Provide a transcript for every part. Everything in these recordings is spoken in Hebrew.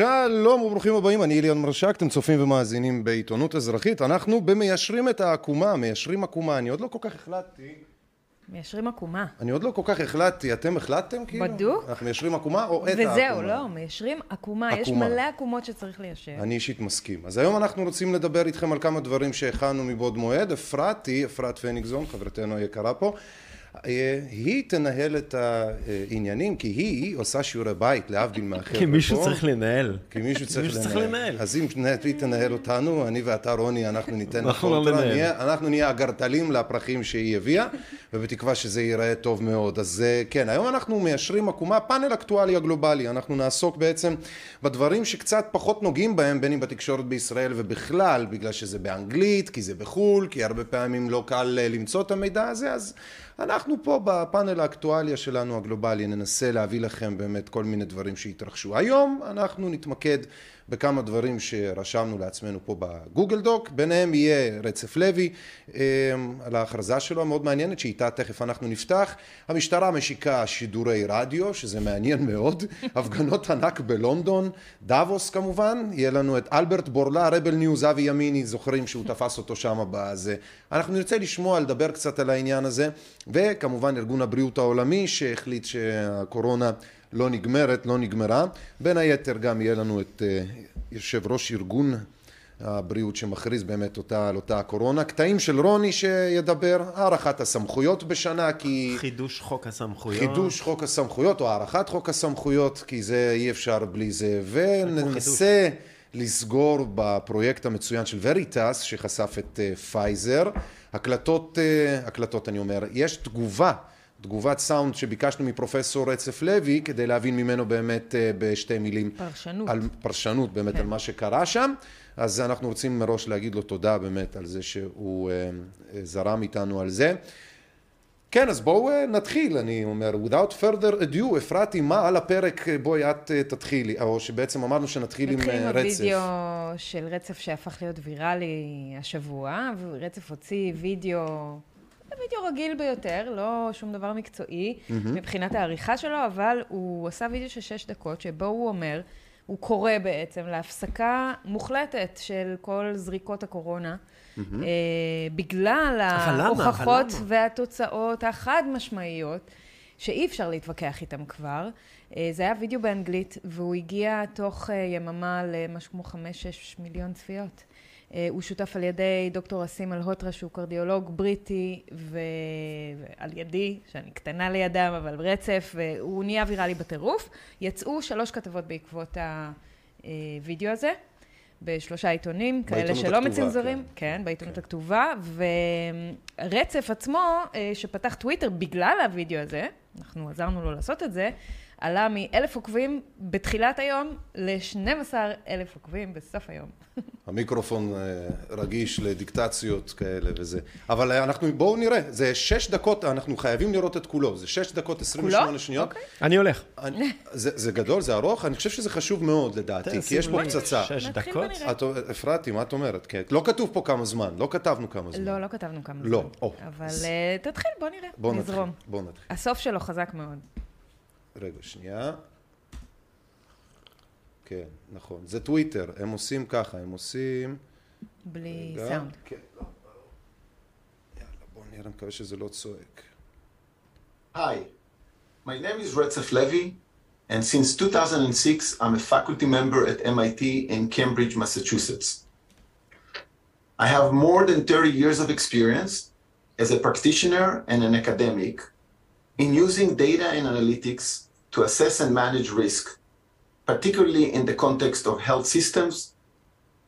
שלום וברוכים הבאים, אני אליון מרשק, אתם צופים ומאזינים בעיתונות אזרחית. אנחנו במיישרים את העקומה, מיישרים עקומה. אני עוד לא כל כך החלטתי. מיישרים עקומה. אני עוד לא כל כך החלטתי. אתם החלטתם כאילו? בדוק. אנחנו מיישרים עקומה או את העקומה? וזהו, לא, מיישרים עקומה. יש עקומה. מלא עקומות שצריך ליישר. אני אישית מסכים. אז היום אנחנו רוצים לדבר איתכם על כמה דברים שהכנו מבעוד מועד. אפרת היא, אפרת פניגזון, חברתנו היקרה פה. היא תנהל את העניינים, כי היא עושה שיעורי בית, להבדיל מהחבר'ה פה. כי מישהו צריך לנהל. כי מישהו צריך לנהל. אז אם היא תנהל אותנו, אני ואתה רוני, אנחנו ניתן אנחנו לא קונטרה, אנחנו נהיה הגרטלים לפרחים שהיא הביאה, ובתקווה שזה ייראה טוב מאוד. אז אה, כן, היום אנחנו מיישרים עקומה, פאנל אקטואלי הגלובלי. אנחנו נעסוק בעצם בדברים שקצת פחות נוגעים בהם, בין אם בתקשורת בישראל ובכלל, בגלל שזה באנגלית, כי זה בחו"ל, כי הרבה פעמים לא קל אה, למצוא את המידע הזה, אז אנחנו פה בפאנל האקטואליה שלנו הגלובלי ננסה להביא לכם באמת כל מיני דברים שהתרחשו. היום אנחנו נתמקד בכמה דברים שרשמנו לעצמנו פה ב Google Doc, ביניהם יהיה רצף לוי אה, על ההכרזה שלו המאוד מעניינת שאיתה תכף אנחנו נפתח. המשטרה משיקה שידורי רדיו שזה מעניין מאוד, הפגנות ענק בלונדון, דאבוס כמובן, יהיה לנו את אלברט בורלה, Rebel News, אבי ימיני, זוכרים שהוא תפס אותו שם בזה. אנחנו נרצה לשמוע, לדבר קצת על העניין הזה, וכמובן ארגון הבריאות העולמי שהחליט שהקורונה לא נגמרת, לא נגמרה. בין היתר גם יהיה לנו את אה, יושב ראש ארגון הבריאות שמכריז באמת אותה, על אותה הקורונה. קטעים של רוני שידבר, הארכת הסמכויות בשנה כי... חידוש חוק הסמכויות. חידוש חוק הסמכויות או הארכת חוק הסמכויות כי זה אי אפשר בלי זה. וננסה לסגור בפרויקט המצוין של וריטס שחשף את אה, פייזר הקלטות, אה, הקלטות אני אומר, יש תגובה תגובת סאונד שביקשנו מפרופסור רצף לוי כדי להבין ממנו באמת אה, בשתי מילים פרשנות. על פרשנות באמת כן. על מה שקרה שם אז אנחנו רוצים מראש להגיד לו תודה באמת על זה שהוא אה, אה, זרם איתנו על זה כן, אז בואו נתחיל, אני אומר, without further ado, אפרתי, מה על הפרק, בואי את תתחילי, או שבעצם אמרנו שנתחיל עם נתחיל עם רצף. הוידאו של רצף שהפך להיות ויראלי השבוע, ורצף הוציא וידאו, וידאו רגיל ביותר, לא שום דבר מקצועי מבחינת העריכה שלו, אבל הוא עשה וידאו של שש דקות, שבו הוא אומר, הוא קורא בעצם להפסקה מוחלטת של כל זריקות הקורונה, אה, בגלל ההוכחות? והתוצאות החד משמעיות, שאי אפשר להתווכח איתם כבר. אה, זה היה וידאו באנגלית, והוא הגיע תוך אה, יממה למשהו כמו חמש-שש מיליון צפיות. אה, הוא שותף על ידי דוקטור אסים אלהוטרה, שהוא קרדיולוג בריטי, ו- ועל ידי, שאני קטנה לידם, אבל רצף, והוא נהיה ויראלי בטירוף. יצאו שלוש כתבות בעקבות הוידאו הזה. בשלושה עיתונים, כאלה שלא הכתובה, מצנזרים, כן. כן, בעיתונות הכתובה, ורצף עצמו, אה, שפתח טוויטר בגלל הוידאו הזה, אנחנו עזרנו לו לעשות את זה, עלה מאלף עוקבים בתחילת היום ל-12 אלף עוקבים בסוף היום. המיקרופון אה, רגיש לדיקטציות כאלה וזה. אבל אה, אנחנו, בואו נראה, זה שש דקות, אנחנו חייבים לראות את כולו, זה שש דקות 28 כולו? שניות. אוקיי. אני הולך. אני, זה, זה גדול, זה ארוך, אני חושב שזה חשוב מאוד לדעתי, כי יש פה פצצה. שש נתחיל דקות? אפרתי, מה את אומרת? כן. לא כתוב פה כמה זמן, לא כתבנו כמה זמן. לא, לא כתבנו כמה לא, זמן. או, אבל אה, תתחיל, בוא נראה, בואו נתחיל, נזרום. בואו נתחיל. הסוף שלו חזק מאוד. רגע, שנייה. כן, נכון. זה טוויטר, הם עושים ככה, הם עושים... בלי רגע. סאונד. כן, לא, לא. יאללה, בואו נראה, אני מקווה שזה לא צועק. Hi, my name is Retzef Levy, and since 2006, I'm a faculty member at MIT in Cambridge, Massachusetts. I have more than 30 years of experience as a practitioner and an academic in using data and analytics to assess and manage risk, particularly in the context of health systems,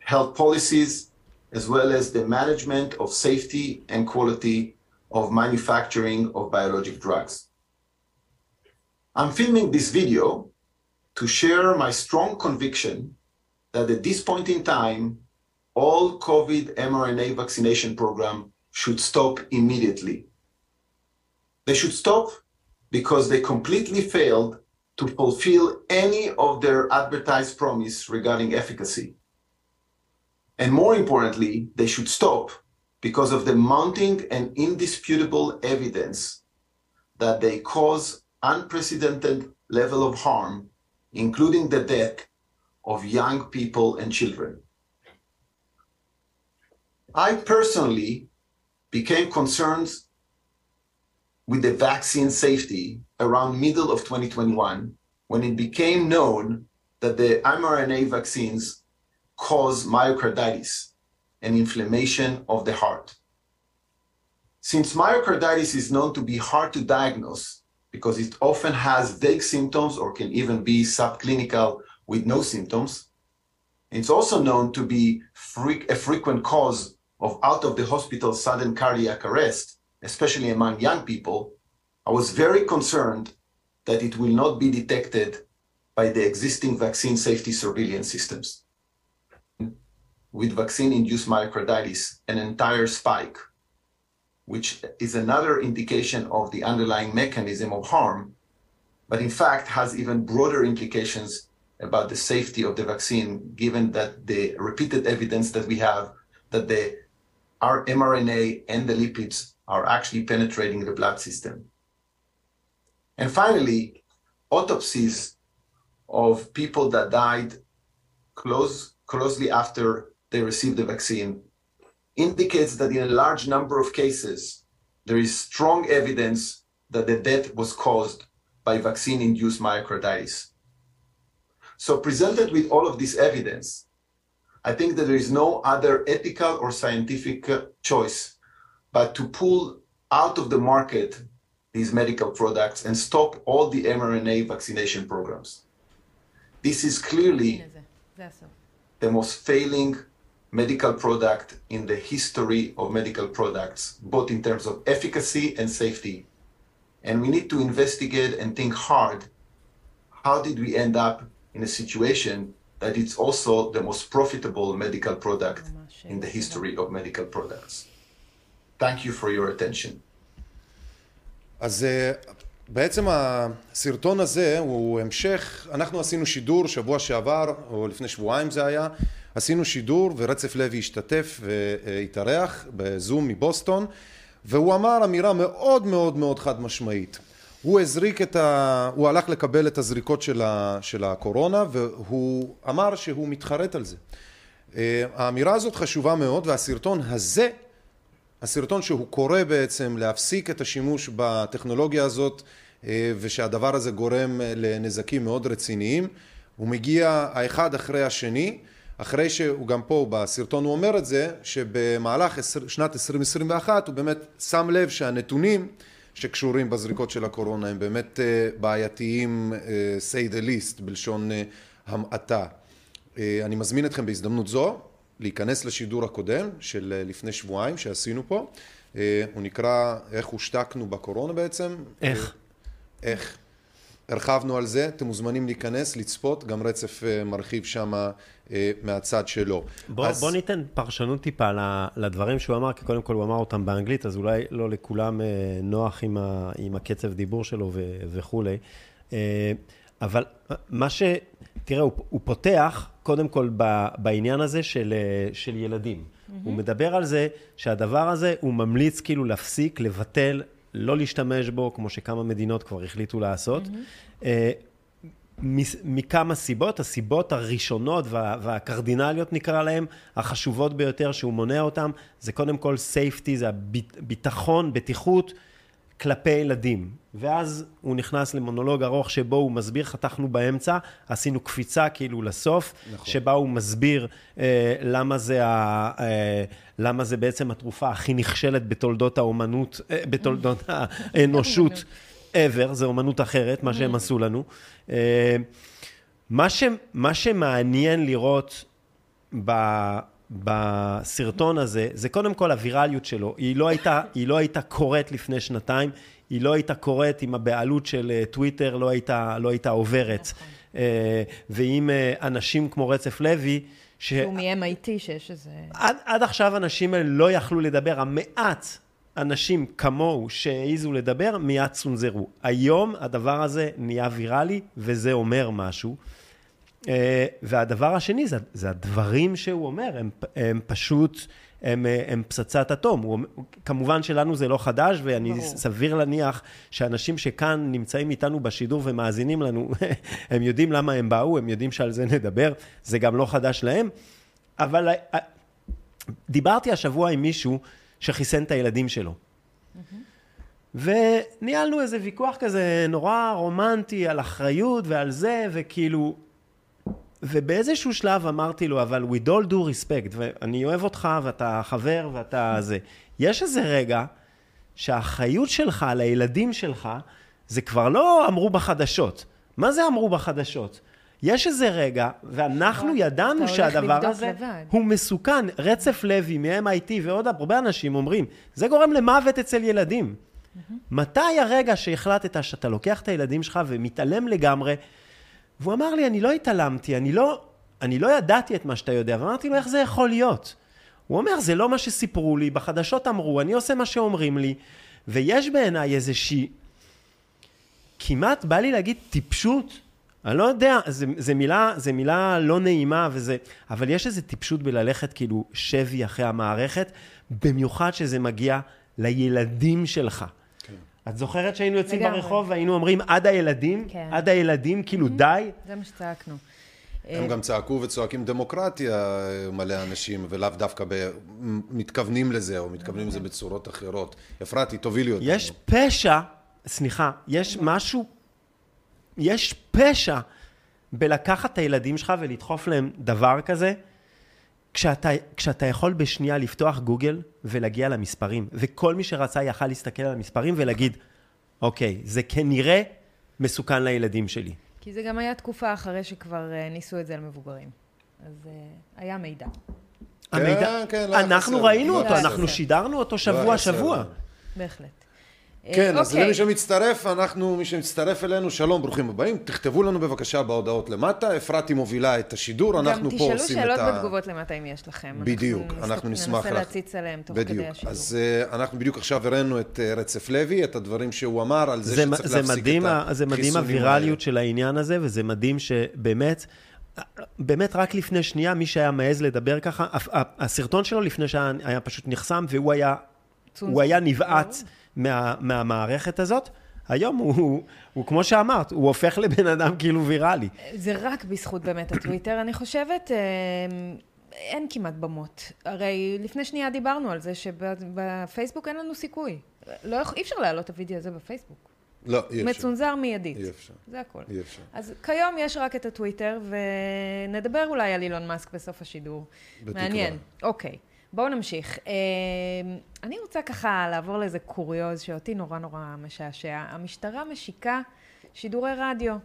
health policies, as well as the management of safety and quality of manufacturing of biologic drugs. I'm filming this video to share my strong conviction that at this point in time, all COVID mRNA vaccination program should stop immediately. They should stop because they completely failed to fulfill any of their advertised promise regarding efficacy. And more importantly, they should stop because of the mounting and indisputable evidence that they cause unprecedented level of harm, including the death of young people and children. I personally became concerned with the vaccine safety around middle of 2021 when it became known that the mRNA vaccines cause myocarditis, an inflammation of the heart. Since myocarditis is known to be hard to diagnose because it often has vague symptoms or can even be subclinical with no symptoms, it's also known to be a frequent cause of out of the hospital sudden cardiac arrest, especially among young people. I was very concerned that it will not be detected by the existing vaccine safety surveillance systems. With vaccine-induced myocarditis, an entire spike, which is another indication of the underlying mechanism of harm, but in fact has even broader implications about the safety of the vaccine, given that the repeated evidence that we have that the mRNA and the lipids are actually penetrating the blood system. And finally, autopsies of people that died close, closely after they received the vaccine indicates that in a large number of cases, there is strong evidence that the death was caused by vaccine-induced myocarditis. So presented with all of this evidence, I think that there is no other ethical or scientific choice but to pull out of the market these medical products and stop all the mRNA vaccination programs. This is clearly the most failing medical product in the history of medical products, both in terms of efficacy and safety. And we need to investigate and think hard how did we end up in a situation that it's also the most profitable medical product in the history of medical products. Thank you for your attention. אז בעצם הסרטון הזה הוא המשך, אנחנו עשינו שידור שבוע שעבר, או לפני שבועיים זה היה, עשינו שידור ורצף לוי השתתף והתארח בזום מבוסטון, והוא אמר אמירה מאוד מאוד מאוד חד משמעית. הוא הזריק את ה... הוא הלך לקבל את הזריקות של, ה... של הקורונה והוא אמר שהוא מתחרט על זה. האמירה הזאת חשובה מאוד והסרטון הזה, הסרטון שהוא קורא בעצם להפסיק את השימוש בטכנולוגיה הזאת ושהדבר הזה גורם לנזקים מאוד רציניים, הוא מגיע האחד אחרי השני, אחרי שהוא גם פה בסרטון הוא אומר את זה, שבמהלך שנת 2021 הוא באמת שם לב שהנתונים שקשורים בזריקות של הקורונה הם באמת בעייתיים say the least בלשון המעטה. אני מזמין אתכם בהזדמנות זו להיכנס לשידור הקודם של לפני שבועיים שעשינו פה, הוא נקרא איך הושתקנו בקורונה בעצם. איך? איך. הרחבנו על זה, אתם מוזמנים להיכנס, לצפות, גם רצף מרחיב שם מהצד שלו. בוא, אז... בוא ניתן פרשנות טיפה לדברים שהוא אמר, כי קודם כל הוא אמר אותם באנגלית, אז אולי לא לכולם נוח עם, ה, עם הקצב דיבור שלו ו, וכולי. אבל מה ש... תראה, הוא, הוא פותח קודם כל בעניין הזה של, של ילדים. Mm-hmm. הוא מדבר על זה שהדבר הזה, הוא ממליץ כאילו להפסיק, לבטל, לא להשתמש בו, כמו שכמה מדינות כבר החליטו לעשות. Mm-hmm. מכמה סיבות, הסיבות הראשונות וה, והקרדינליות נקרא להן, החשובות ביותר שהוא מונע אותן, זה קודם כל safety, זה הביטחון, בטיחות כלפי ילדים. ואז הוא נכנס למונולוג ארוך שבו הוא מסביר, חתכנו באמצע, עשינו קפיצה כאילו לסוף, נכון. שבה הוא מסביר אה, למה, זה ה, אה, למה זה בעצם התרופה הכי נכשלת בתולדות האומנות, אה, בתולדות האנושות. ever, זה אומנות אחרת, מה שהם עשו לנו. מה, ש, מה שמעניין לראות ב, בסרטון הזה, זה קודם כל הווירליות שלו. היא לא הייתה, היא לא הייתה קורית לפני שנתיים, היא לא הייתה קורית עם הבעלות של טוויטר, לא הייתה, לא הייתה עוברת. ועם אנשים כמו רצף לוי, ש... שהוא מ-MIT שיש איזה... עד, עד עכשיו אנשים האלה לא יכלו לדבר, המעט אנשים כמוהו שהעיזו לדבר, מיד צונזרו. היום הדבר הזה נהיה ויראלי, וזה אומר משהו. והדבר השני זה, זה הדברים שהוא אומר, הם, הם פשוט הם, אה, הם פצצת אטום. הוא, כמובן שלנו זה לא חדש, ואני ברור. סביר להניח שאנשים שכאן נמצאים איתנו בשידור ומאזינים לנו, הם יודעים למה הם באו, הם יודעים שעל זה נדבר, זה גם לא חדש להם. אבל אה, דיברתי השבוע עם מישהו שחיסן את הילדים שלו. וניהלנו איזה ויכוח כזה נורא רומנטי על אחריות ועל זה, וכאילו... ובאיזשהו שלב אמרתי לו, אבל with all due respect, ואני אוהב אותך, ואתה חבר, ואתה זה. יש איזה רגע שהאחריות שלך על הילדים שלך, זה כבר לא אמרו בחדשות. מה זה אמרו בחדשות? יש איזה רגע, ואנחנו ידענו שהדבר הזה לבד. הוא מסוכן. רצף לוי מ-MIT ועוד הרבה אנשים אומרים, זה גורם למוות אצל ילדים. מתי הרגע שהחלטת שאתה לוקח את הילדים שלך ומתעלם לגמרי? והוא אמר לי, אני לא התעלמתי, אני לא, אני לא ידעתי את מה שאתה יודע. ואמרתי לו, איך זה יכול להיות? הוא אומר, זה לא מה שסיפרו לי, בחדשות אמרו, אני עושה מה שאומרים לי, ויש בעיניי איזושהי, כמעט בא לי להגיד טיפשות, אני לא יודע, זה, זה, מילה, זה מילה לא נעימה וזה, אבל יש איזו טיפשות בללכת כאילו שבי אחרי המערכת, במיוחד שזה מגיע לילדים שלך. את זוכרת שהיינו יוצאים לגמרי. ברחוב והיינו אומרים עד הילדים? כן. עד הילדים, כאילו די? זה מה שצעקנו. הם גם צעקו וצועקים דמוקרטיה מלא אנשים, ולאו דווקא ב... מתכוונים לזה, או מתכוונים לזה בצורות אחרות. אפרתי, תובילי אותנו. יש פשע, סליחה, יש משהו, יש פשע בלקחת את הילדים שלך ולדחוף להם דבר כזה, כשאתה, כשאתה יכול בשנייה לפתוח גוגל ולהגיע למספרים, וכל מי שרצה יכל להסתכל על המספרים ולהגיד, אוקיי, זה כנראה מסוכן לילדים שלי. כי זה גם היה תקופה אחרי שכבר אה, ניסו את זה על מבוגרים. אז אה, היה מידע. המידע, כן, לא היה אנחנו. ראינו לא אותו, אנחנו. שידרנו אותו לא שבוע היה חסר. שבוע. בהחלט. אה, כן, אז אוקיי. למי שמצטרף, אנחנו, מי שמצטרף אלינו, שלום, ברוכים הבאים. תכתבו לנו בבקשה בהודעות למטה. אפרתי מובילה את השידור, אנחנו פה גם עושים את ה... תשאלו שאלות בתגובות למטה אם יש לכם. בדיוק, אנחנו נשמח ננסה לך. להציץ עליהם תוך כדי בדיוק. השידור. אז uh, אנחנו בדיוק עכשיו הראינו את uh, רצף לוי, את הדברים שהוא אמר על זה, זה, שצריך זה להפסיק מדהים, את ה- זה מדהים החיסונים הווירליות האלה. של העניין הזה, וזה מדהים שבאמת, באמת רק לפני שנייה, מי שהיה מעז לדבר ככה, הסרטון שלו לפני שהיה היה פשוט נחסם, והוא היה, היה נבעץ מה, מהמערכת הזאת. היום הוא, הוא, הוא, כמו שאמרת, הוא הופך לבן אדם כאילו ויראלי. זה רק בזכות באמת הטוויטר, אני חושבת. אה, אין כמעט במות. הרי לפני שנייה דיברנו על זה שבפייסבוק אין לנו סיכוי. לא, אי אפשר להעלות את הוידאו הזה בפייסבוק. לא, אי אפשר. מצונזר מיידית. אי אפשר. זה הכל. אי אפשר. אז כיום יש רק את הטוויטר, ונדבר אולי על אילון מאסק בסוף השידור. בתקווה. מעניין. אוקיי, בואו נמשיך. אה, אני רוצה ככה לעבור לאיזה קוריוז שאותי נורא נורא משעשע. המשטרה משיקה שידורי רדיו.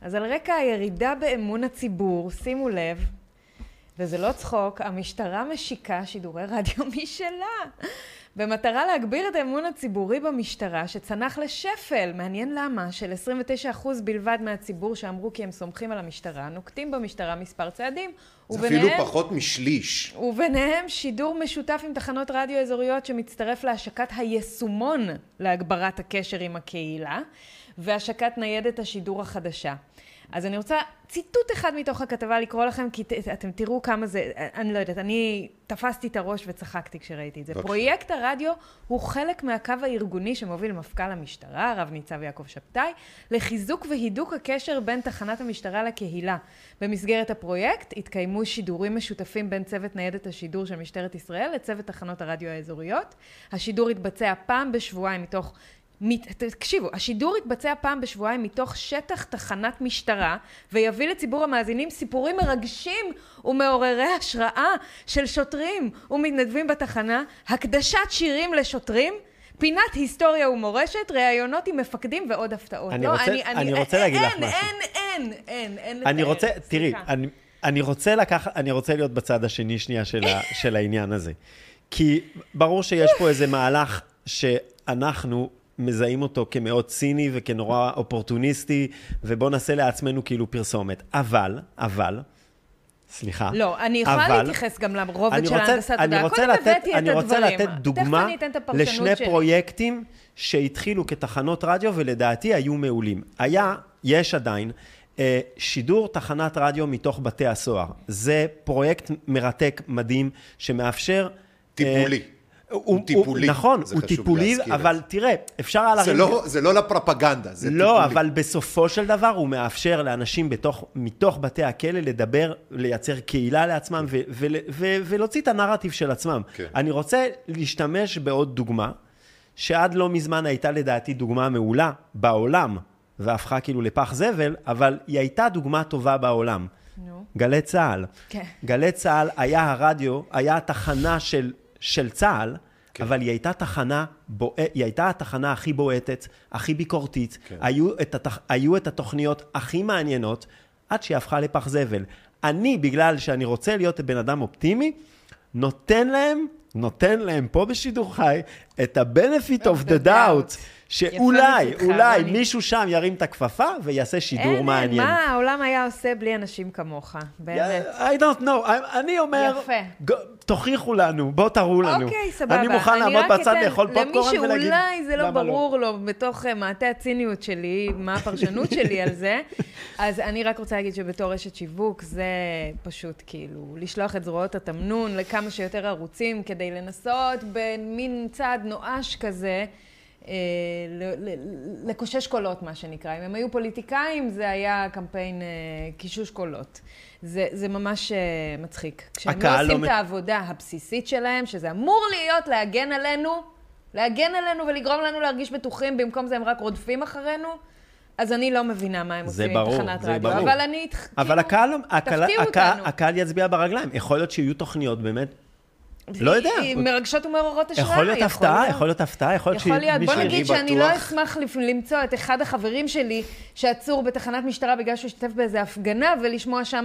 אז על רקע הירידה באמון הציבור, שימו לב, וזה לא צחוק, המשטרה משיקה שידורי רדיו משלה. במטרה להגביר את האמון הציבורי במשטרה, שצנח לשפל, מעניין למה, של 29% בלבד מהציבור שאמרו כי הם סומכים על המשטרה, נוקטים במשטרה מספר צעדים, זה אפילו פחות משליש. וביניהם שידור משותף עם תחנות רדיו אזוריות שמצטרף להשקת היישומון להגברת הקשר עם הקהילה, והשקת ניידת השידור החדשה. אז אני רוצה ציטוט אחד מתוך הכתבה לקרוא לכם, כי ת, אתם תראו כמה זה, אני לא יודעת, אני תפסתי את הראש וצחקתי כשראיתי את זה. בבקשה. פרויקט הרדיו הוא חלק מהקו הארגוני שמוביל מפכ"ל המשטרה, רב ניצב יעקב שבתאי, לחיזוק והידוק הקשר בין תחנת המשטרה לקהילה. במסגרת הפרויקט התקיימו שידורים משותפים בין צוות ניידת השידור של משטרת ישראל לצוות תחנות הרדיו האזוריות. השידור התבצע פעם בשבועיים מתוך... תקשיבו, השידור יתבצע פעם בשבועיים מתוך שטח תחנת משטרה ויביא לציבור המאזינים סיפורים מרגשים ומעוררי השראה של שוטרים ומתנדבים בתחנה, הקדשת שירים לשוטרים, פינת היסטוריה ומורשת, ראיונות עם מפקדים ועוד הפתעות. אני לא, רוצה- אני רוצה להגיד לך אין, משהו. אין, אין, אין, אין אני לתאר. רוצה, תראי, סליחה. אני, אני רוצה לקחת, אני רוצה להיות בצד השני שנייה של, ה, של העניין הזה. כי ברור שיש פה איזה מהלך שאנחנו מזהים אותו כמאוד ציני וכנורא אופורטוניסטי, ובואו נעשה לעצמנו כאילו פרסומת. אבל, אבל, סליחה. לא, אני יכולה אבל- להתייחס גם לרובד אני של רוצה- ההנדסת אני תודעה. רוצה קודם לתת- הבאתי את אני רוצה הדברים. לתת דוגמה לשני שלי. פרויקטים שהתחילו כתחנות רדיו ולדעתי היו מעולים. היה, יש עדיין, אה, שידור תחנת רדיו מתוך בתי הסוהר. זה פרויקט מרתק, מדהים, שמאפשר טיפולי. הוא, הוא טיפולי. נכון, הוא טיפולי, אבל תראה, אפשר היה זה להרים... לא, זה לא לפרופגנדה, זה לא, טיפולי. אבל בסופו של דבר הוא מאפשר לאנשים בתוך, מתוך בתי הכלא לדבר, לייצר קהילה לעצמם ו- ו- ו- ולהוציא את הנרטיב של עצמם. כן. אני רוצה להשתמש בעוד דוגמה, שעד לא מזמן הייתה לדעתי דוגמה מעולה בעולם, והפכה כאילו לפח זבל, אבל היא הייתה דוגמה טובה בעולם. נו. גלי צה"ל. כן. גלי צה"ל היה הרדיו, היה התחנה של, של צה"ל, כן. אבל היא הייתה תחנה, בוע... היא הייתה התחנה הכי בועטת, הכי ביקורתית, כן. היו, את התח... היו את התוכניות הכי מעניינות, עד שהיא הפכה לפח זבל. אני, בגלל שאני רוצה להיות בן אדם אופטימי, נותן להם, נותן להם פה בשידור חי, את ה-benefit of the doubt. שאולי, אולי מישהו שם ירים את הכפפה ויעשה שידור אין, אין, מעניין. מה העולם היה עושה בלי אנשים כמוך? באמת. I don't know, I- אני אומר, יפה. תוכיחו לנו, בואו תראו לנו. אוקיי, סבבה. אני מוכן לעמוד בצד, לאכול פופקורן ולהגיד, למי שאולי זה לא למה ברור לו בתוך אה, מעטה הציניות שלי, מה הפרשנות שלי על זה, אז אני רק רוצה להגיד שבתור אשת שיווק, זה פשוט כאילו לשלוח את זרועות התמנון לכמה שיותר ערוצים כדי לנסות במין צעד נואש כזה. אה, לקושש קולות, מה שנקרא. אם הם היו פוליטיקאים, זה היה קמפיין אה, קישוש קולות. זה, זה ממש אה, מצחיק. כשהם לא הקהל לא עושים מ- את העבודה הבסיסית שלהם, שזה אמור להיות להגן עלינו, להגן עלינו ולגרום לנו להרגיש בטוחים, במקום זה הם רק רודפים אחרינו, אז אני לא מבינה מה הם עושים עם ברור, תחנת זה רדיו. ברור. אבל אני... אבל כאילו, הקהל, הקהל, תפתיעו הקהל, אותנו. הקהל יצביע ברגליים. יכול להיות שיהיו תוכניות באמת, לא יודע. מרגשות ומעוררות השראה. יכול להיות הפתעה, יכול להיות הפתעה, יכול להיות יכול להיות. בוא שמישהו- נגיד אני שאני לא בטוח- אשמח למצוא את אחד החברים שלי שעצור בתחנת משטרה בגלל שהוא השתתף באיזה הפגנה, ולשמוע שם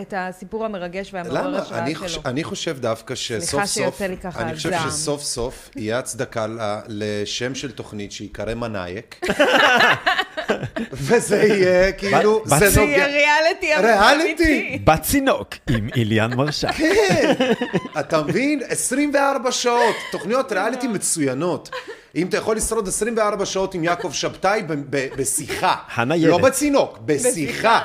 את הסיפור המרגש והמעורר למה? השראה אני, שלו. אני חושב דווקא שסוף סוף, שיוצא לי ככה אני חושב. שסוף סוף יהיה הצדקה לשם של תוכנית שיקרא מנאייק, וזה יהיה כאילו, זה בצי- זה נוגע... יהיה ריאליטי ריאליטי. בצינוק עם איליאן מרשק. כן, אתה מבין? 24 שעות, תוכניות ריאליטי מצוינות. אם אתה יכול לשרוד 24 שעות עם יעקב שבתאי ב- ב- בשיחה, הניידת. לא בצינוק, בשיחה.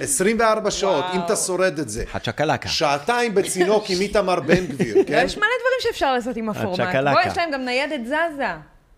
24 שעות, אם אתה שורד את זה. הצ'קלקה. שעתיים בצינוק עם איתמר בן גביר, כן? יש מלא דברים שאפשר לעשות עם הפורמט. הצ'קלקה. בוא, יש להם גם ניידת זזה.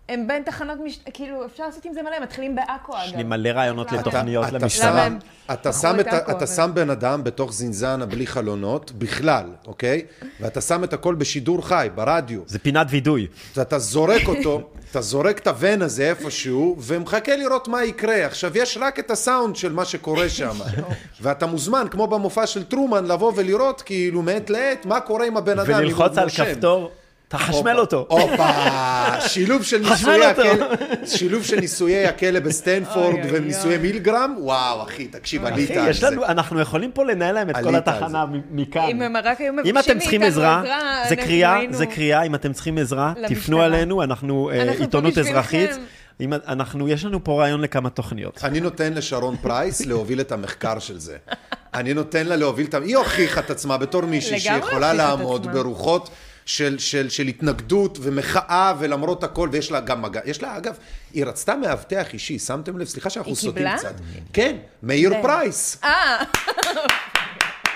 הם בין תחנות מש... כאילו, אפשר לעשות עם זה מלא, מתחילים בעכו אגב. יש לי מלא רעיונות? לתוכניות אתה למשטרה. הם אתה שם, את אתה בן אדם בתוך זינזנה בלי חלונות, בכלל, אוקיי? ואתה שם את הכל בשידור חי, ברדיו. זה פינת וידוי. אתה זורק אותו, אתה זורק את הוון הזה איפשהו, ומחכה לראות מה יקרה. עכשיו, יש רק את הסאונד של מה שקורה שם. ואתה מוזמן, כמו במופע של טרומן, לבוא ולראות, כאילו, מעת לעת, מה קורה עם הבן אדם. אם וללחוץ הוא על נושם. כפתור, תחשמל אותו. הופה, שילוב של ניסויי. הכלא, שילוב של ניסויי הכלא בסטנפורד וניסויי. מילגרם, וואו, אחי, תקשיב, עלית על יש זה. לנו, אנחנו יכולים פה לנהל להם את כל התחנה מכאן. אם הם רק היו מבקשים אם אתם צריכים מאיתנו עזרה, זה קריאה, זה קריאה, אם אתם צריכים עזרה. תפנו אלינו, אנחנו אה, עיתונות. אזרחית. אם אנחנו, יש לנו פה רעיון לכמה תוכניות. אני נותן לשרון פרייס להוביל את המחקר של זה. אני נותן לה להוביל את... ה- היא הוכיחה את עצמה בתור מישהי שיכולה לעמוד. ברוחות של, של, של התנגדות ומחאה, ולמרות הכל, ויש לה גם מגע. יש לה, אגב, היא רצתה מאבטח אישי, שמתם לב? סליחה שאנחנו היא סוטים קיבלה? קצת. כן, מאיר כן. פרייס. אה,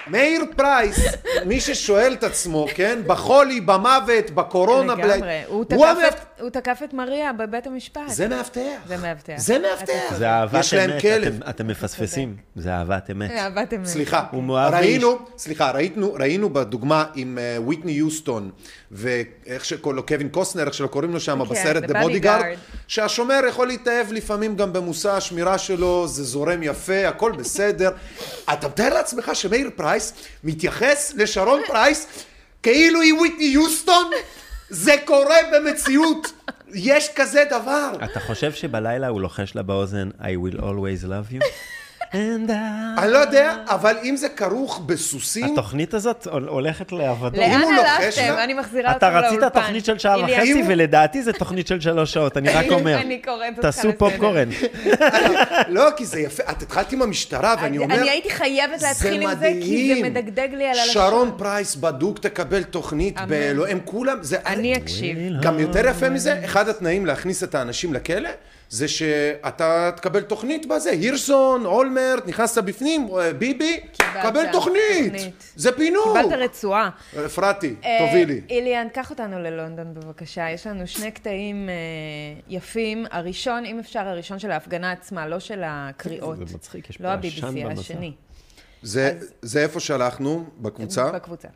מאיר פרייס, מי ששואל את עצמו, כן? בחולי, במוות, בקורונה, לגמרי. בלה- הוא הוא תקף המאבטח. את- הוא תקף את מריה בבית המשפט. זה מאבטח. זה מאבטח. זה מאבטח. זה אהבת יש להם כלב. אתם- אתם מפספסים, זה אהבת אמת. אהבת אמת. סליחה, הוא מאוהב ראינו, סליחה, ראינו, ראינו בדוגמה עם אה, וויטני יוסטון, ואיך שקוראים לו, קווין קוסנר, איך שלא קוראים לו שם, כן, בסרט The Bodyguard. שהשומר יכול להתאהב לפעמים גם במושא השמירה שלו, זה זורם יפה, הכל בסדר. אתה מתאר לעצמך שמאיר פרייס מתייחס לשרון פרייס כאילו היא וויטני יוסטון? זה קורה במציאות. יש כזה דבר. אתה חושב שבלילה הוא לוחש לה באוזן I will always love you? And I... אני לא יודע, אבל אם זה כרוך בסוסים, התוכנית הזאת הול- הולכת לאבדון. לאן הלכתם? אני מחזירה אתה אותך לאולפן. רצית תוכנית של שעה וחצי, ולדעתי זו תוכנית של שלוש שעות, אני רק אומר. אני קוראת אותך תעשו לסדר. פופקורן. לא, כי זה יפה. את התחלת עם המשטרה, ואני אני אומר... אני הייתי חייבת להתחיל עם זה, כי. זה מדגדג לי על הלשון. שרון פרייס בדוק תקבל תוכנית. באלוהים, כולם. אני אקשיב. גם יותר יפה מזה, אחד התנאים להכניס את האנשים לכלא, זה שאתה תקבל תוכנית בזה, הירסון, אולמרט, נכנסת בפנים, אה, ביבי, קיבלת קבל תוכנית, תוכנית. זה פינוק. קיבלת רצועה. אפרתי, אה, תובילי. איליאן, קח אותנו ללונדון בבקשה. יש לנו שני קטעים אה, יפים. הראשון, אם אפשר, הראשון של ההפגנה עצמה, לא של הקריאות. זה מצחיק, יש לא פה עשן ה-BBC, במסך. השני. זה, זה איפה שהלכנו, בקבוצה. בקבוצה.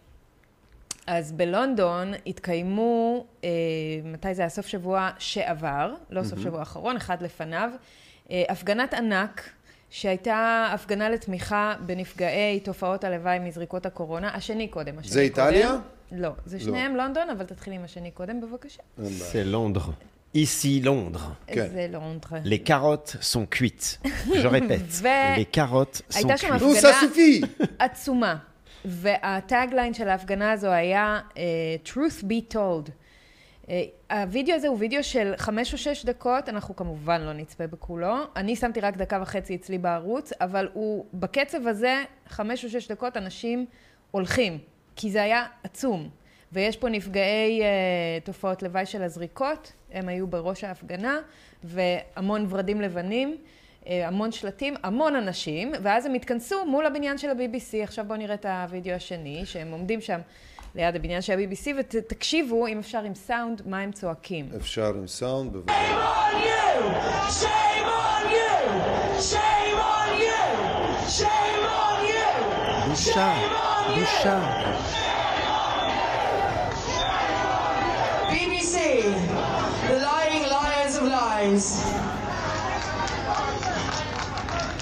אז בלונדון התקיימו, אה, מתי זה היה? סוף שבוע שעבר, לא סוף שבוע האחרון, אחד לפניו, אה, הפגנת ענק, שהייתה הפגנה לתמיכה בנפגעי תופעות הלוואי מזריקות הקורונה. השני קודם, השני זה איטליה? קודם. לא, זה שניהם לונדון, אבל תתחיל עם השני קודם, בבקשה. C'est Londres. Ici Londres. כן. זה לונדרה. Les carottes sont cuites. Je répète. ו- Les carottes sont הייתה שם cuites. נו, הפגנה-! עצומה. והטאגליין של ההפגנה הזו היה uh, truth be told. Uh, הווידאו הזה הוא וידאו של חמש או שש דקות, אנחנו כמובן לא נצפה בכולו. אני שמתי רק דקה וחצי אצלי בערוץ, אבל הוא, בקצב הזה, חמש או שש דקות אנשים הולכים, כי זה היה עצום. ויש פה נפגעי uh, תופעות לוואי של הזריקות, הם היו בראש ההפגנה, והמון ורדים לבנים. אה, המון שלטים, המון אנשים, ואז הם התכנסו מול הבניין של ה-BBC. עכשיו בואו נראה את הוידאו השני, שהם עומדים שם ליד הבניין של ה-BBC, ותקשיבו, אם אפשר עם סאונד, מה הם צועקים. אפשר עם סאונד, בבקשה. on you! Shame on you! Shame on you! Shame on you! בושה, בושה. BBC, the lying liars of lies.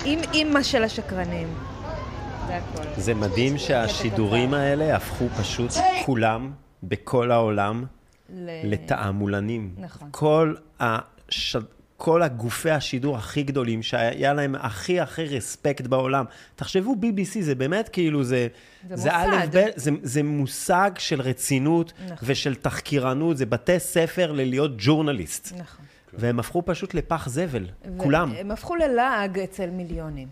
עם אימא של השקרנים. זה הכל. זה מדהים שהשידורים האלה הפכו פשוט כולם, בכל העולם, ל- לתעמולנים. נכון. כל, הש... כל הגופי השידור הכי גדולים, שהיה להם הכי הכי רספקט בעולם. תחשבו, BBC זה באמת כאילו, זה... זה זה מוסד. א', ב', זה, זה מושג של רצינות נכון. ושל תחקירנות, זה בתי ספר ללהיות ג'ורנליסט. נכון. והם הפכו פשוט לפח זבל, כולם. הם הפכו ללעג אצל מיליונים.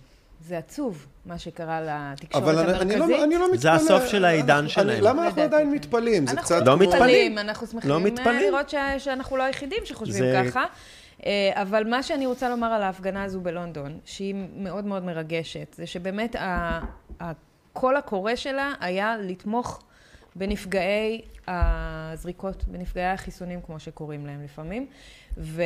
זה עצוב, מה שקרה לתקשורת אבל אני, אני, המרכזית. לא, אני לא מתפלא. זה הסוף של העידן אני- שלהם. למה אנחנו עדיין כן. מתפלאים? זה קצת... לא מתפלאים. אנחנו שמחים לא אה, מתפלאים. לראות ש- שאנחנו לא היחידים שחושבים זה- ככה. אה, אבל מה שאני רוצה לומר על ההפגנה הזו בלונדון, שהיא מאוד מאוד מרגשת, זה שבאמת ה- הקול הקורא שלה היה לתמוך בנפגעי הזריקות, בנפגעי החיסונים, כמו שקוראים להם לפעמים. ו,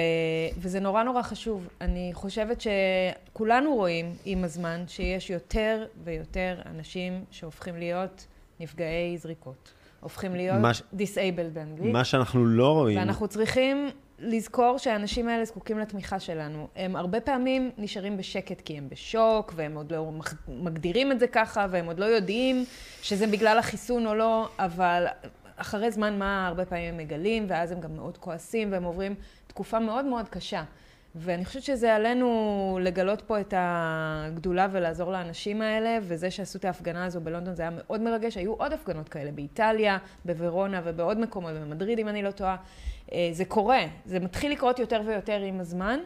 וזה נורא נורא חשוב. אני חושבת שכולנו רואים עם הזמן שיש יותר ויותר אנשים שהופכים להיות נפגעי זריקות. הופכים להיות ש- disabled באנגלית. מה שאנחנו לא רואים, ואנחנו צריכים לזכור שהאנשים האלה זקוקים לתמיכה שלנו. הם הרבה פעמים נשארים בשקט כי הם בשוק, והם עוד לא מגדירים את זה ככה, והם עוד לא יודעים שזה בגלל החיסון או לא, אבל אחרי זמן מה הרבה פעמים הם מגלים, ואז הם גם מאוד כועסים, והם עוברים תקופה מאוד מאוד קשה. ואני חושבת שזה עלינו לגלות פה את הגדולה ולעזור לאנשים האלה, וזה שעשו את ההפגנה הזו בלונדון זה היה מאוד מרגש. היו עוד הפגנות כאלה באיטליה, בוורונה ובעוד מקומות, במדריד אם אני לא טועה. אה, זה קורה, זה מתחיל לקרות יותר ויותר עם הזמן.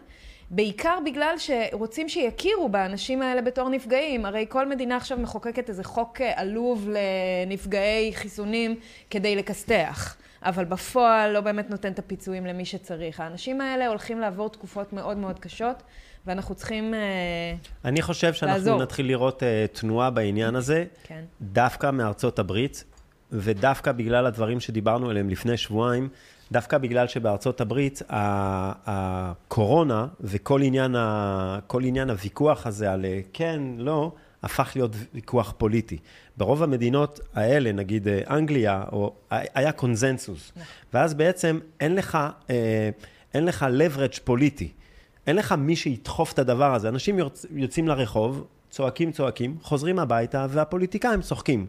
בעיקר בגלל שרוצים שיכירו באנשים האלה בתור נפגעים. הרי כל מדינה עכשיו מחוקקת איזה חוק אה, עלוב לנפגעי חיסונים כדי לכסתח. אבל בפועל לא באמת נותן את הפיצויים למי שצריך. האנשים האלה הולכים לעבור תקופות מאוד מאוד קשות, ואנחנו צריכים... אה, אני חושב שאנחנו לעזור. נתחיל לראות uh, תנועה בעניין הזה, כן. דווקא מארצות הברית, ודווקא בגלל הדברים שדיברנו עליהם לפני שבועיים, דווקא בגלל שבארצות הברית הקורונה וכל עניין, ה- עניין הוויכוח הזה על אה, כן, לא, הפך להיות ויכוח פוליטי. ברוב המדינות האלה, נגיד אה, אנגליה, או, היה קונזנזוס. ואז בעצם אין לך, אה, אין לך leverage פוליטי. אין לך מי שידחוף את הדבר הזה. אנשים יוצ... יוצאים לרחוב, צועקים, צועקים, חוזרים הביתה, והפוליטיקאים צוחקים.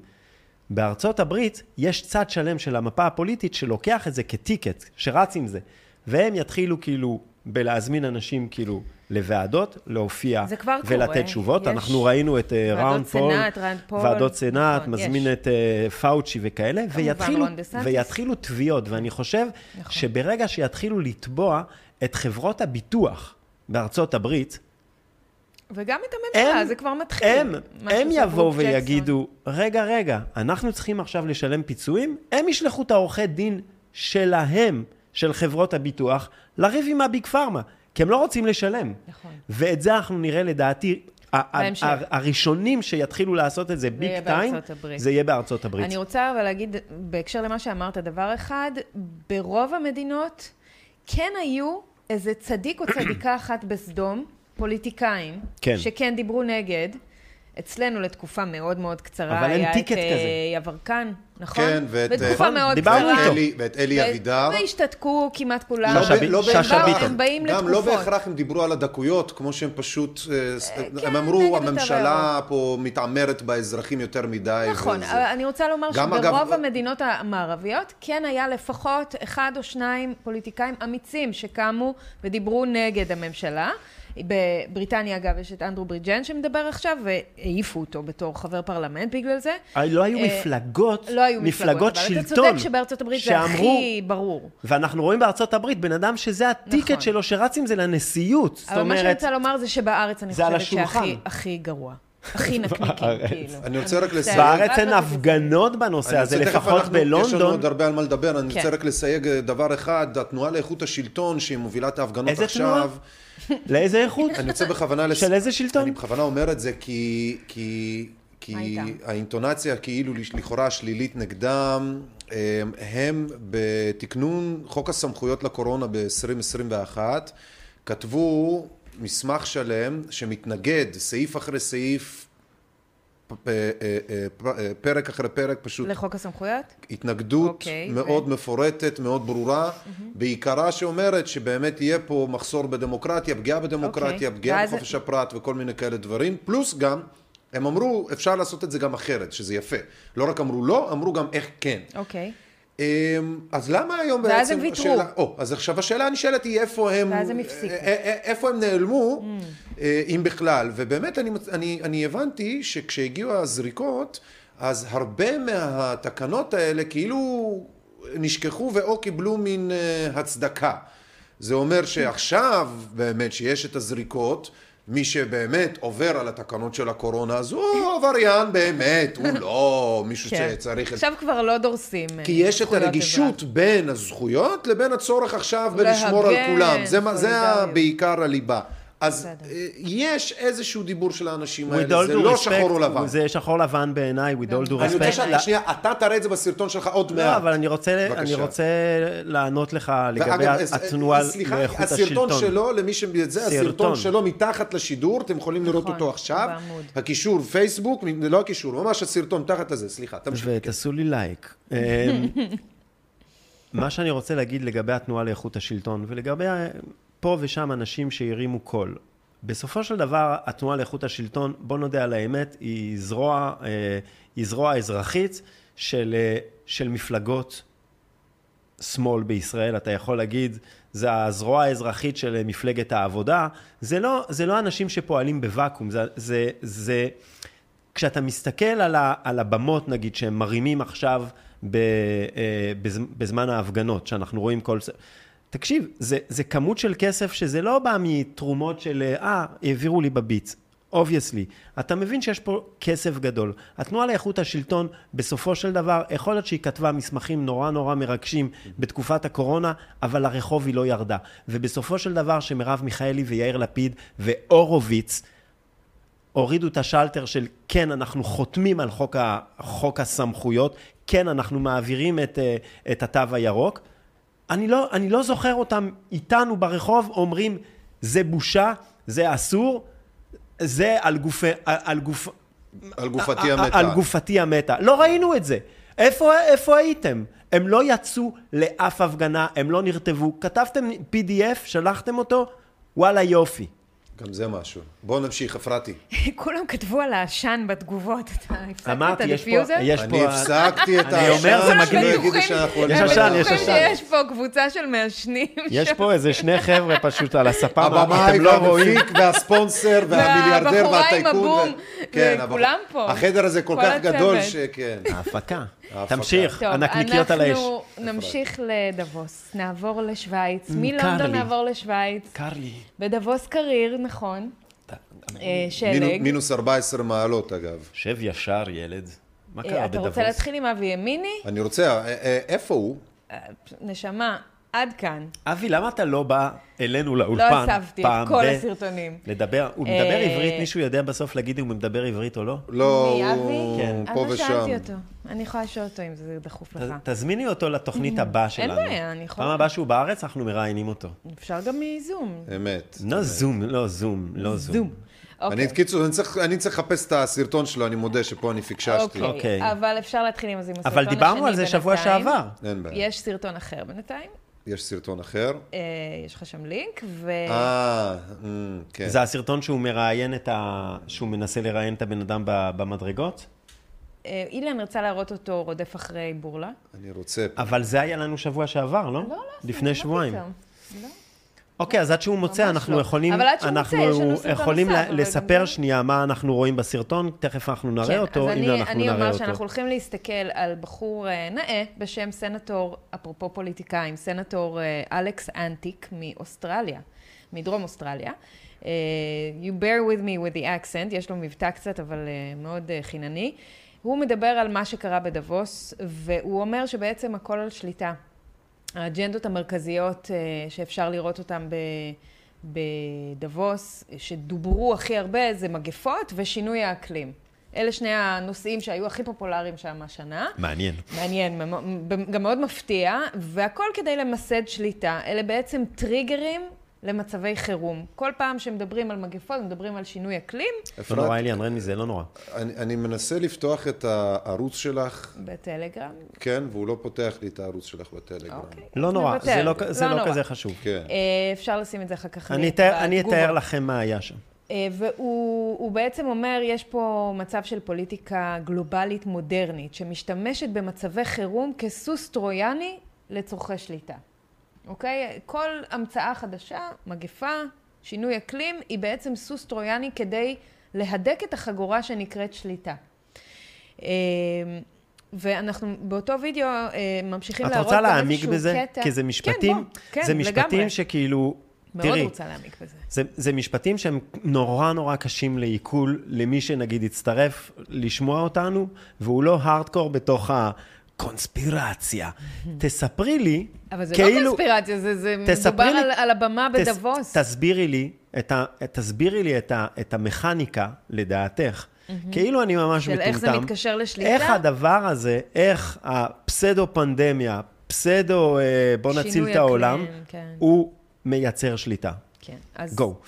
בארצות הברית יש צד שלם של המפה הפוליטית שלוקח את זה כטיקט, שרץ עם זה. והם יתחילו כאילו בלהזמין אנשים כאילו לוועדות, להופיע ולתת קורה. תשובות. יש אנחנו ראינו את אה, ראונד פול, סנאט, ראונד פול, ועדות סנאט, נכון, מזמין יש. את אה, פאוצ'י וכאלה, ויתחילו. ויתחילו תביעות, ואני חושב נכון. שברגע שיתחילו לתבוע את חברות הביטוח בארצות הברית, וגם את הממשלה, הם, זה כבר מתחיל. הם, הם יבואו. ויגידו, רגע, רגע, אנחנו צריכים עכשיו לשלם פיצויים? הם ישלחו את העורכי דין שלהם, של חברות הביטוח, לריב עם הביג פארמה. כי הם לא רוצים לשלם. נכון. ואת זה אנחנו נראה לדעתי, בהמשך. הראשונים שיתחילו לעשות את זה ביג טיים. זה יהיה בארצות הברית. אני רוצה אבל להגיד, בהקשר למה שאמרת, דבר אחד, ברוב המדינות כן היו איזה צדיק או צדיקה אחת בסדום, פוליטיקאים, כן. שכן דיברו נגד. אצלנו לתקופה מאוד מאוד קצרה, אבל אין היה טיקט את אה, כזה. יברקן, נכון? כן, ואת, בתקופה אה, מאוד קצרה. ואת אלי אבידר. והשתתקו כמעט כולם. שאשא לא ביטון. הם באים גם לא לתקופות. בהכרח הם דיברו על הדקויות, כמו שהם פשוט, אה, ס- כן, הם אמרו, הממשלה פה מתעמרת באזרחים יותר מדי. נכון, אני רוצה לומר שברוב המדינות המערביות כן היה לפחות אחד או שניים פוליטיקאים אמיצים שקמו ודיברו נגד הממשלה. בבריטניה, אגב, יש את אנדרו ברידג'ן שמדבר עכשיו, והעיפו אותו בתור חבר פרלמנט בגלל זה. אה, לא היו אה, מפלגות, לא היו מפלגות מפלגות, אבל אתה שלטון, צודק שבארצות הברית זה שאמרו- הכי ברור. ואנחנו רואים בארצות הברית בן אדם שזה הטיקט נכון. שלו שרץ עם זה לנשיאות. אבל מה שאני אומרת, רוצה לומר זה שבארץ אני זה חושבת שהכי גרוע. הכי נקניקים. כאילו. אני רוצה רק. לסיים. בארץ אין הפגנות בנושא אני הזה, לפחות אנחנו- יש לנו בלונדון. עוד הרבה על מה לדבר, אני כן. רוצה רק לסייג אה, דבר אחד, התנועה לאיכות השלטון, שהיא מובילה את ההפגנות איזה עכשיו. לאיזה איכות? אני רוצה בכוונה... של איזה שלטון? אני בכוונה אומר את זה כי... כי... האינטונציה כאילו לכאורה שלילית נגדם, הם- הם בתקנון חוק הסמכויות לקורונה ב-2021 כתבו מסמך שלם שמתנגד סעיף אחרי סעיף, אה, אה, אה, פרק אחרי פרק, פשוט לחוק הסמכויות? התנגדות אוקיי, מאוד ו- מפורטת, מאוד ברורה, בעיקרה שאומרת שבאמת יהיה פה מחסור בדמוקרטיה, פגיעה בדמוקרטיה, אוקיי. פגיעה ואז- בחופש הפרט וכל מיני כאלה דברים, פלוס גם, הם אמרו, אפשר לעשות את זה גם אחרת, שזה יפה. לא רק אמרו לא, אמרו גם איך כן. אוקיי. אמ, אז למה היום בעצם... ואז הם ויתרו. השאלה, או, אז עכשיו השאלה הנשאלת היא איפה הם... ואז הם הפסיקו. א- א- א- איפה הם נעלמו, אה, אם בכלל. ובאמת אני, אני, אני הבנתי שכשהגיעו הזריקות, אז הרבה מהתקנות האלה כאילו נשכחו ואו קיבלו מין אה, הצדקה. זה אומר שעכשיו באמת שיש את הזריקות, מי שבאמת עובר על התקנות של הקורונה, אז הוא עבריין באמת, הוא לא מישהו כן. שצריך... עכשיו כבר לא דורסים אה, כי יש את הרגישות אזרח. בין הזכויות לבין הצורך עכשיו בלשמור על כולם. זה, זה. בעיקר הליבה. אז בסדר. אה, יש איזשהו דיבור של האנשים האלה, זה לא respect, שחור או לבן. זה שחור לבן בעיניי, with all do אני רוצה respect. ש... שנייה, אתה תראה את זה בסרטון שלך עוד מעט. לא, אבל אני רוצה, אני. רוצה לענות לך לגבי אז- התנועה סליחה, לאיכות הסרטון השלטון. שלו, למי שזה, הסרטון סרטון. שלו מתחת לשידור, אתם יכולים לראות נכון, אותו עכשיו. בעמוד. הקישור פייסבוק, לא הקישור, ממש הסרטון תחת לזה, סליחה, תמשיך. ותעשו לי לייק. מה שאני רוצה להגיד לגבי התנועה לאיכות השלטון, ולגבי פה ושם אנשים שהרימו קול. בסופו של דבר, התנועה לאיכות השלטון, בוא נודה על האמת, היא זרוע, אה, היא זרוע אזרחית של, אה, של מפלגות שמאל בישראל, אתה יכול להגיד, זה הזרוע האזרחית של מפלגת העבודה, זה לא, זה לא אנשים שפועלים בוואקום, זה, זה, זה כשאתה מסתכל על, ה, על הבמות, נגיד, שהם מרימים עכשיו ב, אה, בז, בזמן ההפגנות, שאנחנו רואים כל... תקשיב, זה, זה כמות של כסף שזה לא בא מתרומות של, אה, העבירו לי בביט. obviously. אתה מבין שיש פה כסף גדול. התנועה לאיכות השלטון, בסופו של דבר, יכול להיות שהיא כתבה מסמכים נורא נורא מרגשים בתקופת הקורונה, אבל לרחוב היא לא ירדה. ובסופו של דבר, שמרב מיכאלי ויאיר לפיד והורוביץ הורידו את השלטר של כן, אנחנו חותמים על חוק, ה, חוק הסמכויות, כן, אנחנו מעבירים את, אה, את התו הירוק. אני לא, אני לא זוכר אותם איתנו ברחוב אומרים, זה בושה, זה אסור, זה על, גופי, על, על, גוף, על גופתי על- המתה. על גופתי המתה. לא ראינו את זה. איפה, איפה הייתם? הם לא יצאו לאף הפגנה, הם לא נרטבו. כתבתם PDF, שלחתם אותו, וואלה יופי. גם זה משהו. בואו נמשיך, אפרתי. כולם כתבו על העשן בתגובות. אתה הפסקת את יש ה diffuser? יש אני הפסקתי את אני אומר, זה העשן, מגניב. יש עשן, יש בטוחים עשן. שיש פה קבוצה של מעשנים. יש פה איזה שני חבר'ה פשוט על הספה, הבמאי לא? והמפיק והספונסר והמיליארדר והבחורה עם והטייקון. הבום. כן, וכולם הבח- פה. החדר הזה כל כך גדול. שכן. ההפקה. תמשיך, טוב, הנקניקיות על האש. אנחנו נמשיך לדבוס, נעבור לשוויץ, קר מלונדון. נעבור לשוויץ, קר לי. בדבוס קריר, נכון, אה, שלג. מינוס 14 מעלות אגב. שב ישר, ילד. מה אה, קרה אתה רוצה בדבוס? להתחיל עם אבי ימיני? אני רוצה, איפה הוא? אה, נשמה, עד כאן. אבי, למה אתה לא בא אלינו לא לאולפן אספתי פעם את כל ב- הסרטונים. לדבר, הוא מדבר אה, עברית, מישהו יודע בסוף להגיד אם הוא מדבר עברית או לא? לא, הוא אבי? כן. פה אני לא ושם. שאלתי אותו. אני יכולה לשאול אותו אם זה דחוף לך. תזמיני אותו לתוכנית הבאה שלנו. בעיה, אני יכולה. פעם הבאה שהוא בארץ, אנחנו מראיינים אותו. אפשר גם מזום. אמת. לא זום, לא זום, לא זום. זום. אני, אוקיי. קיצור, אני צריך, אני צריך לחפש את הסרטון שלו, אני מודה שפה אני פיקששתי. אוקיי, אוקיי. אבל אפשר להתחיל עם זה עם הסרטון אבל השני דיברנו על זה שבוע בינתיים. שעבר. אין בעיה. יש סרטון אחר בינתיים, יש סרטון אחר. אה, יש לך שם לינק, ו... אה, אמ, כן. זה הסרטון שהוא מראיין את ה... שהוא מנסה לראיין את הבן אדם במדרגות? אה, אילן רצה להראות אותו רודף אחרי בורלה. אני רוצה... אבל זה היה לנו שבוע שעבר, לא? לא, לא, לפני שבועיים. לא. אוקיי, אז עד שהוא מוצא, אנחנו לא. יכולים... אבל עד שהוא אנחנו מוצא, יש לנו סרטון יכולים נוסף, אבל גם לספר שנייה מה אנחנו רואים בסרטון, תכף אנחנו נראה כן, אותו, אז אם אני, אנחנו אני נראה אומר אותו. שאנחנו הולכים להסתכל על בחור אה, נאה בשם סנטור, אפרופו פוליטיקאים, סנטור אה, אלכס אנטיק מאוסטרליה, מדרום אוסטרליה. אה, you bear with me with the accent, יש לו מבטא קצת, אבל מאוד חינני. הוא מדבר על מה שקרה בדבוס, והוא אומר שבעצם הכל על שליטה. האג'נדות המרכזיות אה, שאפשר לראות אותן ב... בדבוס, שדוברו הכי הרבה, זה מגפות ושינוי האקלים. אלה שני הנושאים שהיו הכי פופולריים שם השנה. מעניין. מעניין, גם מאוד מפתיע, והכל כדי למסד שליטה. אלה בעצם טריגרים למצבי חירום. כל פעם שמדברים על מגפות, מדברים על שינוי אקלים, לא נורא, אליאן, רן מזה, לא נורא. אני, אני מנסה לפתוח את הערוץ שלך, בטלגרם. כן, והוא לא פותח לי את הערוץ שלך בטלגרם. אוקיי. לא נורא, נוותר. זה לא כ- זה לא לא נורא. כזה חשוב. כן. אה, אפשר לשים את זה אחר כך אני אתאר- אני בתגובות. אתאר לכם מה היה שם. אה, והוא הוא בעצם אומר, יש פה מצב של פוליטיקה גלובלית מודרנית, שמשתמשת במצבי חירום כסוס טרויאני לצורכי שליטה. אוקיי? כל המצאה חדשה, מגפה, שינוי אקלים, היא בעצם סוס טרויאני כדי להדק את החגורה שנקראת שליטה. אה, ואנחנו באותו וידאו אה, ממשיכים את להראות רוצה גם להעמיק איזשהו בזה? קטע. כי זה משפטים, כן, בוא, כן, זה משפטים לגמרי. שכאילו, מאוד תראי, רוצה להעמיק בזה. זה, זה משפטים שהם נורא נורא קשים לעיכול למי שנגיד יצטרף לשמוע אותנו, והוא לא הארדקור בתוך הקונספירציה. תספרי לי, אבל זה כאילו, לא קונספירציה, זה, זה מדובר לי- על, על הבמה תס- בדבוס. תסבירי לי, את ה, תסבירי לי את, ה, את המכניקה, לדעתך. כאילו אני ממש של מטומטם. איך זה מתקשר לשליטה? איך הדבר הזה, איך הפסדו-פנדמיה, פסדו, אה, בוא נציל את העולם, כן. הוא מייצר שליטה. כן, אז... גו.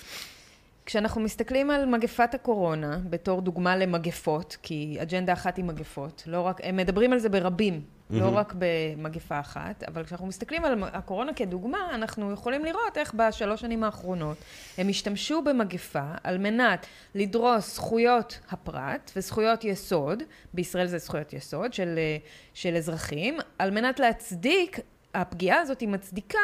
כשאנחנו מסתכלים על מגפת הקורונה בתור דוגמה למגפות, כי אג'נדה אחת היא מגפות, לא רק, הם מדברים על זה ברבים, לא רק במגפה אחת, אבל כשאנחנו מסתכלים על הקורונה כדוגמה, אנחנו יכולים לראות איך בשלוש שנים האחרונות הם השתמשו במגפה על מנת לדרוס זכויות הפרט וזכויות יסוד, בישראל זה זכויות יסוד של, של אזרחים, על מנת להצדיק, הפגיעה הזאת היא מצדיקה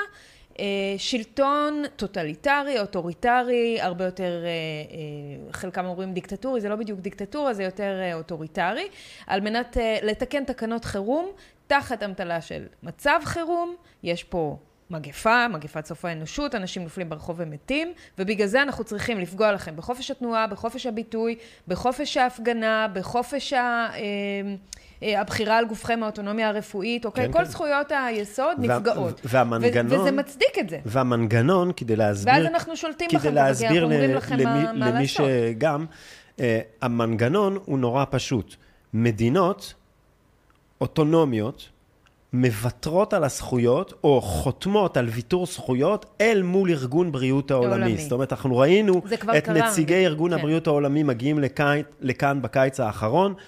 שלטון טוטליטרי, אוטוריטרי, הרבה יותר, אה, אה, חלקם אומרים דיקטטורי, זה לא בדיוק דיקטטורה, זה יותר אה, אוטוריטרי, על מנת אה, לתקן תקנות חירום תחת אמתלה של מצב חירום, יש פה מגפה, מגפת סוף האנושות, אנשים נופלים ברחוב ומתים, ובגלל זה אנחנו צריכים לפגוע לכם בחופש התנועה, בחופש הביטוי, בחופש ההפגנה, בחופש ה... אה, אה, הבחירה על גופכם, האוטונומיה הרפואית, אוקיי? כן, כל כן. זכויות היסוד וה- נפגעות. והמנגנון- וזה מצדיק את זה. והמנגנון, כדי להסביר... ואז אנחנו שולטים בכם, כדי כי להסביר אנחנו אומרים ל- לכם למי, מה- מה למי לעשות. שגם, אה, המנגנון הוא נורא פשוט. מדינות אוטונומיות מוותרות על הזכויות, או חותמות על ויתור זכויות, אל מול ארגון בריאות העולמי. העולמי. זאת אומרת, אנחנו ראינו את קרה, נציגי כן. ארגון הבריאות העולמי מגיעים לכאן, לכאן בקיץ האחרון, אה,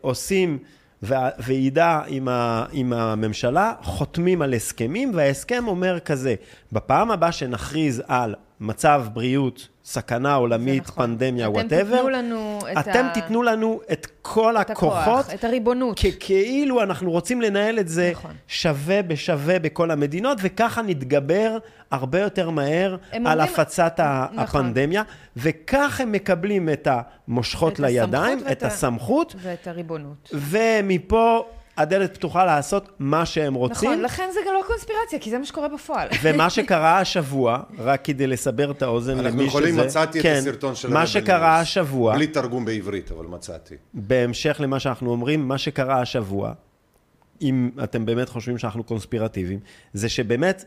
עושים וה- ועידה עם, ה, עם הממשלה, חותמים על הסכמים, וההסכם אומר כזה, בפעם הבאה שנכריז על מצב בריאות, סכנה עולמית, נכון. פנדמיה, אתם וואטאבר, תיתנו לנו את אתם ה- תיתנו לנו את כל את הכוח, הכוחות, את הריבונות. כאילו אנחנו רוצים לנהל את זה נכון. שווה בשווה בכל המדינות, וככה נתגבר הרבה יותר מהר על אומרים- הפצת נכון. הפנדמיה, וכך הם מקבלים את המושכות את לידיים, את ואת הסמכות, ואת הריבונות. ומפה הדלת פתוחה לעשות מה שהם רוצים. נכון, לכן זה גם לא קונספירציה, כי זה מה שקורה בפועל. ומה שקרה השבוע, רק כדי לסבר את האוזן למי שזה... אנחנו יכולים, מצאתי את כן, הסרטון של מה שקרה. השבוע, בלי תרגום בעברית, אבל מצאתי. בהמשך למה שאנחנו אומרים, מה שקרה השבוע, אם אתם באמת חושבים שאנחנו קונספירטיביים, זה שבאמת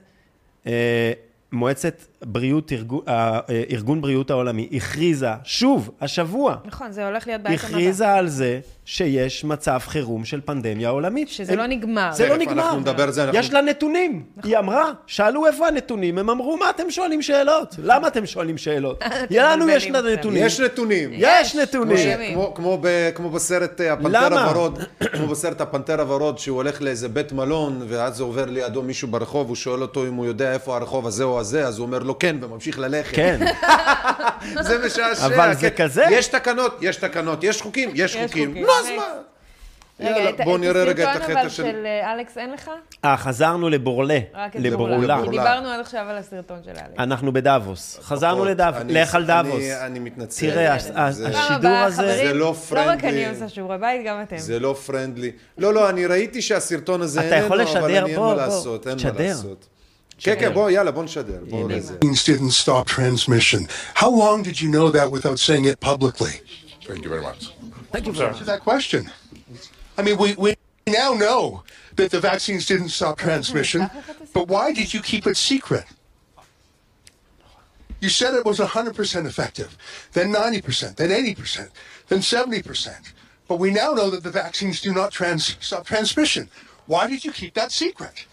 אה, מועצת בריאות, ארגון, אה, אה, ארגון בריאות העולמי הכריזה, שוב, השבוע, נכון, זה הולך להיות בעצם הכריזה על זה שיש מצב חירום של פנדמיה עולמית. שזה הם- לא נגמר. זה לא נגמר. אנחנו נדבר על זה, אנחנו- יש לה נתונים. היא אמרה, שאלו איפה הנתונים, הם אמרו, מה אתם שואלים שאלות? למה אתם שואלים שאלות? לנו יש. נתונים. יש נתונים. יש נתונים. כמו, כמו, בסרט אה, הפנתר? הוורוד, כמו בסרט הפנתר הוורוד, שהוא הולך לאיזה בית מלון, ואז עובר לידו מישהו ברחוב, הוא שואל אותו אם הוא יודע איפה הרחוב הזה או הזה, אז הוא אומר לו כן, וממשיך ללכת. כן, זה משעשע. אבל זה כן. כזה. יש תקנות, יש תקנות, יש חוקים, יש, חוקים. נו, אז רגע, מה? יאללה, בואו נראה רגע את החטא אבל של... של אה, אלכס אין לך? אה, חזרנו לבורלה, רק את לבורלה. לבורלה. כי דיברנו עד עכשיו על הסרטון של אלכס. אנחנו בדאבוס, חזרנו פחות. לדאבוס, לך על דאבוס. אני- מתנצל. תראה, השידור הזה- זה לא לא רק פרנדלי. אני עושה שיעורי בית, גם אתם. זה לא פרנדלי. לא, לא, אני ראיתי שהסרטון הזה איננו, אבל אני אין מה לעשות, אין מה. לעשות. כן, כן, בוא, יאללה, בוא נשדר. בוא הנה. לזה. vaccines didn't stop transmission. How long did you know that without saying it publicly? Thank you very much. Thank you Answer that question. I mean, we, we now know that the vaccines didn't stop transmission, but why did you keep it secret? You said it was 100% effective, then 90%, then 80%, then 70%. But we now know that the vaccines do not trans- stop transmission. Why did you keep that secret?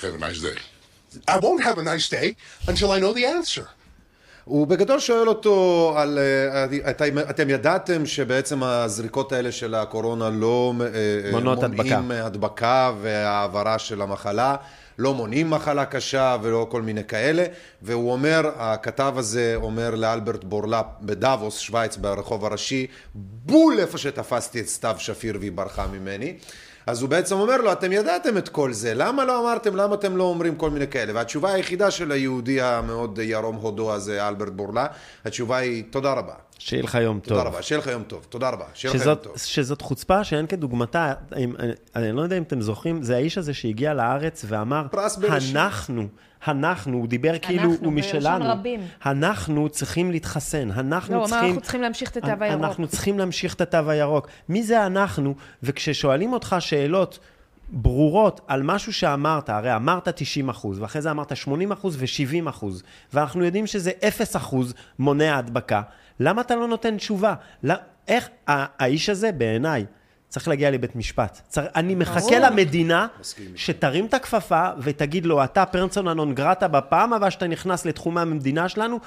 Have a nice day. I won't have a nice day until I know the answer. הוא בגדול שואל אותו על... אה, אתם, אתם ידעתם שבעצם הזריקות האלה של הקורונה לא אה, אה, מונעות מונעים הדבקה והעברה של המחלה, לא מונעים מחלה קשה ולא כל מיני כאלה, והוא אומר, הכתב הזה אומר לאלברט בורלה בדאבוס, שווייץ, ברחוב הראשי, בול איפה שתפסתי את סתיו שפיר והיא ברחה ממני. אז הוא בעצם אומר לו, אתם ידעתם את כל זה, למה לא אמרתם, למה אתם לא אומרים כל מיני כאלה? והתשובה היחידה של היהודי המאוד ירום הודו הזה, אלברט בורלה, התשובה היא, תודה רבה. שיהיה לך יום טוב. תודה רבה, שיהיה לך יום טוב, תודה רבה, שיהיה לך יום טוב. שזאת חוצפה שאין כדוגמתה, אם, אני, אני לא יודע אם אתם זוכרים, זה האיש הזה שהגיע לארץ ואמר. אנחנו, אנחנו, הוא דיבר כאילו הוא משלנו, רבים. אנחנו צריכים להתחסן, אנחנו לא, הוא אמר, צריכים... אנחנו צריכים להמשיך את התו הירוק. אנחנו צריכים להמשיך את התו הירוק. מי זה אנחנו? וכששואלים אותך שאלות ברורות על משהו שאמרת, הרי אמרת 90 אחוז, ואחרי זה אמרת 80 אחוז ו-70 אחוז, ואנחנו יודעים שזה 0 אחוז מונע הדבקה, למה אתה לא נותן תשובה? לא, איך האיש הזה, בעיניי, צריך להגיע לבית משפט. צר... אני מחכה למדינה שתרים את הכפפה ותגיד לו, אתה פרסונה נון גרטה, בפעם הבאה שאתה נכנס לתחומי המדינה שלנו,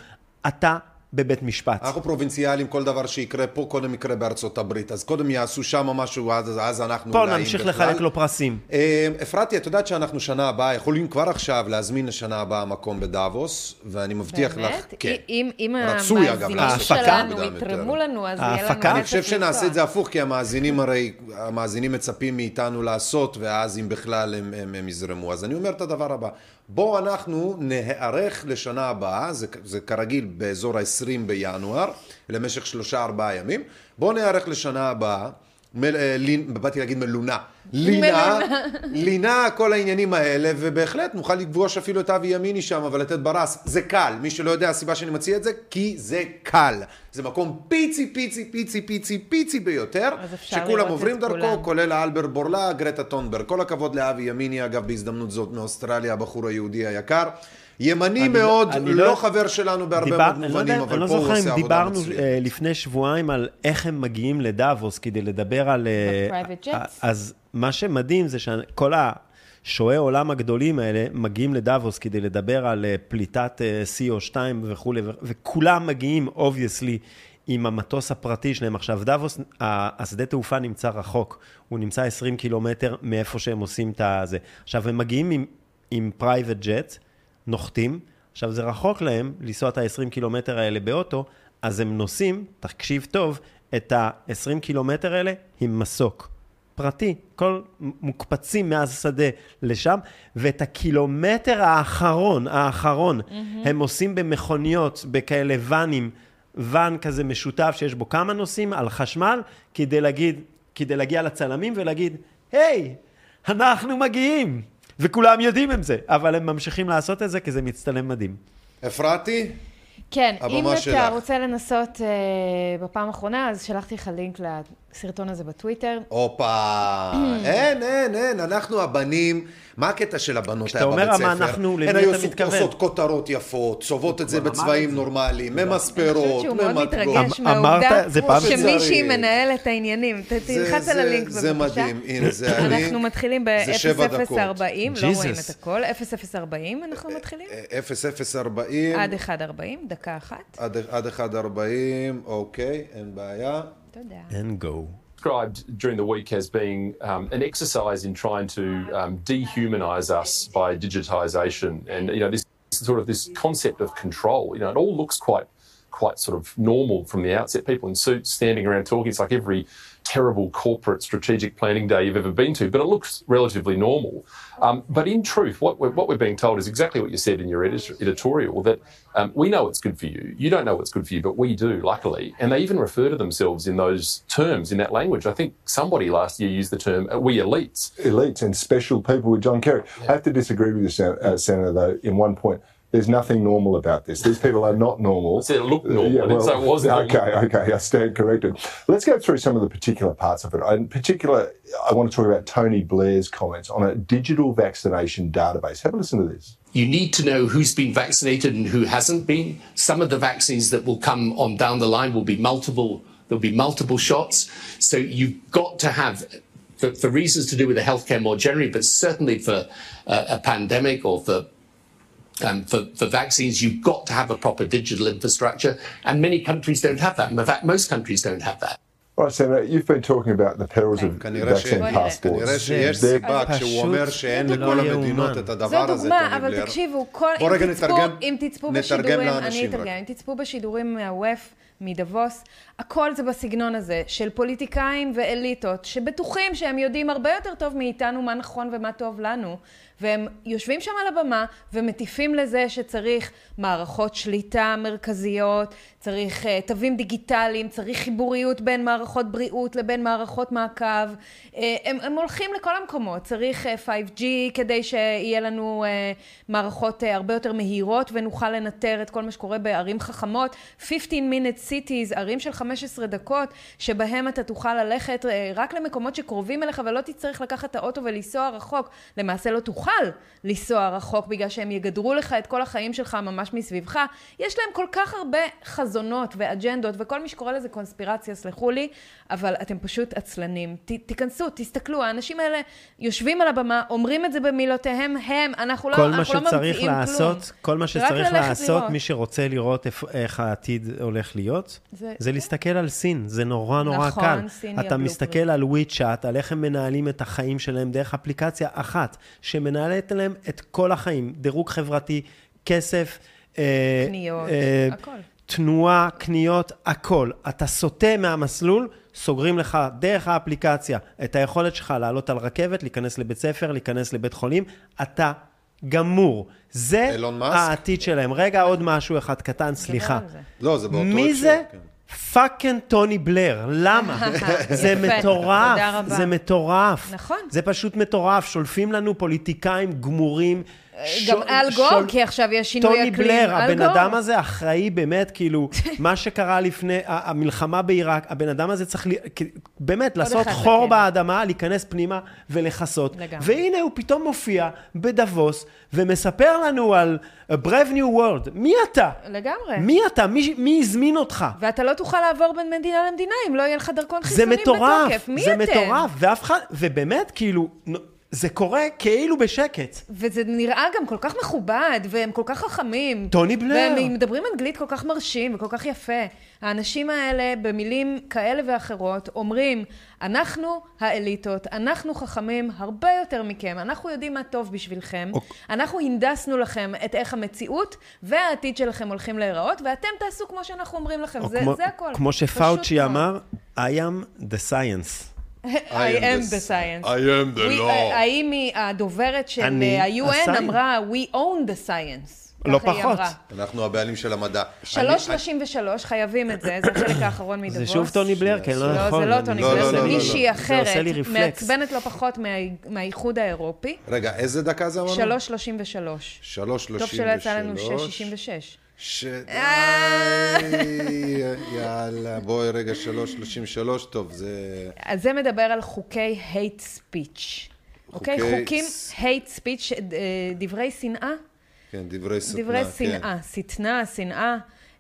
אתה בבית משפט. אנחנו פרובינציאלים, כל דבר שיקרה פה, קודם יקרה בארצות הברית. אז קודם יעשו שם משהו, אז, אז אנחנו פה נמשיך בכלל. לחלק לו פרסים. אה, אפרתי, את יודעת שאנחנו שנה הבאה, יכולים כבר עכשיו להזמין לשנה הבאה מקום בדאבוס, ואני מבטיח לך, באמת? כן. אם, אם המאזינים? שלנו. יתרמו לנו, אז יהיה לנו ההפקה? אני חושב שנעשה. את זה הפוך, כי המאזינים הרי, המאזינים מצפים מאיתנו לעשות, ואז אם בכלל הם, הם, הם יזרמו. אז אני אומר את הדבר הבא, בואו אנחנו נערך לשנה הבאה, זה, זה כרגיל באזור ה-20 בינואר, למשך שלושה ארבעה ימים, בואו נערך לשנה הבאה. מל, אה, באתי להגיד מלונה, לינה, לינה, כל העניינים האלה, ובהחלט נוכל לפגוש אפילו את אבי ימיני שם ולתת ברס. זה קל, מי שלא יודע הסיבה שאני מציע את זה, כי זה קל. זה מקום פיצי, פיצי, פיצי, פיצי, פיצי ביותר, שכולם עוברים דרכו, כולם. כולל האלבר בורלה, גרטה טונברג. כל הכבוד לאבי ימיני, אגב, בהזדמנות זאת מאוסטרליה, הבחור היהודי היקר. ימני אני לא- מאוד, אני לא לא- חבר שלנו בהרבה דיבר, מאוד אני לא, מובנים, יודע, אבל אני לא פה הוא זוכר עושה אם עבודה דיברנו מצוינת. אה, לפני שבועיים על איך הם מגיעים לדאבוס כדי לדבר על... אה, אז מה שמדהים זה שכל השועי עולם הגדולים האלה מגיעים לדאבוס כדי לדבר על אה, פליטת אה, CO2 וכולי, וכולם מגיעים, obviously, עם המטוס הפרטי שלהם. עכשיו, דאבוס, השדה תעופה נמצא רחוק, הוא נמצא 20 קילומטר מאיפה שהם עושים את הזה. עכשיו, הם מגיעים עם, עם private jet, נוחתים, עכשיו זה רחוק להם לנסוע את ה-20 קילומטר האלה באוטו, אז הם נוסעים, תקשיב טוב, את ה-20 קילומטר האלה עם מסוק. פרטי, כל מוקפצים מהשדה לשם, ואת הקילומטר האחרון, האחרון, mm-hmm. הם עושים במכוניות, בכאלה ואנים, ואן כזה משותף שיש בו כמה נוסעים על חשמל, כדי להגיד, כדי להגיע לצלמים ולהגיד, היי, אנחנו מגיעים. וכולם יודעים עם זה, אבל הם ממשיכים לעשות את זה כי זה מצטלם מדהים. אפרתי? כן, אם אתה שלך. רוצה לנסות uh, בפעם האחרונה, אז שלחתי לך לינק הסרטון הזה בטוויטר. הופה, אין, אין, אין, אנחנו הבנים, מה הקטע של הבנות כשאתה היה אומר בבית מה ספר? אנחנו, למי הן היו אתה עושות- מתכוון? כותרות יפות, צובעות את זה בצבעים נורמליים, אני ממספרות, חושבת שהוא מאוד. מתרגש מהעובדה זה שמישהי. מנהל את העניינים. זה- תלחץ על זה- הלינק זה בבקשה. מדהים, הנה זה הלינק. אנחנו מתחילים זה שבע דקות. ב-0040, לא רואים. את הכל, 0040 אנחנו מתחילים. אה, 0040, עד 140, דקה אחת. עד 140, אוקיי, אין בעיה. and go. Described during the week as being um, an exercise in trying to um, dehumanise us by digitisation, and you know this sort of this concept of control. You know, it all looks quite quite sort of normal from the outset. People in suits standing around talking. It's like every terrible corporate strategic planning day you've ever been to, but it looks relatively normal um, but in truth what we're, what we're being told is exactly what you said in your edit- editorial that um, we know what's good for you. You don't know what's good for you but we do luckily. And they even refer to themselves in those terms in that language. I think somebody last year used the term uh, we elites. Elites and special people with John Kerry. I have to disagree with you, Sen- uh, Senator, though, in one point. There's nothing normal about this. These people are not normal. I said it looked normal. I didn't say it was normal. Okay, okay, I stand corrected. Let's go through some of the particular parts of it. In particular, I want to talk about Tony Blair's comments on a digital vaccination database. Have a listen to this. You need to know who's been vaccinated and who hasn't been. Some of the vaccines that will come on down the line will be multiple. There'll be multiple shots. So you've got to have, for, for reasons to do with the healthcare more generally, but certainly for uh, a pandemic or for um, for, for vaccines, you've got to have a proper digital infrastructure, and many countries don't have that. In fact, most countries don't have that. All right, Senator, you've been talking about the perils of כנראה ש- vaccine passports. כנראה שיש They're- סיבה פשוט כשהוא אומר שאין לא לכל יאומן. המדינות את זו הדבר הזה, דוגמה, טוני אבל בלייר. תקשיבו, כל, בוא אם, רגע תצפו, נתרגם- אם תצפו נתרגם בשידורים, אני לאנשים אתרגם, רק. אם תצפו בשידורים מהווף, מדבוס, הכל זה בסגנון הזה, של פוליטיקאים ואליטות, שבטוחים שהם יודעים הרבה יותר טוב מאיתנו מה נכון ומה טוב לנו, והם יושבים שם על הבמה ומטיפים לזה שצריך מערכות שליטה מרכזיות, צריך uh, תווים דיגיטליים, צריך חיבוריות בין מערכות בריאות לבין מערכות מעקב. Uh, הם, הם הולכים לכל המקומות, צריך uh, 5G כדי שיהיה לנו uh, מערכות uh, הרבה יותר מהירות ונוכל לנטר את כל מה שקורה בערים חכמות. 15 minute cities, ערים של 15 דקות, שבהם אתה תוכל ללכת uh, רק למקומות שקרובים אליך ולא תצטרך לקחת את האוטו ולנסוע רחוק. למעשה לא תוכל לנסוע רחוק בגלל שהם יגדרו לך את כל החיים שלך ממש מסביבך. יש להם כל כך הרבה חזונות ואג'נדות, וכל מי שקורא לזה קונספירציה, סלחו לי, אבל אתם פשוט עצלנים. ת, תיכנסו, תסתכלו, האנשים האלה יושבים על הבמה, אומרים את זה במילותיהם הם, אנחנו לא, כל מה אנחנו לא שצריך ממציאים לעשות, כלום. כל מה שצריך ללכת לעשות, לראות. מי שרוצה לראות איך העתיד הולך להיות, זה- זה להסתכל על סין, זה נורא נורא נכון, קל. סין היא אתה. מסתכל על וויצ'אט, על איך הם מנהלים את החיים שלהם דרך אפליקציה אחת, שמנהלת להם את כל החיים, דירוג חברתי, כסף, אה, קניות, אה, הכל. תנועה, קניות, הכל. אתה סוטה מהמסלול, סוגרים לך דרך האפליקציה את היכולת שלך לעלות על רכבת, להיכנס לבית ספר, להיכנס לבית חולים, אתה גמור. זה? העתיד שלהם. רגע, עוד משהו אחד קטן, סליחה. לא, זה באותו מי זה? fucking טוני בלר. למה? זה. מטורף. זה מטורף. נכון. זה פשוט מטורף. שולפים לנו פוליטיקאים גמורים. גם אל גור, כי עכשיו יש שינוי טוני אקלים. בלר, אל הבן. אדם הזה אחראי באמת, כאילו, מה שקרה לפני המלחמה בעיראק, הבן אדם הזה צריך, באמת, לעשות חור. באדמה, להיכנס פנימה ולכסות. והנה הוא פתאום מופיע בדבוס ומספר לנו על a brave new world. מי אתה? לגמרי. מי אתה? מי, מי הזמין אותך? ואתה לא תוכל לעבור בין מדינה למדינה אם לא יהיה לך דרכון זה חיסונים מטורף, בתוקף. מי זה אתם? מטורף, ואף אחד, ובאמת, כאילו, זה קורה כאילו בשקט. וזה נראה גם כל כך מכובד, והם כל כך חכמים. טוני בלר. והם מדברים אנגלית כל כך מרשים וכל כך יפה. האנשים האלה, במילים כאלה ואחרות, אומרים, אנחנו האליטות, אנחנו חכמים הרבה יותר מכם, אנחנו יודעים מה טוב בשבילכם, אוק. אנחנו הנדסנו לכם את איך המציאות והעתיד שלכם הולכים להיראות, ואתם תעשו כמו שאנחנו אומרים לכם, זה, כמו, זה הכל. כמו שפאוצ'י. אמר, I am the science. I am the science. I am the We- law. ההיא מהדוברת של אני אה, ה-UN ה-science. אמרה, We own the science. לא פחות. אנחנו הבעלים של המדע. 3.33, חייבים את זה, זה החלק האחרון מדבוס. זה שוב טוני בלר, כן, לא לא, נכון. זה לא טוני לא, בלר, לא, זה לא, לא, מישהי לא. אחרת, זה עושה לי רפלקס. מעצבנת לא פחות מה- מהאיחוד האירופי. רגע, איזה דקה זה אמרנו? 3.33. 3.33. טוב שלא יצא לנו 6.66. ש... יאללה, בואי רגע, 333, טוב, זה... אז זה מדבר על חוקי hate speech. אוקיי? חוקי חוקים hate speech, אה, דברי שנאה. כן, דברי שטנה. דברי כן. שנאה, שטנה, שנאה.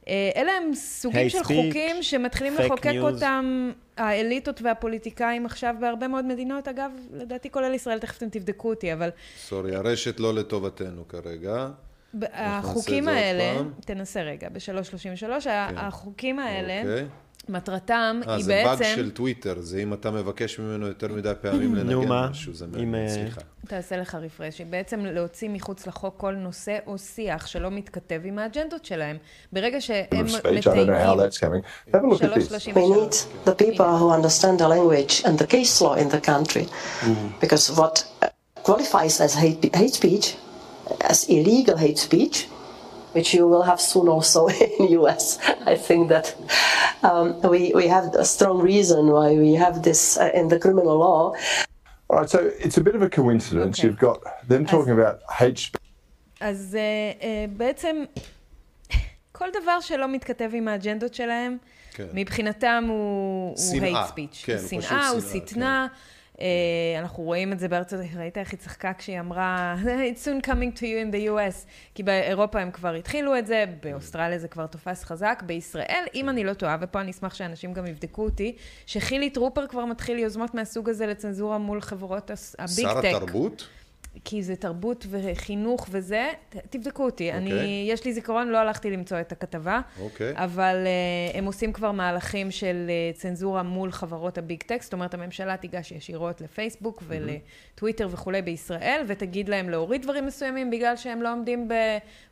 אה, אלה הם סוגים של חוקים שמתחילים לחוקק. אותם האליטות והפוליטיקאים עכשיו בהרבה מאוד מדינות. אגב, לדעתי כולל ישראל, תכף אתם תבדקו אותי, אבל סורי, הרשת לא לטובתנו כרגע. החוקים האלה, פעם. תנסה רגע, ב-333, החוקים האלה, אוקיי. מטרתם אה, היא זה באג בעצם... של טוויטר, זה אם אתה מבקש ממנו יותר מדי פעמים לנגן? משהו, זה מעניין, אה, סליחה. תעשה לך רפרש, היא בעצם להוציא מחוץ לחוק כל נושא או שיח שלא מתכתב עם האג'נדות שלהם. ברגע שהם מתייגים... the people who understand the language and the case law in the country. Because what uh, qualifies as hate speech, as illegal hate speech, which you will have soon also in US, I think that um, we, we have a strong reason why we have this uh, in the criminal law. All right, so it's a bit of a coincidence. Okay. You've got them talking about hate speech. אז uh, uh, בעצם כל דבר שלא מתכתב עם האג'נדות שלהם, כן. מבחינתם הוא, הוא שנאה. hate speech. כן, הוא הוא פשוט שנאה, הוא שנאה, שטנה. Uh, אנחנו רואים את זה בארצות, ראית איך היא צחקה כשהיא אמרה, It's soon coming to you in the US, כי באירופה הם כבר התחילו את זה, באוסטרליה זה כבר תופס חזק, בישראל, אם אני לא טועה, ופה אני אשמח שאנשים גם יבדקו אותי, שחילי טרופר כבר מתחיל יוזמות מהסוג הזה לצנזורה מול חברות הביג טק. שר התרבות? כי זה תרבות וחינוך וזה, תבדקו אותי. אוקיי. אני, יש לי זיכרון, לא הלכתי למצוא את הכתבה, אוקיי. אבל uh, הם עושים כבר מהלכים של uh, צנזורה מול חברות ה-big tech, זאת אומרת, הממשלה תיגש ישירות לפייסבוק ולטוויטר וכולי בישראל, ותגיד להם להוריד דברים מסוימים בגלל שהם לא עומדים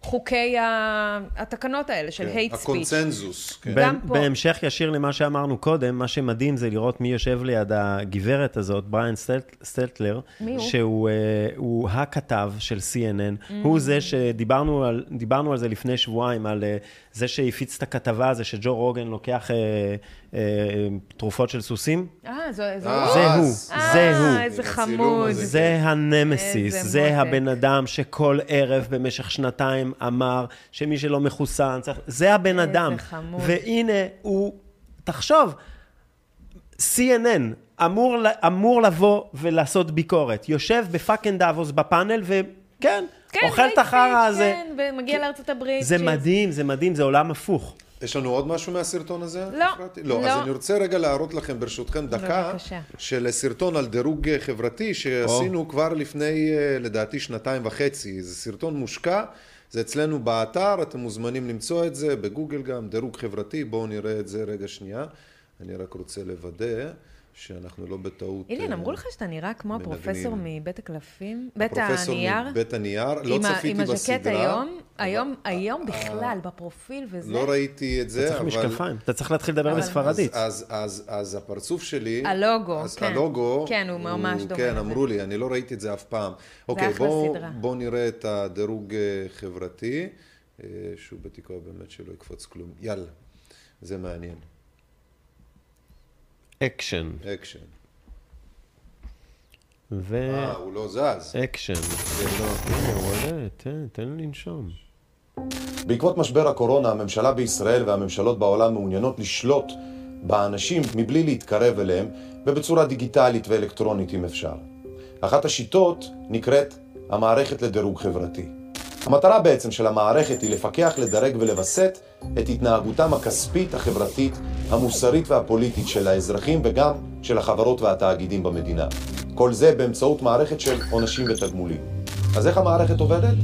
בחוקי ה- התקנות האלה של כן, hate speech. הקונצנזוס, כן. גם ב- פה. בהמשך ישיר למה שאמרנו קודם, מה שמדהים זה לראות מי יושב ליד הגברת הזאת, בריאן סטל- סטלטלר, מי הוא? שהוא אה, הוא הכתב של CNN, Mm. הוא זה שדיברנו על, דיברנו על זה לפני שבועיים, על אה, זה שהפיץ את הכתבה הזו שג'ו רוגן לוקח אה, אה, תרופות של סוסים. אה, זו- זו אה, הוא? זה הוא, זה אה. איזה חמוד. הזה. זה הנמסיס, איזה זה. הבן אדם שכל ערב במשך שנתיים אמר שמי שלא מחוסן צריך... זה הבן איזה אדם. חמוד. והנה הוא, תחשוב, CNN אמור, אמור לבוא ולעשות ביקורת. יושב בפאקינג דאבוס בפאנל וכן, כן, אוכל את החרא הזה. כן, ומגיע לארצות הברית. זה ש- מדהים, זה מדהים, זה עולם הפוך. יש לנו עוד משהו מהסרטון הזה? לא, אפרתי? לא. לא. אז אני רוצה רגע להראות לכם ברשותכם דקה בבקשה. של סרטון על דירוג חברתי שעשינו כבר לפני אה, לדעתי שנתיים וחצי. זה סרטון מושקע, זה אצלנו באתר, אתם מוזמנים למצוא את זה, בגוגל גם, דירוג חברתי, בואו נראה את זה רגע שנייה. אני רק רוצה לוודא שאנחנו לא בטעות... אילן, אה, אמרו לך שאתה נראה כמו. הפרופסור מבית הקלפים? בית הפרופסור הנייר? מבית הנייר, לא צפיתי עם הז'קט בסדרה. היום, היום, היום בכלל, בפרופיל וזה. לא ראיתי את זה, אתה צריך אבל... משקפיים, אתה צריך להתחיל לדבר אבל- בספרדית. אז, אז, אז הפרצוף שלי... הלוגו, כן. הלוגו... כן, הוא ממש דומה כן. אמרו לי, אני לא ראיתי את זה אף פעם. אוקיי, אחלה בואו נראה את הדירוג אה, חברתי, אה, שהוא בתקווה באמת שלא יקפוץ כלום. יאללה, זה מעניין. אקשן. אקשן. ו... אה, הוא לא זז. אקשן. הוא עולה, תן, לו לנשום. בעקבות משבר הקורונה, הממשלה בישראל והממשלות בעולם מעוניינות לשלוט באנשים מבלי להתקרב אליהם, ובצורה דיגיטלית ואלקטרונית אם אפשר. אחת השיטות נקראת המערכת לדירוג חברתי. המטרה בעצם של המערכת היא לפקח, לדרג ולווסת את התנהגותם הכספית, החברתית, המוסרית והפוליטית של האזרחים וגם של החברות והתאגידים במדינה. כל זה באמצעות מערכת של עונשים ותגמולים. אז איך המערכת עובדת?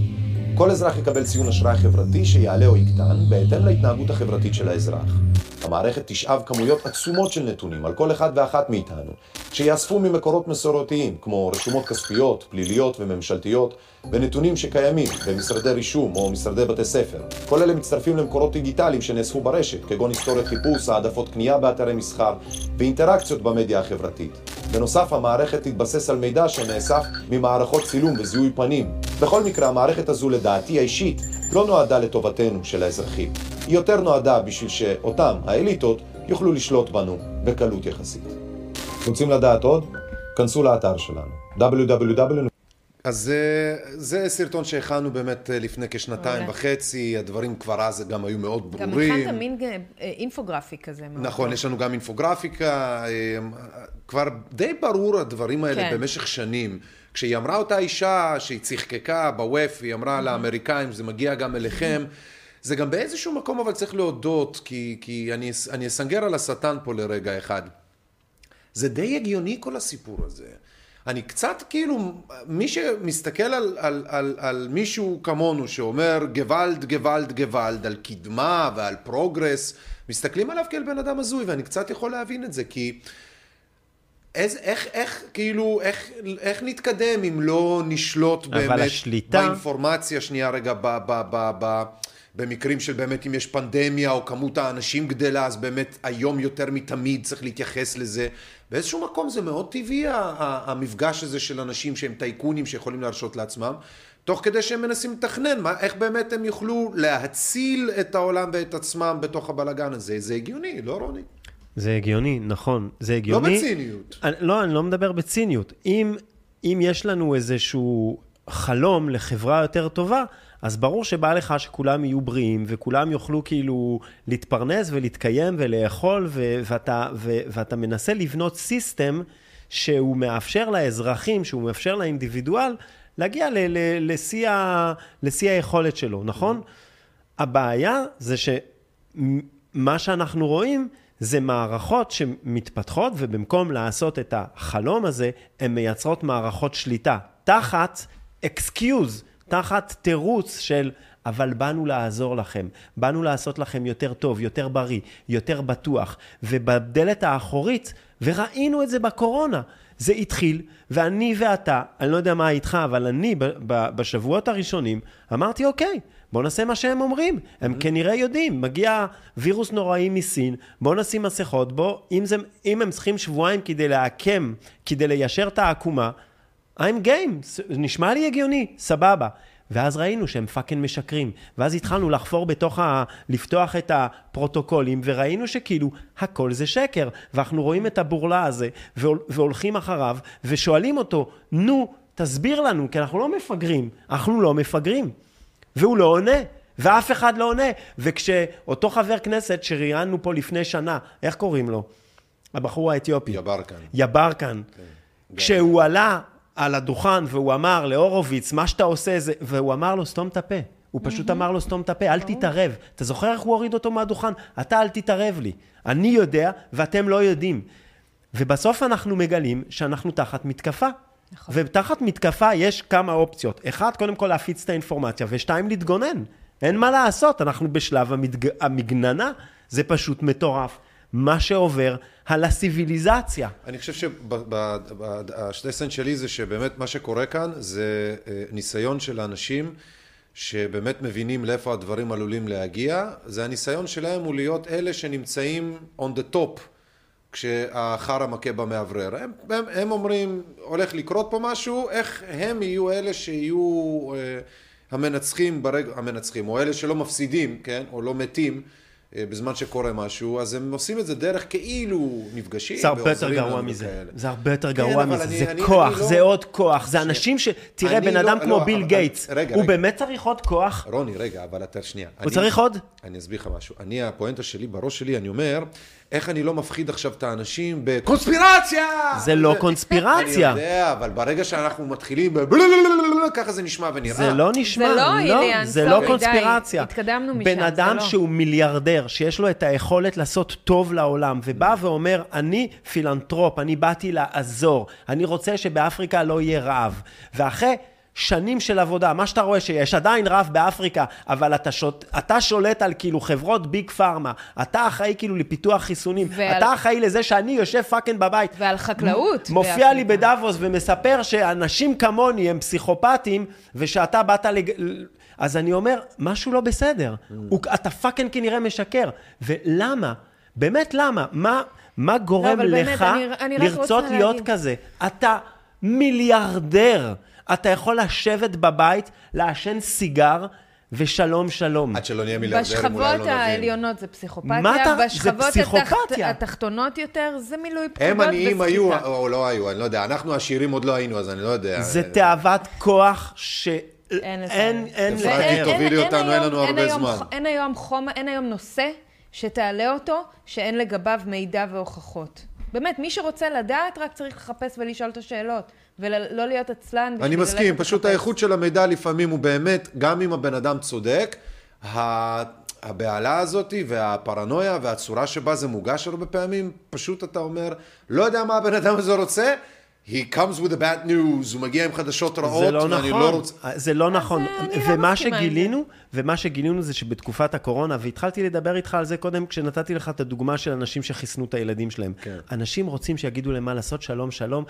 כל אזרח יקבל ציון אשראי חברתי שיעלה או יקטן בהתאם להתנהגות החברתית של האזרח. המערכת תשאב כמויות עצומות של נתונים על כל אחד ואחת מאיתנו, שיאספו ממקורות מסורתיים, כמו רשומות כספיות, פליליות וממשלתיות, ונתונים שקיימים במשרדי רישום או משרדי בתי ספר. כל אלה מצטרפים למקורות דיגיטליים שנאספו ברשת, כגון היסטוריית חיפוש, העדפות קנייה באתרי מסחר ואינטראקציות במדיה החברתית. בנוסף, המערכת תתבסס על מידע שנאסף ממערכות צילום וזיהוי פנים. בכל מקרה, המערכת הזו לדעתי האישית לא נועדה לטובתנו של האזרחים. היא יותר נועדה בשביל שאותם, האליטות, יוכלו לשלוט בנו בקלות יחסית. רוצים לדעת עוד? כנסו לאתר שלנו www. אז זה, זה סרטון שהכנו באמת אה, לפני כשנתיים מעולה. וחצי, הדברים כבר אז גם היו מאוד גם ברורים. הכנת מין אה, אינפוגרפי כזה. מאוד נכון, טוב. יש לנו גם אינפוגרפיקה, אה, כבר די ברור הדברים האלה כן. במשך שנים. כשהיא אמרה אותה אישה שהיא צחקקה בווף, היא אמרה לאמריקאים, זה מגיע גם אליכם. זה גם באיזשהו מקום אבל צריך להודות, כי, כי אני, אני אסנגר על השטן פה לרגע אחד. זה די הגיוני כל הסיפור הזה. אני קצת כאילו, מי שמסתכל על, על, על, על מישהו כמונו שאומר גוואלד, גוואלד, גוואלד, על קדמה ועל progress, מסתכלים עליו כאל בן אדם הזוי, ואני קצת יכול להבין את זה, כי איזה, איך, איך, כאילו, איך, איך נתקדם אם לא נשלוט באמת השליטה- באינפורמציה, שנייה רגע, ב, ב, ב, ב, במקרים של באמת אם יש פנדמיה או כמות האנשים גדלה, אז באמת היום יותר מתמיד צריך להתייחס לזה. באיזשהו מקום זה מאוד טבעי המפגש הזה של אנשים שהם טייקונים שיכולים להרשות לעצמם, תוך כדי שהם מנסים לתכנן מה, איך באמת הם יוכלו להציל את העולם ואת עצמם בתוך הבלגן הזה. זה הגיוני, לא רוני? זה הגיוני, נכון, זה הגיוני. בציניות. אני, לא, אני לא מדבר בציניות. אם, אם יש לנו איזשהו חלום לחברה יותר טובה, אז ברור שבא לך שכולם יהיו בריאים, וכולם יוכלו כאילו להתפרנס ולהתקיים ולאכול, ו- ואתה, ו- ואתה מנסה לבנות סיסטם שהוא מאפשר לאזרחים, שהוא מאפשר לאינדיבידואל, להגיע ל- ל- לשיא ה- לשיא היכולת שלו, נכון? הבעיה זה שמה שאנחנו רואים זה מערכות שמתפתחות, ובמקום לעשות את החלום הזה, הן מייצרות מערכות שליטה. תחת excuse, תחת תירוץ של אבל באנו לעזור לכם, באנו לעשות לכם יותר טוב, יותר בריא, יותר בטוח. ובדלת האחורית, וראינו את זה בקורונה, זה התחיל, ואני ואתה, אני לא יודע מה איתך, אבל אני בשבועות הראשונים אמרתי, אוקיי, בואו נעשה מה שהם אומרים. הם כנראה יודעים, מגיע וירוס נוראי מסין, בואו נשים מסכות, בואו, אם, זה, אם הם צריכים שבועיים כדי לעקם, כדי ליישר את העקומה, I'm game, נשמע לי הגיוני, סבבה. ואז ראינו שהם fucking משקרים. ואז התחלנו לחפור בתוך ה... לפתוח את הפרוטוקולים, וראינו שכאילו הכל זה שקר. ואנחנו רואים את הבורלה הזה, והול, והולכים אחריו, ושואלים אותו, נו, תסביר לנו, כי אנחנו לא מפגרים. אנחנו לא מפגרים. והוא לא עונה. ואף אחד לא עונה. וכשאותו חבר כנסת שראיינו פה לפני שנה, איך קוראים לו? הבחור האתיופי. יברקן. יברקן. כשהוא עלה על הדוכן והוא אמר להורוביץ, מה שאתה עושה זה... והוא אמר לו, סתום את הפה. הוא פשוט אמר לו, סתום את הפה, אל תתערב. אתה זוכר איך הוא הוריד אותו מהדוכן? אתה אל תתערב לי. אני יודע ואתם לא יודעים. ובסוף אנחנו מגלים שאנחנו תחת מתקפה. נכון. ותחת מתקפה יש כמה אופציות. אחד, קודם כל להפיץ את האינפורמציה, ושתיים, להתגונן. אין מה לעשות, אנחנו בשלב המתג... המגננה, זה פשוט מטורף. מה שעובר על הסיביליזציה. אני חושב שהשתי סנט שלי זה שבאמת מה שקורה כאן זה אה, ניסיון של האנשים שבאמת מבינים לאיפה הדברים עלולים להגיע, זה הניסיון שלהם הוא להיות אלה שנמצאים on the top כשהחרא מכה במאוורר. הם, הם, הם אומרים, הולך לקרות פה משהו, איך הם יהיו אלה שיהיו אה, המנצחים ברגע, המנצחים, או אלה שלא מפסידים, כן, או לא מתים. אה, בזמן שקורה משהו, אז הם עושים את זה דרך כאילו נפגשים זה הרבה יותר גרוע מזה. וכאלה. זה הרבה יותר כן, גרוע אבל מזה. אני- זה אני- כוח, אני לא- זה עוד כוח. זה אנשים ש... תראה, בן לא- אדם כמו לא, ביל אבל- גייטס, רגע, הוא רגע. באמת צריך עוד כוח? רוני, רגע, אבל אתה שנייה. הוא אני- צריך עוד? אני אסביר לך משהו. אני, הפואנטה שלי, בראש שלי, אני אומר, איך אני לא מפחיד עכשיו את האנשים בקונספירציה! זה לא קונספירציה. אני יודע, אבל ברגע שאנחנו מתחילים ב... ככה זה נשמע ונראה. זה לא נשמע, זה לא, איליאן, זה sorry, לא די, קונספירציה. התקדמנו משם, בן זה אדם לא. שהוא מיליארדר, שיש לו את היכולת לעשות טוב לעולם, ובא ואומר, אני פילנטרופ, אני באתי לעזור, אני רוצה שבאפריקה לא יהיה רעב. ואחרי... שנים של עבודה, מה שאתה רואה שיש עדיין רעב באפריקה, אבל אתה, שאתה, אתה שולט על כאילו חברות big pharma, אתה אחראי כאילו לפיתוח חיסונים, ועל- אתה אחראי לזה שאני יושב fucking בבית. ועל חקלאות מופיע לי באפריקה. בדאבוס ומספר שאנשים כמוני הם פסיכופטים, ושאתה באת לג... אז אני אומר, משהו לא בסדר. הוא, אתה fucking כנראה משקר. ולמה? באמת למה? מה, מה גורם באמת, לך אני- אני רק לרצות להיות להגיד. כזה? אתה מיליארדר. אתה יכול לשבת בבית, לעשן סיגר, ושלום שלום. עד שלא נהיה מיליארדרים, אולי בשכבות לא נבין. העליונות זה פסיכופתיה, מה אתה- זה בשכבות התחת- פסיכופתיה. התחתונות יותר זה מילוי פקודות הם עניים היו, וסחיטה. או לא היו, אני לא יודע. אנחנו עשירים עוד לא היינו, אז אני לא יודע. זה תאוות כוח ש... אין. אין, אין. תובילי אותנו, אין היום- לנו הרבה היום זמן. ח- אין היום חומר, אין היום נושא שתעלה אותו, שאין לגביו מידע והוכחות. באמת, מי שרוצה לדעת, רק צריך לחפש ולשאול את השאלות, ולא להיות עצלן. אני מסכים, פשוט. האיכות של המידע לפעמים הוא באמת, גם אם הבן אדם צודק, ה- הבהלה הזאת והפרנויה והצורה שבה זה מוגש הרבה פעמים, פשוט אתה אומר, לא יודע מה הבן אדם הזה רוצה, he comes with the bad news, הוא מגיע עם חדשות רעות, זה לא ואני לא נכון, רוצה... זה לא נכון. לא ומה שגילינו, ומה שגילינו זה שבתקופת הקורונה, והתחלתי לדבר איתך על זה קודם, כשנתתי לך את הדוגמה של אנשים שחיסנו את הילדים שלהם. כן. אנשים רוצים שיגידו להם מה לעשות, שלום, שלום,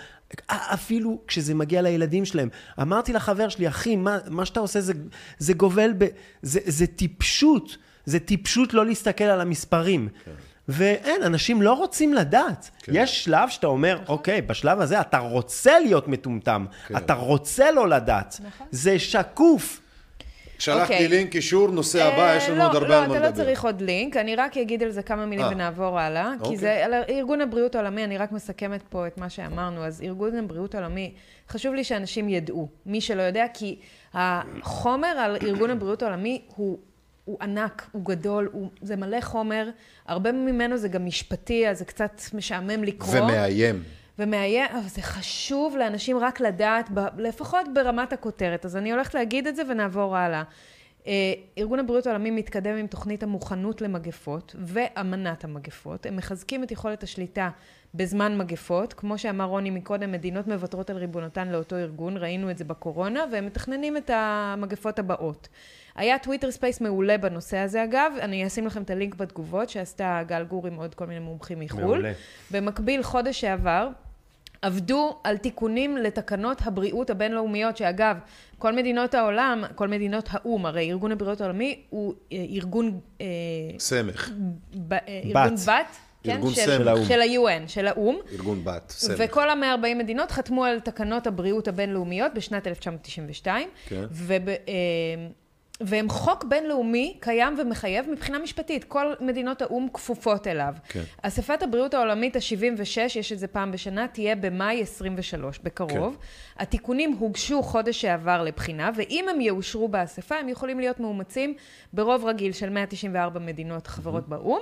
אפילו כשזה מגיע לילדים שלהם. אמרתי לחבר שלי, אחי, מה, מה שאתה עושה זה, זה גובל ב... זה, זה טיפשות, זה טיפשות לא להסתכל על המספרים. כן. ואין, אנשים לא רוצים לדעת. יש שלב שאתה אומר, אוקיי, בשלב הזה אתה רוצה להיות מטומטם, כן. אתה רוצה לא לדעת. זה שקוף. שלחתי אוקיי. לינק, קישור, נושא הבא, אה, יש לנו לא, עוד הרבה לא, על מה אתה לא לדבר. צריך עוד לינק, אני רק אגיד על זה כמה מילים אה. ונעבור הלאה. אוקיי. כי זה, על ארגון הבריאות העולמי, אני רק מסכמת פה את מה שאמרנו. אז ארגון הבריאות העולמי, חשוב לי שאנשים ידעו, מי שלא יודע, כי החומר על ארגון הבריאות העולמי הוא... הוא ענק, הוא גדול, הוא, זה מלא חומר, הרבה ממנו זה גם משפטי, אז זה קצת משעמם לקרוא. ומאיים. ומאיים, אבל זה חשוב לאנשים רק לדעת, ב, לפחות ברמת הכותרת. אז אני הולכת להגיד את זה ונעבור הלאה. אה, ארגון הבריאות העולמי מתקדם עם תוכנית המוכנות למגפות ואמנת המגפות. הם מחזקים את יכולת השליטה בזמן מגפות. כמו שאמר רוני מקודם, מדינות מוותרות על ריבונותן לאותו ארגון, ראינו את זה בקורונה, והם מתכננים את המגפות הבאות. היה טוויטר space מעולה בנושא הזה אגב, אני אשים לכם את הלינק בתגובות שעשתה גל גור עם עוד כל מיני מומחים מחו"ל. מעולה. במקביל, חודש שעבר, עבדו על תיקונים לתקנות הבריאות הבינלאומיות, שאגב, כל מדינות העולם, כל מדינות האו"ם, הרי ארגון הבריאות העולמי הוא אה, ארגון... אה, סמך. ב, אה, ארגון בת. בת, כן, ארגון של, סמך. של האו"ם. של ה-UN, של האו"ם. ארגון בת, סמך. וכל ה-140 מדינות חתמו על תקנות הבריאות הבינלאומיות בשנת 1992. כן. וב, אה, והם חוק בינלאומי קיים ומחייב מבחינה משפטית. כל מדינות האו"ם כפופות אליו. כן. אספת הבריאות העולמית ה-76, יש את זה פעם בשנה, תהיה במאי 23, בקרוב. כן. התיקונים הוגשו חודש שעבר לבחינה, ואם הם יאושרו באספה, הם יכולים להיות מאומצים ברוב רגיל של 194 מדינות חברות באו"ם.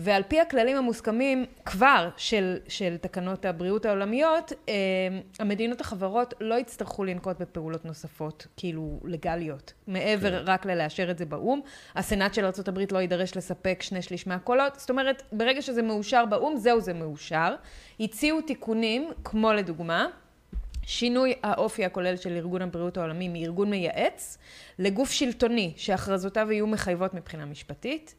ועל פי הכללים המוסכמים כבר של, של תקנות הבריאות העולמיות, אה, המדינות החברות לא יצטרכו לנקוט בפעולות נוספות, כאילו לגליות, מעבר כן. רק ללאשר את זה באו"ם. הסנאט של ארה"ב לא יידרש לספק שני שליש מהקולות, זאת אומרת, ברגע שזה מאושר באו"ם, זהו זה מאושר. הציעו תיקונים, כמו לדוגמה, שינוי האופי הכולל של ארגון הבריאות העולמי מארגון מייעץ לגוף שלטוני שהכרזותיו יהיו מחייבות מבחינה משפטית.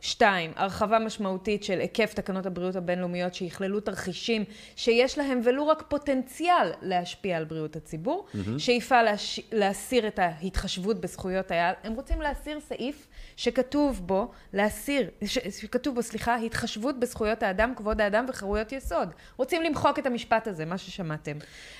שתיים, הרחבה משמעותית של היקף תקנות הבריאות הבינלאומיות שיכללו תרחישים שיש להם ולו רק פוטנציאל להשפיע על בריאות הציבור. מהמם. שאיפה להש... להסיר את ההתחשבות בזכויות היעד. הם רוצים להסיר סעיף שכתוב בו, להסיר, ש... שכתוב בו, סליחה, התחשבות בזכויות האדם, כבוד האדם וחירויות יסוד. רוצים למחוק את המשפט הזה, מה ששמעתם.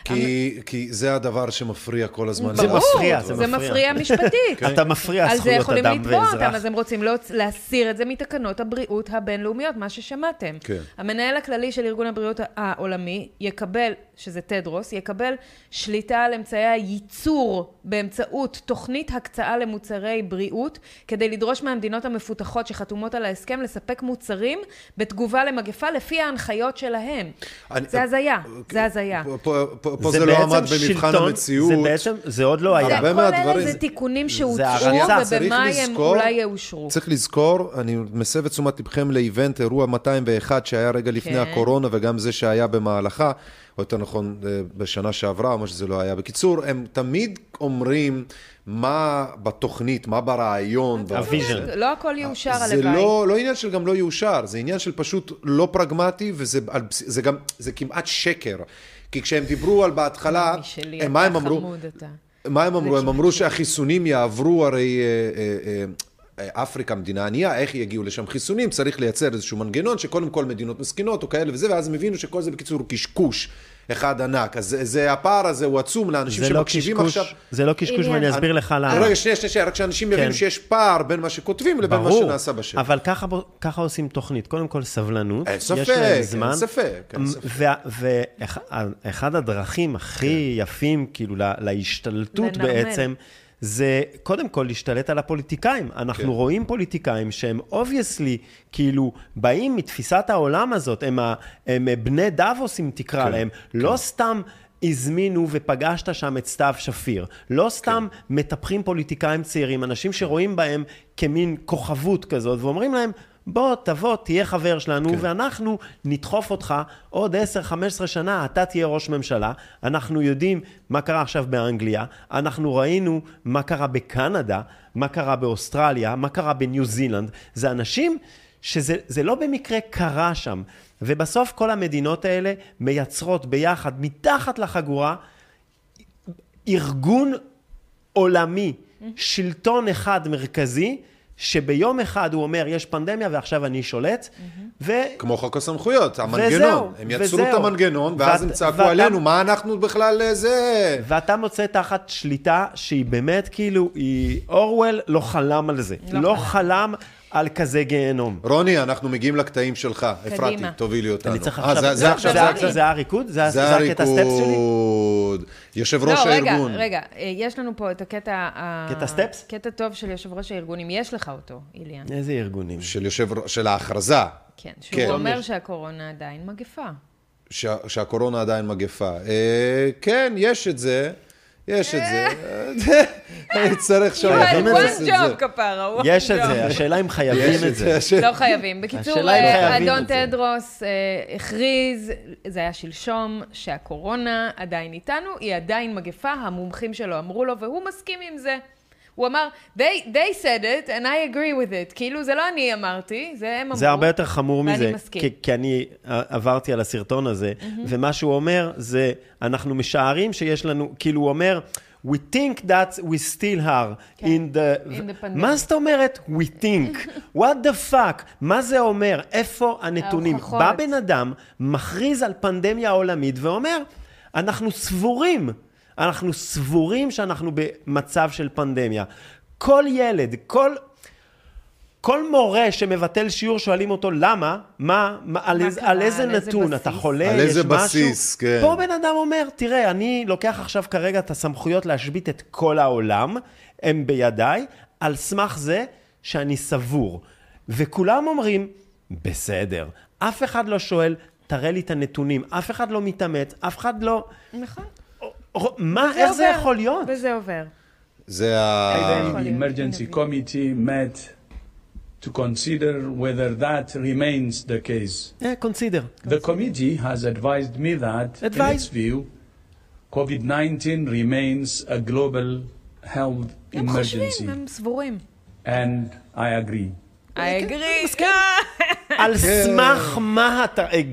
כי, כי זה הדבר שמפריע כל הזמן. זה מפריע, זה זה מפריע. מפריע משפטית. כן. אתה מפריע על זה זכויות יכולים אדם לתבוע ואזרח. אותם, אז הם רוצים להוצ- להסיר את זה מתקנות הבריאות הבינלאומיות, מה ששמעתם. כן. המנהל הכללי של ארגון הבריאות העולמי יקבל, שזה תדרוס, יקבל שליטה על אמצעי הייצור באמצעות תוכנית הקצאה למוצרי בריאות, כדי לדרוש מהמדינות המפותחות שחתומות על ההסכם לספק מוצרים בתגובה למגפה לפי ההנחיות שלהם. אני- זה הזיה, זה הזיה. פה, פה, פה, זה זה, לא עמד במבחן שלטון, המציאות. זה בעצם, זה עוד לא היה. הרבה אלה מהדברים זה זה- תיקונים שהוצאו, ובמאי הם לזכור- אולי יאושרו. צריך לזכור, אני מסב את תשומת לבכם ל-event, אירוע 201 שהיה רגע לפני כן. הקורונה, וגם זה שהיה במהלכה, או יותר נכון, אה, בשנה שעברה, או מה שזה לא היה. בקיצור, הם תמיד אומרים מה בתוכנית, מה ברעיון. ה-vision. לא הכל יאושר זה הלוואי. לא, לא עניין של גם לא יאושר, זה עניין של פשוט לא פרגמטי, וזה זה גם, זה כמעט שקר. כי כשהם דיברו על בהתחלה, משלי, הם- מה הם אמרו? מה הם אמרו? הם אמרו שהחיסונים יעברו הרי... אה, אה, אה, אפריקה מדינה ענייה, איך יגיעו לשם חיסונים, צריך לייצר איזשהו מנגנון שקודם כל מדינות מסכנות או כאלה וזה, ואז הם הבינו שכל זה בקיצור קשקוש אחד ענק. אז זה, זה הפער הזה הוא עצום לאנשים לא שמקשיבים קשקוש, עכשיו. זה לא קשקוש, ואני. אסביר לך למה. רגע, שנייה, שנייה, שנייה, רק שאנשים יבינו כן. שיש פער בין מה שכותבים לבין מה ברור, שנעשה בשטח. אבל ככה, ככה עושים תוכנית. קודם כל סבלנות. אין ספק, יש להם אין זמן. ספק, אין ספק. ואחד הדרכים הכי יפים, כאילו, לה- להשתלטות לנרמל. בעצם, זה קודם כל להשתלט על הפוליטיקאים. אנחנו כן. רואים פוליטיקאים שהם obviously, כאילו, באים מתפיסת העולם הזאת, הם, ה, הם בני דאבוס, אם תקרא כן, להם. לא סתם... הזמינו ופגשת שם את סתיו שפיר. לא סתם כן. מטפחים פוליטיקאים צעירים, אנשים שרואים בהם כמין כוכבות כזאת, ואומרים להם, בוא, תבוא, תהיה חבר שלנו, כן. ואנחנו נדחוף אותך עוד 10-15 שנה, אתה תהיה ראש ממשלה. אנחנו יודעים מה קרה עכשיו באנגליה, אנחנו ראינו מה קרה בקנדה, מה קרה באוסטרליה, מה קרה בניו זילנד. זה אנשים שזה זה לא במקרה קרה שם. ובסוף כל המדינות האלה מייצרות ביחד, מתחת לחגורה, ארגון עולמי, שלטון אחד מרכזי, שביום אחד הוא אומר, יש פנדמיה ועכשיו אני שולט, ו... כמו חוק הסמכויות, המנגנון. וזהו, הם יצרו את וזהו. המנגנון, ואז ואת- הם צעקו ואתה- עלינו, מה אנחנו בכלל אה, זה... ואתה מוצא תחת שליטה שהיא באמת כאילו, היא... אורוול לא חלם על זה. לא לא חלם. חלם על כזה גיהנום. רוני, אנחנו מגיעים לקטעים שלך. אפרתי, קדימה. תובילי אותנו. אני צריך אה, עכשיו... זה- זה עכשיו, זה עכשיו. זה הריקוד? זה זה זה הקטע סטפס שלי? יושב ראש לא, רגע, הארגון. רגע, אה, יש לנו פה את הקטע... ה- קטע סטפס? קטע טוב של יושב ראש הארגון, אם יש לך אותו, איליאן. איזה ארגונים? של יושב של ההכרזה. כן, כן. שהוא אומר שהקורונה עדיין מגפה. שה- שהקורונה עדיין מגפה. אה, כן, יש את זה. יש את זה. אני צריך שם... חייבים את זה. כפרה, one יש את. זה, השאלה אם חייבים את זה. לא חייבים. בקיצור, אה, אדון. תדרוס אה, הכריז, זה היה שלשום, שהקורונה עדיין איתנו, היא עדיין מגפה, המומחים שלו אמרו לו, והוא מסכים עם זה. הוא אמר, they, they said it and I agree with it. כאילו, זה לא אני אמרתי, זה הם אמרו. זה הרבה יותר חמור ואני מזה, מסכים. כי, כי אני אה, עברתי על הסרטון הזה, ומה שהוא אומר זה, אנחנו משערים שיש לנו, כאילו הוא אומר, We think that we still are כן. in the... In the pandemic. מה זאת אומרת we think? What the fuck? מה זה אומר? איפה הנתונים? בא בן אדם, מכריז על פנדמיה עולמית ואומר, אנחנו סבורים, אנחנו סבורים שאנחנו במצב של פנדמיה. כל ילד, כל... כל מורה שמבטל שיעור שואלים אותו למה, מה, מה על, מה איזה, קרה, על איזה על איזה נתון, בסיס? אתה חולה, על יש איזה משהו. בסיס, כן. פה בן אדם אומר, תראה, אני לוקח עכשיו כרגע את הסמכויות להשבית את כל העולם, הם בידיי, על סמך זה שאני סבור. וכולם אומרים, בסדר. אף אחד לא שואל, תראה לי את הנתונים, אף אחד לא מתאמץ, אף אחד לא... נכון. מה, איך זה עובר, יכול להיות? וזה עובר. זה ה... יכול Then the להיות. emergency הנה, committee met to consider whether that remains the case. אה, קונסידר. The committee has advised me that, in Advised. its view, COVID-19 remains a global health הם חושבים, emergency, הם סבורים. and I agree. I agree. על סמך מה אתה? הם,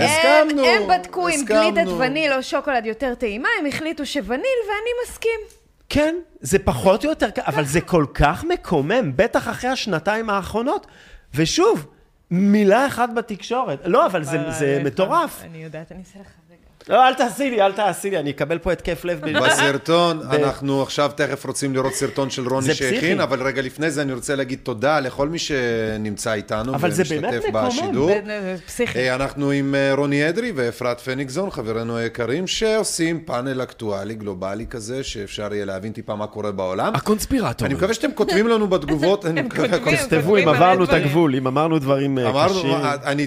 הסכמנו, הם בדקו אם. גלידת וניל או שוקולד יותר טעימה, הם החליטו שווניל ואני מסכים. כן, זה פחות או יותר, אבל זה כל כך מקומם, בטח אחרי השנתיים האחרונות. ושוב, מילה אחת בתקשורת. לא, אבל זה, זה מטורף. אני יודעת, אני אעשה לך. לא, אל תעשי לי, אל תעשי לי, אני אקבל פה התקף לב. ב- בסרטון, אנחנו עכשיו תכף רוצים לראות סרטון של רוני שהכין. אבל רגע לפני זה אני רוצה להגיד תודה לכל מי שנמצא איתנו אבל זה באמת ומשתתף מקומם. בשידור. זה- זה פסיכי. אה, אנחנו עם אה, רוני אדרי ואפרת פניגזון, חברינו היקרים, שעושים פאנל אקטואלי, גלובלי כזה, שאפשר יהיה להבין טיפה מה קורה בעולם. הקונספירטור. אני מקווה שאתם כותבים לנו בתגובות. אני מקווה-. תכתבו אם עברנו את. הגבול, אם אמרנו דברים אה, קשים.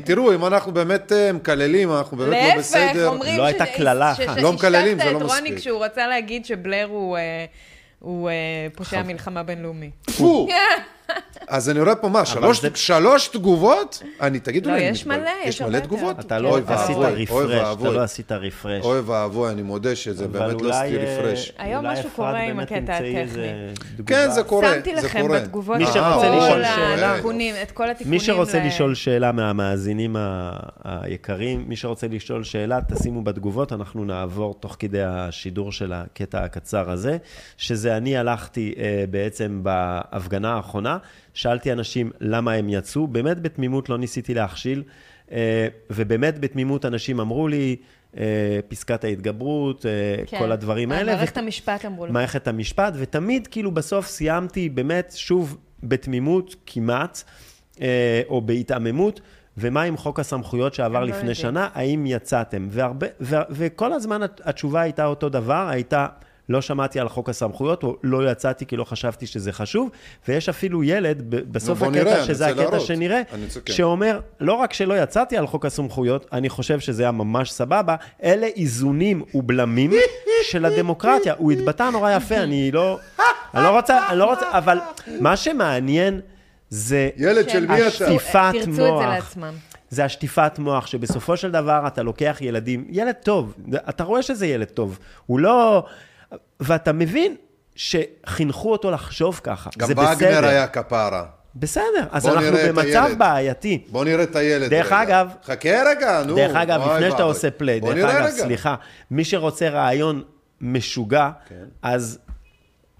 תראו, אם אנחנו באמת מקללים, אנחנו באמת לא להפך, בסדר. אומרים לא הייתה ש- קללה אחת. לא מקללים, זה השתקת לא את רוני מספיק. כשהוא רצה להגיד שבלר הוא... אה, הוא אה, פושע מלחמה בינלאומי. אז אני רואה פה מה, שלוש, זה- שלוש תגובות? אני, תגידו לא, לי, יש. מלא, יש יש מלא. תגובות? אתה לא עשית רפרש, אתה. לא עשית רפרש. אוי ואבוי, אני מודה שזה באמת לא עשיתי אה, רפרש. היום אולי משהו קורה עם הקטע הטכני. כן, זה קורה, שמתי זה לכם קורה. בתגובות מי את שרוצה כל התיקונים, את כל התיקונים. מי שרוצה ל- לשאול שאלה מהמאזינים היקרים, מי שרוצה לשאול שאלה, תשימו בתגובות, אנחנו נעבור תוך כדי השידור של הקטע הקצר הזה, שזה אני הלכתי אה, בעצם בהפגנה האחרונה, שאלתי אנשים למה הם יצאו, באמת בתמימות לא ניסיתי להכשיל, אה, ובאמת בתמימות אנשים אמרו לי, אה, פסקת ההתגברות, אה, כן. כל הדברים האלה. מערכת ו- המשפט אמרו לי. מערכת המשפט, ותמיד כאילו בסוף סיימתי באמת, שוב, בתמימות כמעט, או בהתעממות, ומה עם חוק הסמכויות שעבר לא לפני יודעים. שנה, האם יצאתם? והרבה, ו, וכל הזמן הת- התשובה הייתה אותו דבר, הייתה, לא שמעתי על חוק הסמכויות, או לא יצאתי כי לא חשבתי שזה חשוב, ויש אפילו ילד, בסוף הקטע, נראה, שזה הקטע להראות. שנראה. שאומר, לא רק שלא יצאתי על חוק הסמכויות, אני חושב שזה היה ממש סבבה, אלה איזונים ובלמים של הדמוקרטיה. הוא התבטא נורא יפה, אני לא... אני לא רוצה, אני לא רוצה, אבל מה שמעניין זה ילד של מי אתה? השטיפת תרצו את מוח. זה לעצמם. זה השטיפת מוח, שבסופו של דבר אתה לוקח ילדים, ילד טוב, אתה רואה שזה ילד טוב, הוא לא... ואתה מבין שחינכו אותו לחשוב ככה, גם וגנר. היה כפרה. בסדר, אז אנחנו במצב. בעייתי. בוא נראה את הילד דרך רגע. אגב- חכה רגע, נו. דרך אגב, לפני שאתה ואבוי. עושה פליי, דרך אגב, רגע. סליחה, מי שרוצה רעיון משוגע, כן. אז,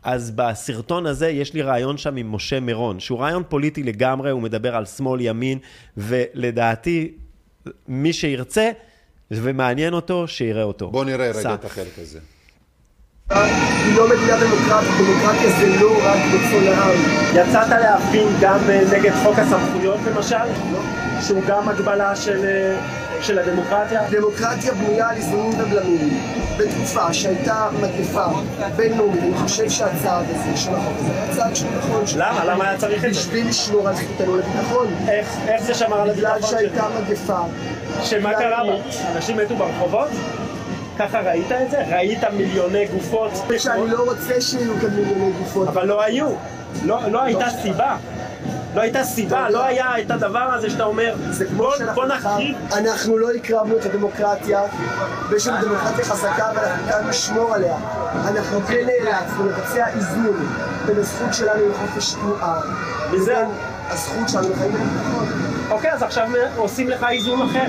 אז בסרטון הזה יש לי רעיון שם עם משה מירון, שהוא רעיון פוליטי לגמרי, הוא מדבר על שמאל, ימין, ולדעתי, מי שירצה ומעניין אותו, שיראה אותו. בוא נראה סע. רגע את החלק הזה. היא לא מדינה דמוקרטית, דמוקרטיה זה לא רק רצון העם. יצאת להפגין גם אה, נגד חוק הסמכויות למשל? שהוא גם הגבלה של, אה, של הדמוקרטיה? דמוקרטיה בנויה על איזונים ובלמים. בתקופה שהייתה מגפה בינלאומית, אני חושב שהצעד הזה של החוק הזה היה צעד שהוא נכון. למה? למה היה צריך את זה? בשביל לשמור על זכותנו לביטחון. איך, איך זה שמר על בגלל הביטחון שהייתה שלנו? מגפה. שמה בגלל קרה. אנשים מתו ברחובות? ככה ראית את זה? ראית מיליוני גופות? שאני לא רוצה שיהיו כאן מיליוני גופות. אבל לא היו. לא, לא הייתה סיבה. לא הייתה סיבה, לא היה את הדבר הזה שאתה אומר, זה בוא, נחריב. אנחנו לא הקרבנו את הדמוקרטיה, ויש לנו דמוקרטיה חזקה ואנחנו כאן לשמור עליה. אנחנו כן נאלצנו לבצע איזון בין הזכות שלנו לחופש תנועה, לבין הזכות שלנו לחיים ולביטחון. אוקיי, אז עכשיו עושים לך איזון אחר.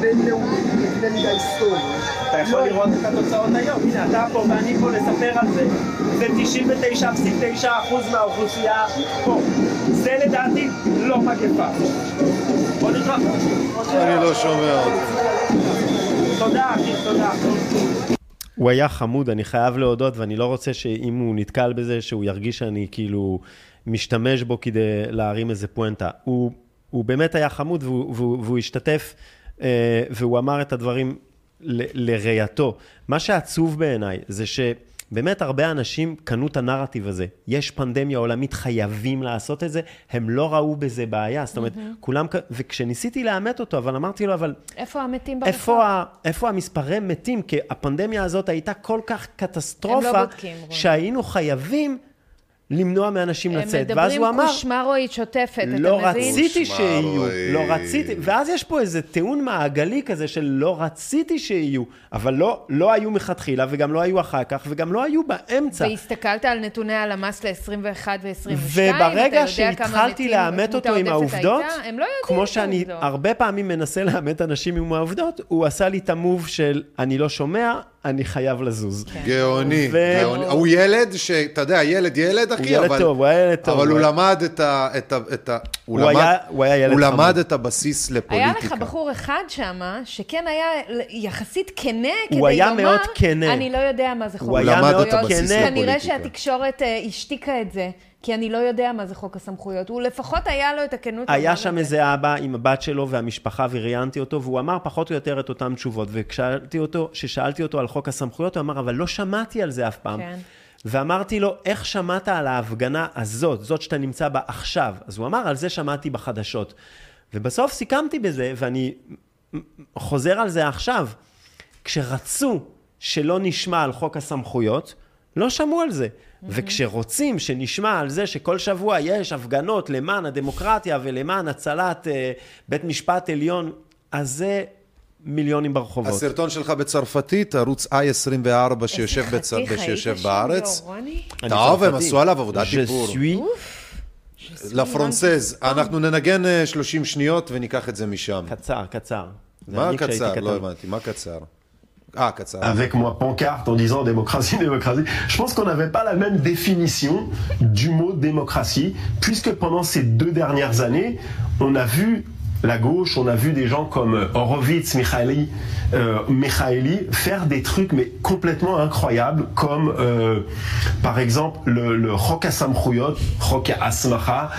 בינלאומית מידה היסטורי. אתה יכול לראות את התוצאות היום. הנה, אתה פה ואני פה לספר על זה. זה 99.9% מהאוכלוסייה פה. זה לדעתי לא מגפה. בוא נקרא. אני לא שומע אותך. תודה, אחי, תודה. הוא היה חמוד, אני חייב להודות, ואני לא רוצה שאם הוא נתקל בזה, שהוא ירגיש שאני כאילו משתמש בו כדי להרים איזה פואנטה. הוא, הוא באמת היה חמוד, והוא, והוא, והוא השתתף, והוא אמר את הדברים ל- לראייתו. מה שעצוב בעיניי זה שבאמת הרבה אנשים קנו את הנרטיב הזה. יש פנדמיה עולמית, חייבים לעשות את זה. הם לא ראו בזה בעיה. זאת אומרת, כולם, כ- וכשניסיתי לאמת אותו, אבל אמרתי לו, אבל איפה המתים ברחוב? איפה, ה, איפה המספרי מתים? כי הפנדמיה הזאת הייתה כל כך קטסטרופה, הם לא בודקים. שהיינו חייבים למנוע מאנשים הם לצאת. ואז הוא אמר, קושמרואית שוטפת, אתה מבין? לא רציתי שיהיו. לא רציתי, ואז יש פה איזה טיעון מעגלי כזה של לא רציתי שיהיו, אבל לא, לא היו מלכתחילה, וגם לא היו אחר כך, וגם לא היו באמצע. והסתכלת על נתוני הלמ"ס ל-21 ו-22, וברגע שהתחלתי לאמת אותו עם העובדות, הם לא יודעים כמו שאני העובדות. הרבה פעמים מנסה לאמת אנשים עם העובדות, הוא עשה לי את המוב של אני לא שומע, אני חייב לזוז. גאוני, ו- גאוני. הוא ילד שאתה יודע, ילד ילד, אחי, ילד אבל... טוב, הוא היה ילד טוב. אבל הוא הוא היה- למד את ה... את ה- את ה... הוא היה- הוא היה ילד הוא חמוד. למד את הבסיס היה לפוליטיקה. לך בחור אחד שם, שכן היה יחסית כנה כדי היה לומר, מאוד כנה. אני לא יודע מה זה חוק הוא היה למד את הבסיס כנה. כנראה לפוליטיקה. שהתקשורת אה, השתיקה את זה, כי אני לא יודע מה זה חוק הסמכויות. הוא לפחות היה לו את הכנות היה שם. איזה אבא עם הבת שלו והמשפחה וראיינתי אותו, והוא אמר פחות או יותר את אותן תשובות. וכששאלתי אותו, אותו על חוק הסמכויות, הוא אמר, אבל לא שמעתי על זה אף פעם. כן. ואמרתי לו, איך שמעת על ההפגנה הזאת, זאת שאתה נמצא בה עכשיו? אז הוא אמר, על זה שמעתי בחדשות. ובסוף סיכמתי בזה, ואני חוזר על זה עכשיו. כשרצו שלא נשמע על חוק הסמכויות, לא שמעו על זה. וכשרוצים שנשמע על זה שכל שבוע יש הפגנות למען הדמוקרטיה ולמען הצלת אה, בית משפט עליון, אז זה מיליונים ברחובות. הסרטון שלך בצרפתית, ערוץ i24 שיושב בצ- שיושב בארץ. טוב, הם. עשו עליו עבודת דיבור. לפרנסז. אנחנו ננגן אה, 30 שניות וניקח את זה משם. קצר, קצר. מה קצר? לא הבנתי, מה קצר? Avec moi pancarte en disant démocratie, démocratie. Je pense qu'on n'avait pas la même définition du mot démocratie, puisque pendant ces deux dernières années, on a vu la gauche, on a vu des gens comme euh, Horowitz, Mikhaili, euh, Mikhaili faire des trucs mais complètement incroyables, comme euh, par exemple le, le Chok HaSamchuyot, Chok HaAsmacha,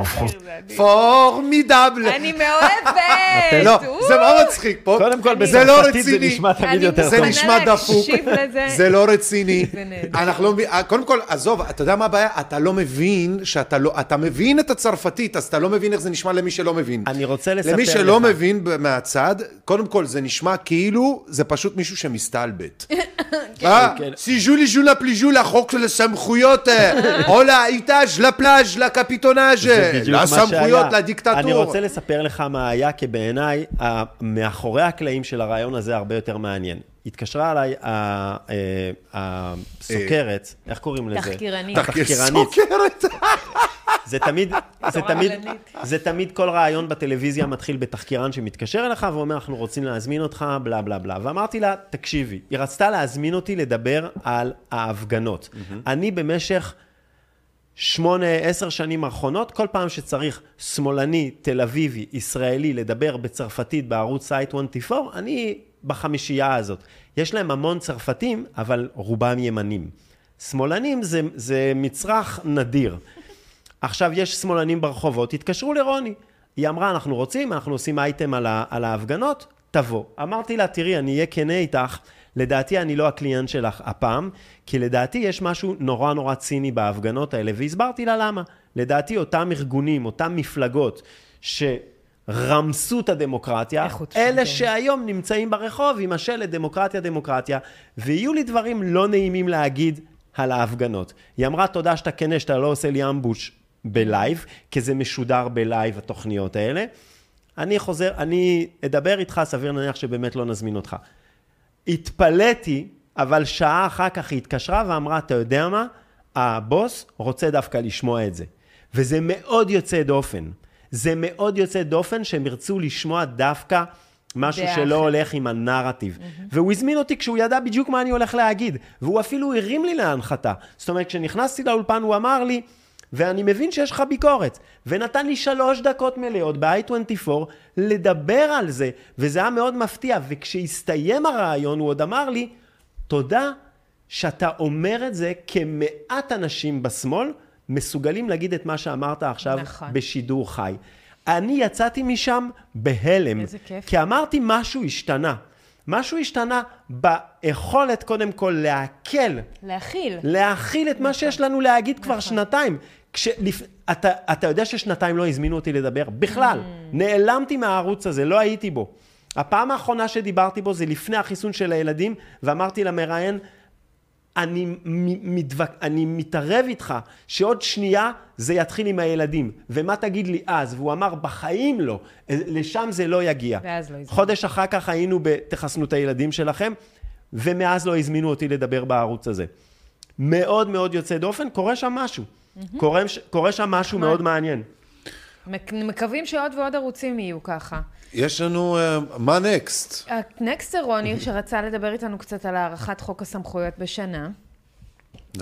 en français. פורמידבל. אני מאוהבת! לא! זה מאוד מצחיק פה. קודם כל, זה לא בצרפתית זה רציני. נשמע תמיד יותר זה טוב. נשמע מוכנה דפוק. זה לא רציני. זה לא קודם כל, עזוב, אתה יודע מה הבעיה? אתה לא מבין שאתה לא, אתה מבין את הצרפתית, אז אתה לא מבין איך זה נשמע למי שלא מבין. אני רוצה לספר למי שלא לך. מבין מהצד, קודם כל זה נשמע כאילו זה פשוט מישהו שמסתלבט. אה, כן. סיז'ו לי ז'ו לה פליז'ו לחוק של הסמכויות, אה, או לאיטאז' לפלאז' לקפיטונאז', לסמכויות. לדיקטטור. אני רוצה לספר לך מה היה, כי בעיניי, מאחורי הקלעים של הרעיון הזה הרבה יותר מעניין. התקשרה אליי אה, הסוקרת, איך קוראים לזה? תחקירנית. התחקירנית. סוכרת. זה תמיד, זה תמיד. זה תמיד כל רעיון בטלוויזיה מתחיל בתחקירן שמתקשר אליך ואומר, אנחנו רוצים להזמין אותך, בלה בלה בלה. ואמרתי לה, תקשיבי, היא רצתה להזמין אותי לדבר על ההפגנות. אני במשך שמונה, עשר שנים האחרונות, כל פעם שצריך שמאלני, תל אביבי, ישראלי, לדבר בצרפתית בערוץ סייט 24, אני בחמישייה הזאת. יש להם המון צרפתים, אבל רובם ימנים. שמאלנים זה, זה מצרך נדיר. עכשיו, יש שמאלנים ברחובות, התקשרו לרוני. היא אמרה, אנחנו רוצים, אנחנו עושים אייטם על, ה, על ההפגנות, תבוא. אמרתי לה, תראי, אני אהיה כנה איתך, לדעתי אני לא הקליינט שלך הפעם, כי לדעתי יש משהו נורא נורא ציני בהפגנות האלה, והסברתי לה למה. לדעתי אותם ארגונים, אותם מפלגות, שרמסו את הדמוקרטיה, אלה שלטון. שהיום נמצאים ברחוב עם השלט דמוקרטיה, דמוקרטיה, ויהיו לי דברים לא נעימים להגיד על ההפגנות. היא אמרה, תודה שאתה כנה, שאתה לא עושה לי ambush בלייב, כי זה משודר בלייב, התוכניות האלה. אני חוזר, אני אדבר איתך, סביר להניח שבאמת לא נזמין אותך. התפלאתי, אבל שעה אחר כך היא התקשרה ואמרה, אתה יודע מה? הבוס רוצה דווקא לשמוע את זה. וזה מאוד יוצא דופן. זה מאוד יוצא דופן שהם ירצו לשמוע דווקא משהו דעה שלא. הולך עם הנרטיב. והוא הזמין אותי כשהוא ידע בדיוק מה אני הולך להגיד. והוא אפילו הרים לי להנחתה. זאת אומרת, כשנכנסתי לאולפן הוא אמר לי, ואני מבין שיש לך ביקורת. ונתן לי שלוש דקות מלאות ב-i24 לדבר על זה, וזה היה מאוד מפתיע. וכשהסתיים הרעיון הוא עוד אמר לי, תודה שאתה אומר את זה כמעט אנשים בשמאל מסוגלים להגיד את מה שאמרת עכשיו נכון. בשידור חי. אני יצאתי משם בהלם, איזה כיף. כי אמרתי משהו השתנה. משהו השתנה ביכולת קודם כל להקל, להכיל. להכיל את מה שיש לנו להגיד כבר שנתיים. כשלפ... אתה, אתה יודע ששנתיים לא הזמינו אותי לדבר? בכלל. נעלמתי מהערוץ הזה, לא הייתי בו. הפעם האחרונה שדיברתי בו זה לפני החיסון של הילדים, ואמרתי למראיין, אני, מ- מתווק... אני מתערב איתך שעוד שנייה זה יתחיל עם הילדים. ומה תגיד לי אז? והוא אמר, בחיים לא. לשם זה לא יגיע. ואז לא הזמינו. חודש אחר כך היינו ב"תחסנו את הילדים שלכם", ומאז לא הזמינו אותי לדבר בערוץ הזה. מאוד מאוד יוצא דופן, קורה שם משהו. קורה, ש- קורה שם משהו מאוד מעניין. מק- מקווים שעוד ועוד ערוצים יהיו ככה. יש לנו, אה, מה נקסט? הנקסט זה רוני, שרצה לדבר איתנו קצת על הארכת חוק הסמכויות בשנה.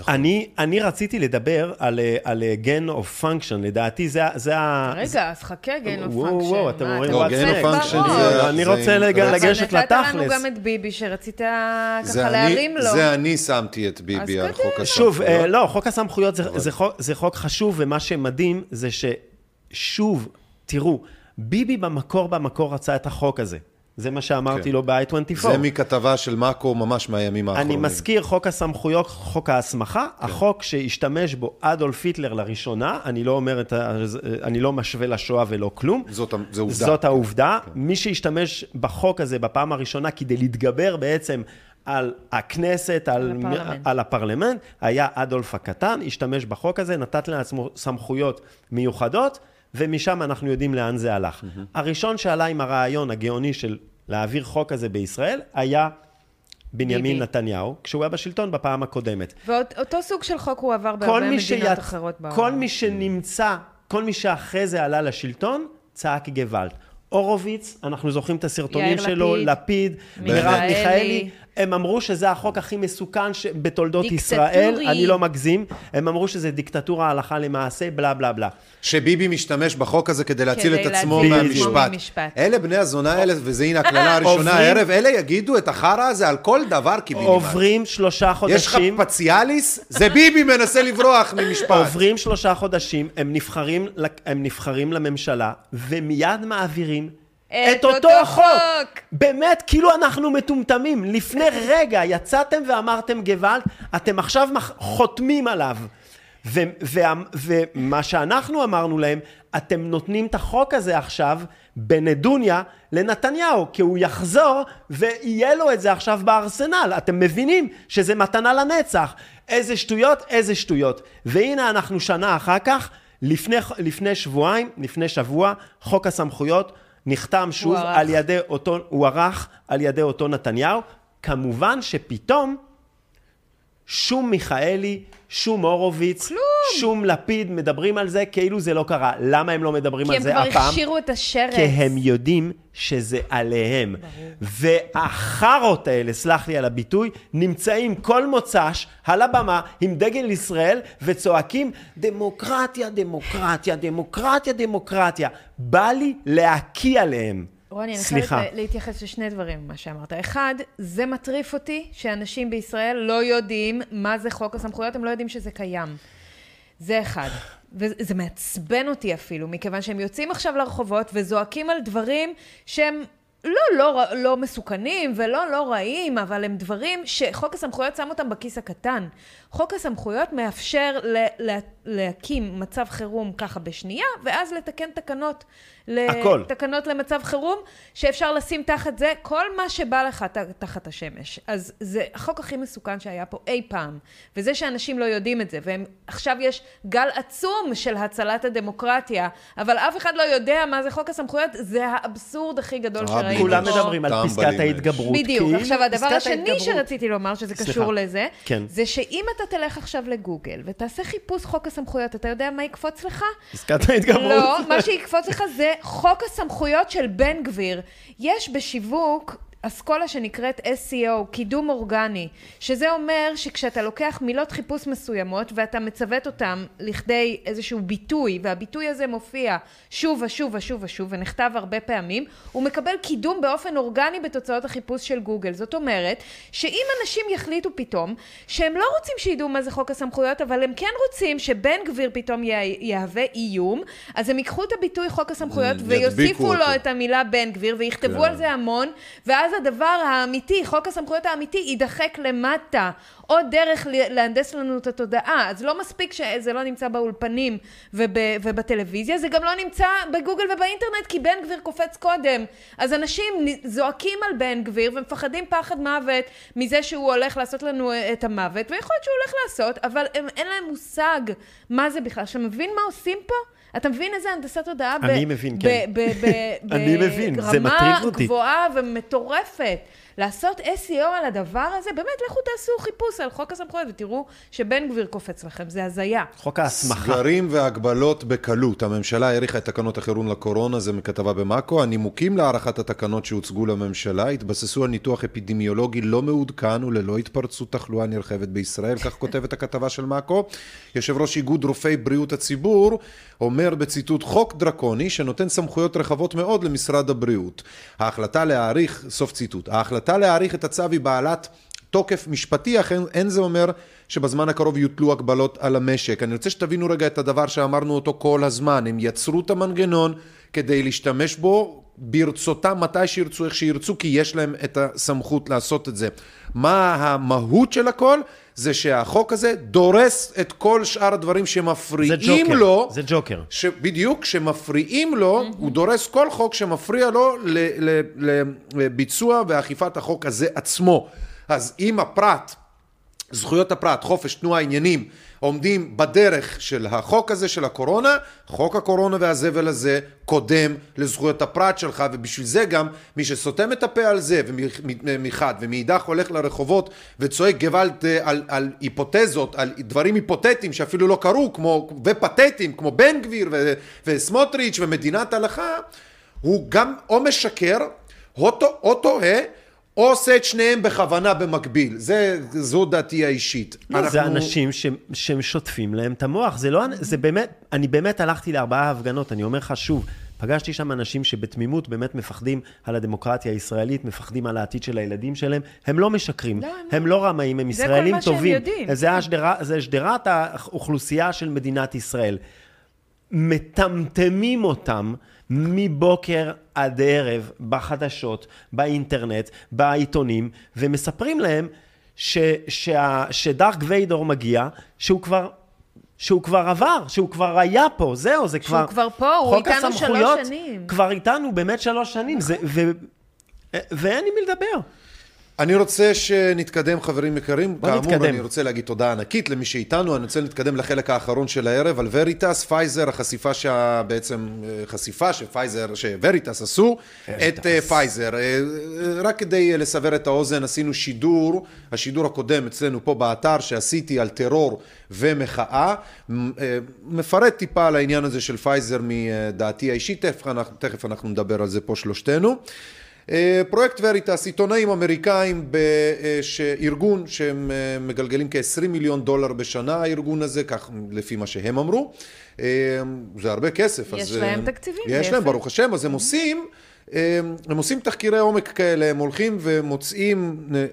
אני, אני רציתי לדבר על, אה, על אה, gain of function, לדעתי זה, ה- זה. רגע, אז חכה, gain of וואו, function. וואו, אתם מה, אומרים רוצה gain of בראש? function זה- אני רוצה לגשת נתת לנו לתכלס. גם את ביבי, שרצית זה ככה אני- להרים לו. זה אני שמתי את ביבי על חוק. שוב, הסמכויות. אה, לא, חוק הסמכויות זה, זה, חוק, זה חוק חשוב, ומה שמדהים זה ששוב, תראו, ביבי במקור במקור רצה את החוק הזה. זה מה שאמרתי כן. לו ב-i24. זה מכתבה של מאקו ממש מהימים האחרונים. אני מזכיר, חוק הסמכויות, חוק ההסמכה, כן. החוק שהשתמש בו אדולף היטלר לראשונה, אני לא אומר את ה... אני לא משווה לשואה ולא כלום. זאת, זה עובדה. זאת העובדה. מי שהשתמש בחוק הזה בפעם הראשונה כדי להתגבר בעצם על הכנסת, על, על הפרלמנט. על הפרלמנט, היה אדולף הקטן, השתמש בחוק הזה, נתת לעצמו סמכויות מיוחדות, ומשם אנחנו יודעים לאן זה הלך. הראשון שעלה עם הרעיון הגאוני של להעביר חוק הזה בישראל, היה בנימין ביבי. נתניהו, כשהוא היה בשלטון בפעם הקודמת. ואותו סוג של חוק הוא עבר כל בהרבה מי, מדינות שיצ... אחרות בעולם. כל מי שנמצא, כל מי שאחרי זה עלה לשלטון, צעק גוואלד. הורוביץ, אנחנו זוכרים את הסרטונים יאיר שלו, לפיד, לפיד, מיכאלי. מרב מיכאלי, הם אמרו שזה החוק הכי מסוכן ש- בתולדות דיקטטורי. ישראל, אני לא מגזים, הם אמרו שזה דיקטטורה הלכה למעשה, בלה בלה בלה. שביבי משתמש בחוק הזה כדי להציל כדי את עצמו מהמשפט. ממשפט. אלה בני הזונה האלה, וזה הנה הקללה הראשונה עוברים- הערב, אלה יגידו את החרא הזה על כל דבר קיבינימט. עוברים שלושה יש לך חודשים, פציאליס? זה ביבי מנסה לברוח ממשפט. עוברים שלושה חודשים, הם נבחרים, הם נבחרים לממשלה, ומיד מעבירים את אותו חוק. באמת, כאילו אנחנו מטומטמים. לפני רגע יצאתם ואמרתם גוואלד, אתם עכשיו חותמים עליו. ו- וה- ומה שאנחנו אמרנו להם, אתם נותנים את החוק הזה עכשיו בנדוניה לנתניהו, כי הוא יחזור ויהיה לו את זה עכשיו בארסנל. אתם מבינים שזה מתנה לנצח. איזה שטויות, איזה שטויות. והנה אנחנו שנה אחר כך, לפני, לפני שבועיים, לפני שבוע, חוק הסמכויות נחתם שוב. על ידי אותו, הוא ערך על ידי אותו נתניהו. כמובן שפתאום שום מיכאלי, שום הורוביץ, שום לפיד מדברים על זה כאילו זה לא קרה. למה הם לא מדברים כי על הם זה כבר הפעם? הכשירו את השרץ. כי הם יודעים שזה עליהם. והחארות האלה, סלח לי על הביטוי, נמצאים כל מוצ"ש על הבמה עם דגל ישראל וצועקים דמוקרטיה, דמוקרטיה, דמוקרטיה, דמוקרטיה. בא לי להקיא עליהם. רוני, אני סליחה. חייבת להתייחס לשני דברים ממה שאמרת. אחד, זה מטריף אותי שאנשים בישראל לא יודעים מה זה חוק הסמכויות, הם לא יודעים שזה קיים. זה אחד. וזה מעצבן אותי אפילו, מכיוון שהם יוצאים עכשיו לרחובות וזועקים על דברים שהם לא, לא, לא מסוכנים ולא לא רעים, אבל הם דברים שחוק הסמכויות שם אותם בכיס הקטן. חוק הסמכויות מאפשר ל- ל- להקים מצב חירום ככה בשנייה, ואז לתקן תקנות. הכל. תקנות למצב חירום, שאפשר לשים תחת זה כל מה שבא לך ת- תחת השמש. אז זה החוק הכי מסוכן שהיה פה אי פעם. וזה שאנשים לא יודעים את זה, ועכשיו יש גל עצום של הצלת הדמוקרטיה, אבל אף אחד לא יודע מה זה חוק הסמכויות, זה האבסורד הכי גדול שראינו. כולם. מדברים על פסקת. ההתגברות. בדיוק. עכשיו, הדבר השני ההתגברות- שרציתי לומר, שזה סליחה. קשור לזה, כן. זה שאם אתה תלך עכשיו לגוגל ותעשה חיפוש חוק הסמכויות, אתה יודע מה יקפוץ לך? פסקת ההתגברות. לא, מה שיקפוץ לך זה חוק הסמכויות של בן גביר. יש בשיווק אסכולה שנקראת SEO, קידום אורגני, שזה אומר שכשאתה לוקח מילות חיפוש מסוימות ואתה מצוות אותם לכדי איזשהו ביטוי, והביטוי הזה מופיע שוב ושוב ושוב ושוב ונכתב הרבה פעמים, הוא מקבל קידום באופן אורגני בתוצאות החיפוש של גוגל. זאת אומרת, שאם אנשים יחליטו פתאום שהם לא רוצים שידעו מה זה חוק הסמכויות, אבל הם כן רוצים שבן גביר פתאום יה- יהווה איום, אז הם ייקחו את הביטוי חוק הסמכויות ויוסיפו ידביקו לו אותו. את המילה בן גביר ויכתבו כן. על זה המון, ואז הדבר האמיתי, חוק הסמכויות האמיתי, יידחק למטה. עוד דרך להנדס לנו את התודעה. אז לא מספיק שזה לא נמצא באולפנים וב, ובטלוויזיה, זה גם לא נמצא בגוגל ובאינטרנט, כי בן גביר קופץ קודם. אז אנשים זועקים על בן גביר ומפחדים פחד מוות מזה שהוא הולך לעשות לנו את המוות, ויכול להיות שהוא הולך לעשות, אבל הם, אין להם מושג מה זה בכלל. אתה מבין מה עושים פה? אתה מבין איזה הנדסת תודעה? אני מבין, כן. אני מבין, זה מטריף ברמה אותי. גבוהה ומטורפת. לעשות SEO על הדבר הזה, באמת, לכו תעשו חיפוש על חוק הסמכויות ותראו שבן גביר קופץ לכם, זה הזיה. חוק ההסמכה. סגרים והגבלות בקלות. הממשלה האריכה את תקנות החירום לקורונה, זה מכתבה במאקו. הנימוקים להארכת התקנות שהוצגו לממשלה התבססו על ניתוח אפידמיולוגי לא מעודכן וללא התפרצות תחלואה נרחבת בישראל, כך כותבת הכתבה של מאקו. יושב ראש איגוד רופאי בריאות הציבור אומר בציטוט חוק דרקוני שנותן סמכויות רחבות מאוד למשרד הבריאות. ההחלטה להאריך, סוף ציטוט, ההחלטה להאריך את הצו היא בעלת תוקף משפטי, אך אין, אין זה אומר שבזמן הקרוב יוטלו הגבלות על המשק. אני רוצה שתבינו רגע את הדבר שאמרנו אותו כל הזמן. הם יצרו את המנגנון כדי להשתמש בו ברצותם מתי שירצו, איך שירצו, כי יש להם את הסמכות לעשות את זה. מה המהות של הכל? זה שהחוק הזה דורס את כל שאר הדברים זה שמפריעים ג'וקר. לו. זה ג'וקר. ש... בדיוק, כשמפריעים לו, הוא דורס כל חוק שמפריע לו. לביצוע ואכיפת החוק הזה עצמו. אז אם הפרט, זכויות הפרט, חופש תנועה, עניינים, עומדים בדרך של החוק הזה של הקורונה, חוק הקורונה והזבל הזה קודם לזכויות הפרט שלך, ובשביל זה גם מי שסותם את הפה על זה מחד, ומאידך הולך לרחובות וצועק גוואלד אה, על, על היפותזות, על דברים היפותטיים שאפילו לא קרו, כמו, ופתטיים, כמו בן גביר ו, וסמוטריץ' ומדינת הלכה, הוא גם או משקר, או טועה, או עושה את שניהם בכוונה במקביל. זה, זו דעתי האישית. לא, זה אנשים ש- שהם שוטפים להם את המוח. זה לא, זה באמת, אני באמת הלכתי לארבעה הפגנות, אני אומר לך שוב, פגשתי שם אנשים שבתמימות באמת מפחדים על הדמוקרטיה הישראלית, מפחדים על העתיד של הילדים שלהם. הם לא משקרים, לא, הם הם לא רמאים, הם זה כל ישראלים מה שהם טובים. יודעים. זה השדרה- זה שדרת האוכלוסייה של מדינת ישראל. מטמטמים אותם מבוקר עד ערב בחדשות, באינטרנט, בעיתונים, ומספרים להם ש, שה, שדארת' ויידר מגיע, שהוא כבר... שהוא כבר עבר, שהוא כבר היה פה, זהו, זה שהוא כבר... כבר פה, הוא איתנו שלוש שנים. כבר איתנו באמת שלוש שנים, זה, ו, ואין עם מי לדבר. אני רוצה שנתקדם, חברים יקרים. בוא כאמור, נתקדם. אני רוצה להגיד תודה ענקית למי שאיתנו. אני רוצה להתקדם לחלק האחרון של הערב על וריטס, פייזר, החשיפה שה... בעצם אה, חשיפה שפייזר, שווריטס עשו את אה, פייזר. אה, אה, רק כדי לסבר את האוזן, עשינו שידור, השידור הקודם אצלנו פה באתר שעשיתי על טרור ומחאה. אה, מפרט טיפה על העניין הזה של פייזר מדעתי האישית, תכף אנחנו נדבר על זה פה שלושתנו. אה, פרויקט וריטס, עיתונאים אמריקאים בארגון שהם אה, מגלגלים כ-20 מיליון דולר בשנה, הארגון הזה, כך לפי מה שהם אמרו. אה, זה הרבה כסף. יש אז, להם אה, תקציבים, יש. להם, ברוך השם, אז הם עושים... אה, הם עושים תחקירי עומק כאלה, הם הולכים ומוצאים אה,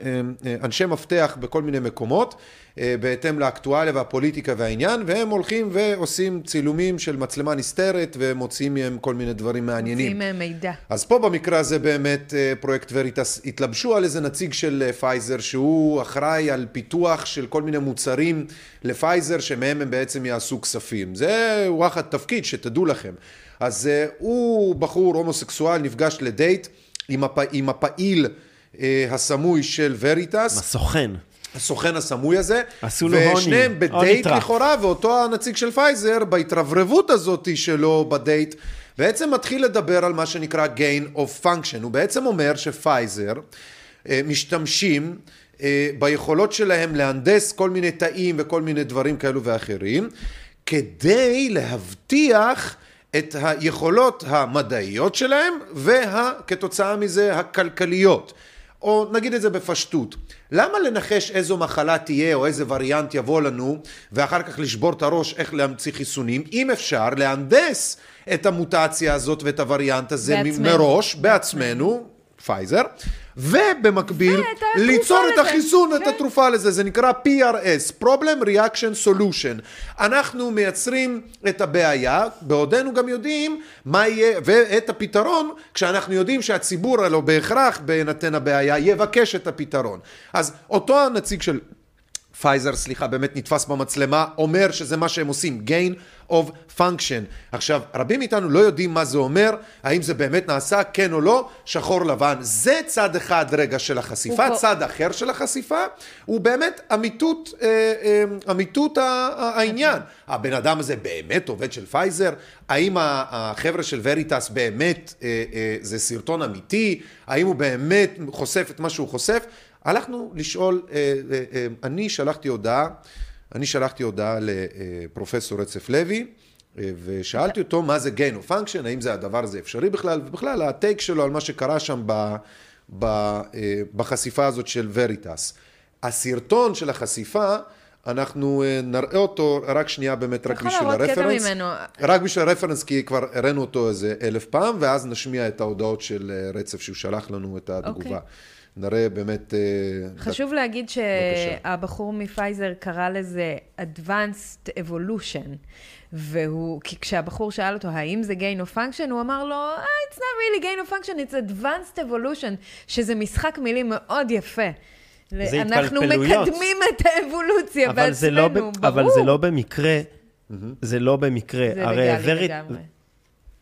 אה, אנשי מפתח בכל מיני מקומות, אה, בהתאם לאקטואליה והפוליטיקה והעניין, והם הולכים ועושים צילומים של מצלמה נסתרת ומוציאים מהם כל מיני דברים מעניינים. מוציאים מהם מידע. אז פה במקרה הזה באמת אה, פרויקט וריטס התלבשו על איזה נציג של אה, פייזר שהוא אחראי על פיתוח של כל מיני מוצרים לפייזר שמהם הם בעצם יעשו כספים. זה וואחד תפקיד שתדעו לכם. אז אה, הוא בחור הומוסקסואל נפגש לדייט עם, הפ... עם הפעיל אה, הסמוי של וריטס. הסוכן. הסוכן הסמוי הזה. עשו לו honey. ושניהם בדייט. לכאורה, ואותו הנציג של פייזר, בהתרברבות הזאת שלו בדייט, בעצם מתחיל לדבר על מה שנקרא gain of function. הוא בעצם אומר שפייזר אה, משתמשים אה, ביכולות שלהם להנדס כל מיני תאים וכל מיני דברים כאלו ואחרים, כדי להבטיח את היכולות המדעיות שלהם, וכתוצאה מזה הכלכליות. או נגיד את זה בפשטות, למה לנחש איזו מחלה תהיה או איזה וריאנט יבוא לנו ואחר כך לשבור את הראש איך להמציא חיסונים, אם אפשר להנדס את המוטציה הזאת ואת הווריאנט הזה בעצמנו. מראש, בעצמנו, פייזר, ובמקביל התרופה ליצור את החיסון, את כן. התרופה לזה, זה נקרא PRS, Problem Reaction Solution. אנחנו מייצרים את הבעיה, בעודנו גם יודעים מה יהיה, ואת הפתרון, כשאנחנו יודעים שהציבור הלא בהכרח, בהינתן הבעיה, יבקש את הפתרון. אז אותו הנציג של פייזר, סליחה, באמת נתפס במצלמה, אומר שזה מה שהם עושים, gain of function. עכשיו, רבים מאיתנו לא יודעים מה זה אומר, האם זה באמת נעשה, כן או לא, שחור לבן. זה צד אחד רגע של החשיפה, צד אחר של החשיפה, הוא באמת אמיתות, אה, אה, אמיתות העניין. הבן אדם הזה באמת עובד של פייזר? האם החבר'ה של וריטס באמת, אה, זה סרטון אמיתי? האם הוא באמת חושף את מה שהוא חושף? הלכנו לשאול, אני שלחתי הודעה, אני שלחתי הודעה לפרופסור רצף לוי, אה, ושאלתי אותו מה זה gain of function, האם זה הדבר הזה אפשרי בכלל, ובכלל הטייק שלו על מה שקרה שם ב, ב, אה, בחשיפה הזאת של וריטס. הסרטון של החשיפה, אנחנו אה, נראה אותו רק שנייה באמת, רק בשביל הרפרנס. רק בשביל הרפרנס, כי כבר הראינו אותו איזה אלף פעם, ואז נשמיע את ההודעות של רצף שהוא שלח לנו את התגובה. אוקיי. נראה באמת... אה, חשוב להגיד שהבחור מפייזר קרא לזה Advanced Evolution, והוא, כי כשהבחור שאל אותו האם זה gain of function, הוא אמר לו, "Ah, it's not really gain of function, it's Advanced Evolution, שזה משחק מילים מאוד יפה. זה אנחנו התפלפלויות. מקדמים את האבולוציה אבל זה לא, בעצמנו, ב- ברור. אבל זה לא במקרה, זה לא במקרה. זה הרי לגלי לגמרי.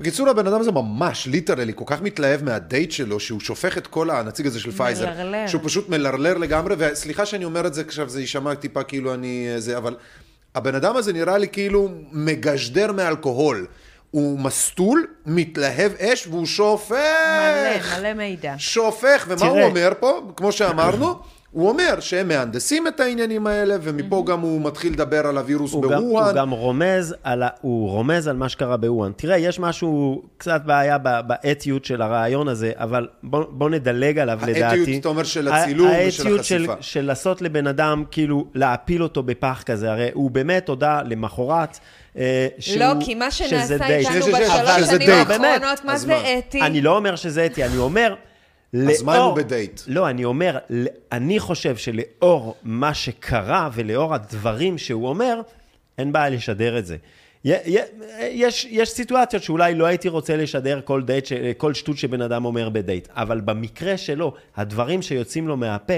בקיצור, הבן אדם הזה ממש, literally, כל כך מתלהב מהדייט שלו, שהוא שופך את כל הנציג הזה של פייזר. מלרלר. שהוא פשוט מלרלר לגמרי, וסליחה שאני אומר את זה עכשיו, זה יישמע טיפה כאילו אני... אה, זה, אבל הבן אדם הזה נראה לי כאילו מגשדר מאלכוהול. הוא מסטול, מתלהב אש, והוא שופך. מלא, מלא מידע. שופך, ומה תראה. הוא אומר פה? כמו שאמרנו, הוא אומר שהם מהנדסים את העניינים האלה, ומפה גם הוא מתחיל לדבר על הווירוס גם, הוא בווהאן. גם רומז על, ה- הוא רומז על מה שקרה בווהאן. תראה, יש משהו, קצת בעיה באתיות של הרעיון הזה, אבל בוא, בוא נדלג עליו האתיות, לדעתי. אתה אומר, של הצילום ושל האתיות של, החשיפה. של לעשות לבן אדם, כאילו, להפיל אותו בפח כזה. הרי הוא באמת הודה למחרת. אה, שהוא, לא, כי מה שנעשה. איתנו בשלוש שנים דייט. האחרונות, מה זה? אתי? אני לא אומר שזה אתי, אני אומר... אז מה אם הוא בדייט? לא, אני אומר, אני חושב שלאור מה שקרה ולאור הדברים שהוא אומר, אין בעיה לשדר את זה. יש, יש סיטואציות שאולי לא הייתי רוצה לשדר כל, דייט, כל שטות שבן אדם אומר בדייט, אבל במקרה שלו, הדברים שיוצאים לו מהפה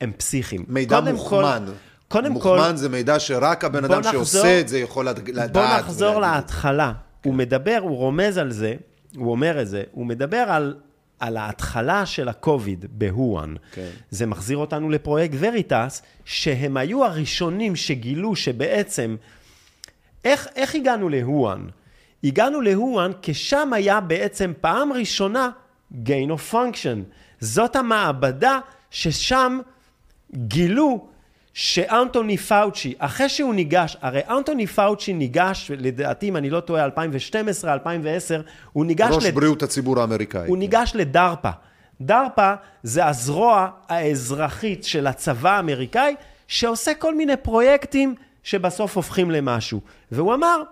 הם פסיכיים. מידע מוכמן. כל, קודם כל, מוכמן זה מידע שרק הבן אדם נחזור- שעושה את זה יכול לד- לדעת. בוא נחזור. להתחלה. הוא מדבר, הוא רומז על זה, הוא אומר את זה, הוא מדבר על, על ההתחלה של הקוביד בהואן. כן. זה מחזיר אותנו לפרויקט וריטס, שהם היו הראשונים שגילו שבעצם, איך, איך הגענו להואן? הגענו להואן כשם היה בעצם פעם ראשונה gain of function. זאת המעבדה ששם גילו שאנטוני פאוצ'י, אחרי שהוא ניגש, הרי אנטוני פאוצ'י ניגש, לדעתי, אם אני לא טועה, 2012, 2010, הוא ניגש... ראש לד- בריאות הציבור האמריקאי. הוא ניגש לדרפה. דרפה זה הזרוע האזרחית של הצבא האמריקאי, שעושה כל מיני פרויקטים שבסוף הופכים למשהו. והוא אמר,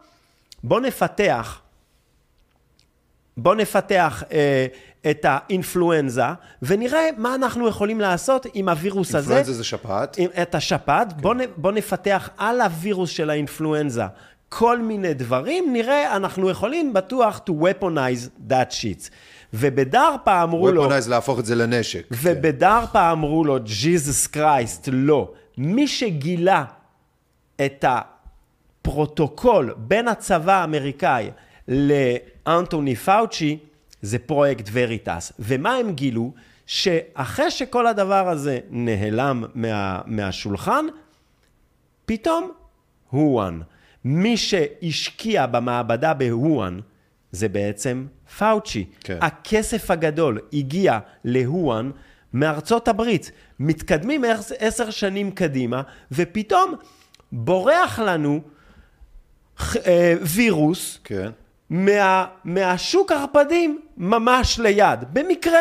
בוא נפתח, בוא נפתח אה, את האינפלואנזה, ונראה מה אנחנו יכולים לעשות עם הווירוס הזה. אינפלואנזה זה שפעת. עם, את השפעת, כן. בוא, נ, בוא נפתח על הווירוס של האינפלואנזה כל מיני דברים, נראה, אנחנו יכולים בטוח to weaponize that shit. וב- DARPA אמרו לו, weaponize להפוך את זה לנשק. וב- DARPA אמרו לו, Jesus Christ, לא. מי שגילה את הפרוטוקול בין הצבא האמריקאי לאנטוני פאוצ'י, זה פרויקט וריטס. ומה הם גילו? שאחרי שכל הדבר הזה נעלם מה, מהשולחן, פתאום הואן. מי שהשקיע במעבדה בהואן זה בעצם פאוצ'י. כן. הכסף הגדול הגיע להואן מארצות הברית. מתקדמים עשר- שנים קדימה, ופתאום בורח לנו אה, וירוס כן. מה, מהשוק ערפדים ממש ליד. במקרה.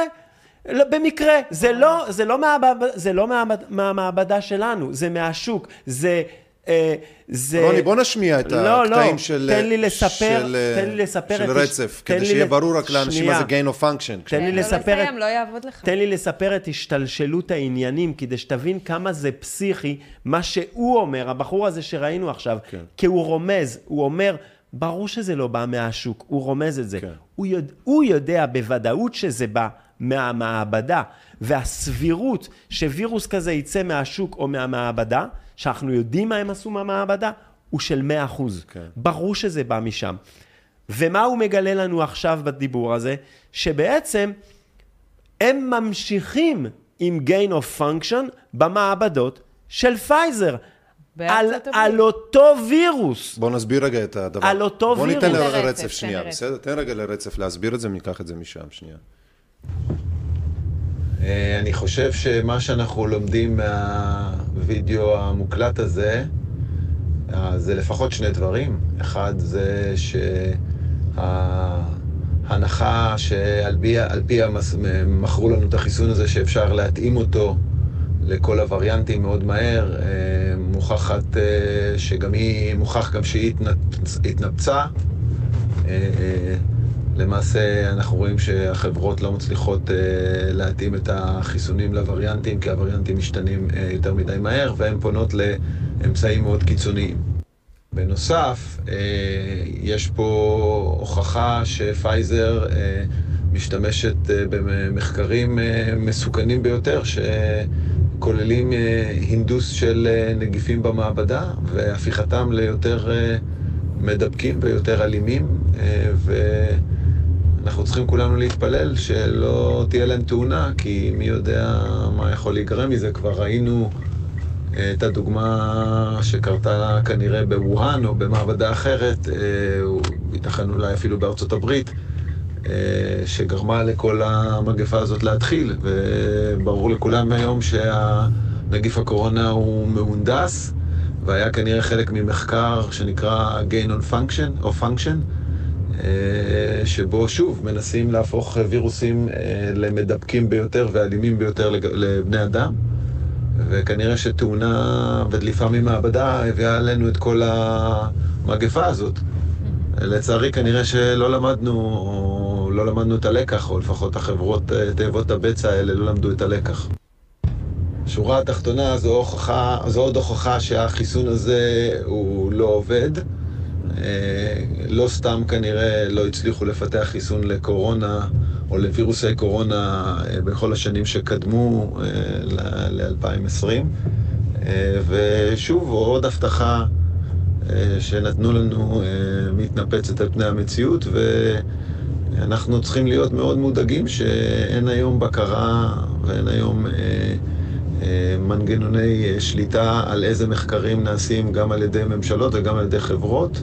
לא, במקרה, זה לא, זה לא, מהמעבד, זה לא מהמעבד, מהמעבדה שלנו, זה מהשוק, זה... אה, זה... רוני, בוא נשמיע את לא, הקטעים לא, של... תן לי לספר, של, אה, תן לי לספר של את... רצף, תן כדי לי שיהיה ל- ברור רק לאנשים מה זה gain of function. תן לי לא לספר את... לסיים, לא יעבוד לך. תן לי לספר את השתלשלות העניינים, כדי שתבין כמה זה פסיכי, מה שהוא אומר, הבחור הזה שראינו עכשיו, כן. כי הוא רומז, הוא אומר, ברור שזה לא בא מהשוק, הוא רומז את זה. כן. הוא, יודע, הוא יודע בוודאות שזה בא מהמעבדה, והסבירות שווירוס כזה יצא מהשוק או מהמעבדה, שאנחנו יודעים מה הם עשו מהמעבדה, הוא של 100%. כן. ברור שזה בא משם. ומה הוא מגלה לנו עכשיו בדיבור הזה? שבעצם הם ממשיכים עם gain of function במעבדות של פייזר. על. על אותו וירוס. בוא נסביר רגע את הדבר. על אותו בוא ניתן וירוס. לרצף, לרצף תן שנייה, לרצף. בסדר? תן רגע לרצף להסביר את זה, וניקח את זה משם, שנייה. אה, אני חושב שמה שאנחנו לומדים מהווידאו המוקלט הזה, אה, זה לפחות שני דברים. אחד זה שההנחה שעל פי, על פי המס, מכרו לנו את החיסון הזה שאפשר להתאים אותו לכל הווריאנטים מאוד מהר, אה, מוכחת אה, שגם היא, מוכח גם שהיא התנפ- התנפצה. אה, למעשה אנחנו רואים שהחברות לא מצליחות להתאים את החיסונים לווריאנטים, כי הווריאנטים משתנים יותר מדי מהר, והן פונות לאמצעים מאוד קיצוניים. בנוסף, יש פה הוכחה שפייזר משתמשת במחקרים מסוכנים ביותר, שכוללים אה, הינדוס של אה, נגיפים במעבדה והפיכתם ליותר אה, מדבקים ויותר אלימים, ואנחנו צריכים כולנו להתפלל שלא תהיה להם תאונה, כי מי יודע מה יכול להיגרם מזה. כבר ראינו את הדוגמה שקרתה כנראה בווהאן או במעבדה אחרת, ייתכן אולי אפילו בארצות הברית. אה, שגרמה לכל המגפה הזאת להתחיל, וברור לכולם היום שהנגיף הקורונה הוא מהונדס, והיה כנראה חלק ממחקר שנקרא gain on function, או function, אה, שבו שוב מנסים להפוך וירוסים אה, למדבקים ביותר ואלימים ביותר לבני אדם. וכנראה שתאונה ודליפה ממעבדה הביאה עלינו את כל המגפה הזאת. לצערי כנראה שלא למדנו, לא למדנו את הלקח, או לפחות החברות אה, תאבות הבצע האלה לא למדו את הלקח. שורה התחתונה זו, הוכחה, זו עוד הוכחה שהחיסון הזה הוא לא עובד. אה, לא סתם כנראה לא הצליחו לפתח חיסון לקורונה או לווירוסי קורונה אה, בכל השנים שקדמו ל-2020. ושוב, עוד הבטחה שנתנו לנו מתנפצת על פני המציאות, ואנחנו צריכים להיות מאוד מודאגים שאין היום בקרה ואין היום אה, אה, מנגנוני אה, שליטה על איזה מחקרים נעשים גם על ידי ממשלות וגם על ידי חברות,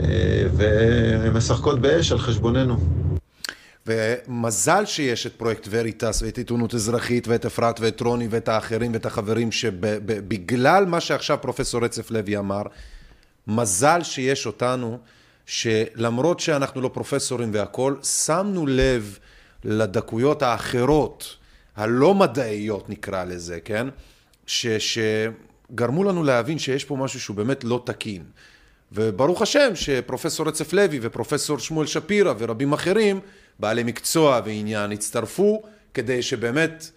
אה, והן משחקות באש על חשבוננו. ומזל שיש את פרויקט וריטס ואת עיתונות אזרחית ואת אפרת ואת רוני ואת האחרים ואת החברים שבגלל מה שעכשיו פרופסור רצף לוי אמר, מזל שיש אותנו שלמרות שאנחנו לא פרופסורים והכול, שמנו לב לדקויות האחרות, הלא מדעיות נקרא לזה, כן? ש, שגרמו לנו להבין שיש פה משהו שהוא באמת לא תקין. וברוך השם שפרופסור רצף לוי ופרופסור שמואל שפירא ורבים אחרים, בעלי מקצוע ועניין, הצטרפו כדי שבאמת,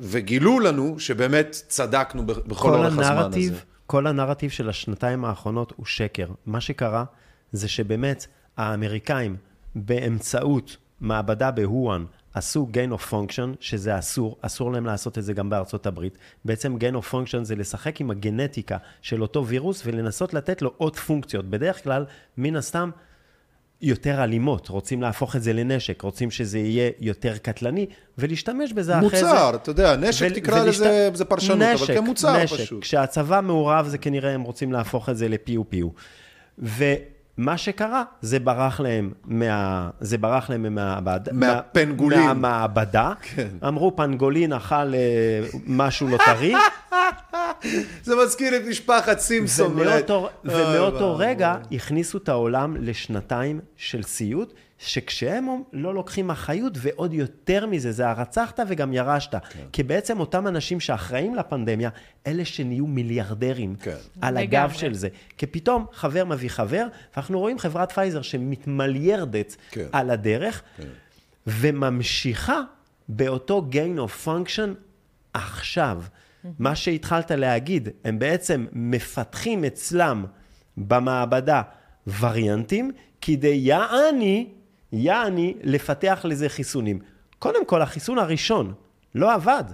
וגילו לנו שבאמת צדקנו בכל אורך הזמן הזה. כל הנרטיב של השנתיים האחרונות הוא שקר. מה שקרה זה שבאמת האמריקאים באמצעות מעבדה בהואן עשו gain of function, שזה אסור, אסור להם לעשות את זה גם בארצות הברית. בעצם gain of function זה לשחק עם הגנטיקה של אותו וירוס ולנסות לתת לו עוד פונקציות. בדרך כלל, מן הסתם, יותר אלימות, רוצים להפוך את זה לנשק, רוצים שזה יהיה יותר קטלני, ולהשתמש בזה אחרי זה. מוצר, אתה יודע, נשק תקרא לזה, זה פרשנות, אבל נשק, כמוצר נשק. פשוט. כשהצבא מעורב, זה כנראה הם רוצים להפוך את זה לפיו פיו. ומה שקרה, זה ברח להם, מה, זה ברח להם מהמעבד, מהפנגולין. מה, מהמעבדה. כן. אמרו, פנגולין אכל אה, משהו לא טרי. זה מזכיר את משפחת סימפסון. ומאותו. ומאותו רגע הכניסו את העולם לשנתיים של סיוט, שכשהם לא לוקחים אחריות, ועוד יותר מזה, זה הרצחת וגם ירשת. כן. כי בעצם אותם אנשים שאחראים לפנדמיה, אלה שנהיו מיליארדרים כן. על לגמרי. הגב של זה. כי פתאום חבר מביא חבר, ואנחנו רואים חברת פייזר שמתמליירדת כן. על הדרך, כן. וממשיכה באותו gain of function עכשיו. מה שהתחלת להגיד, הם בעצם מפתחים אצלם במעבדה וריאנטים, כדי יעני, יעני, לפתח לזה חיסונים. קודם כל, החיסון הראשון לא עבד.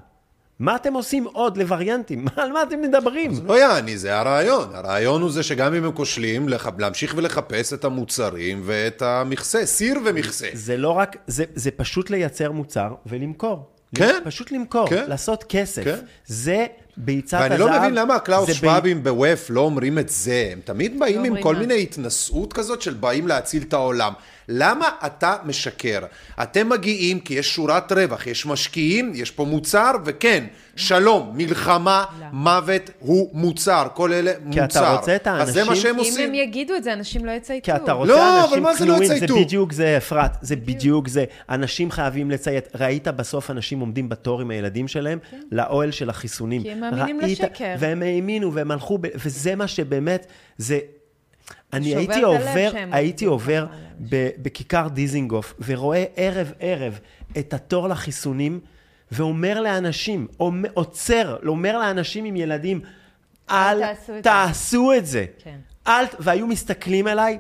מה אתם עושים עוד לווריאנטים? על מה אתם מדברים? זה לא יעני, זה הרעיון. הרעיון הוא זה שגם אם הם כושלים, לח- להמשיך ולחפש את המוצרים ואת המכסה, סיר ומכסה. זה לא רק, זה, זה פשוט לייצר מוצר ולמכור. כן. פשוט למכור, כן. לעשות כסף. כן. זה ביצת ואני הזהב. לא מבין למה הקלאוס זה ב- שוואבים ב- WEF לא אומרים את זה. הם תמיד באים עם אומרים כל מה? מיני התנשאות כזאת של באים להציל את העולם. למה אתה משקר? אתם מגיעים כי יש שורת רווח, יש משקיעים, יש פה מוצר, וכן, שלום, מלחמה, מוות הוא מוצר. כל אלה כי מוצר. אתה רוצה את אז זה מה האנשים- שהם אם עושים. הם יגידו את זה, אנשים לא יצייתו. כי אתה רוצה לא, אבל אנשים מה זה לא זה? בדיוק זה, אפרת, זה בדיוק זה. אנשים חייבים לציית. ראית בסוף אנשים עומדים בתור עם הילדים שלהם לאוהל של החיסונים. כי הם מאמינים ראית- לשקר. והם האמינו, והם הלכו, ב- וזה מה שבאמת, זה... אני הייתי עובר, שהם הייתי עובר בכיכר דיזינגוף, ורואה ערב-ערב את התור לחיסונים, ואומר לאנשים, עוצר, אומר לאנשים עם ילדים, אל תעשו את זה." כן. אל, והיו מסתכלים אליי,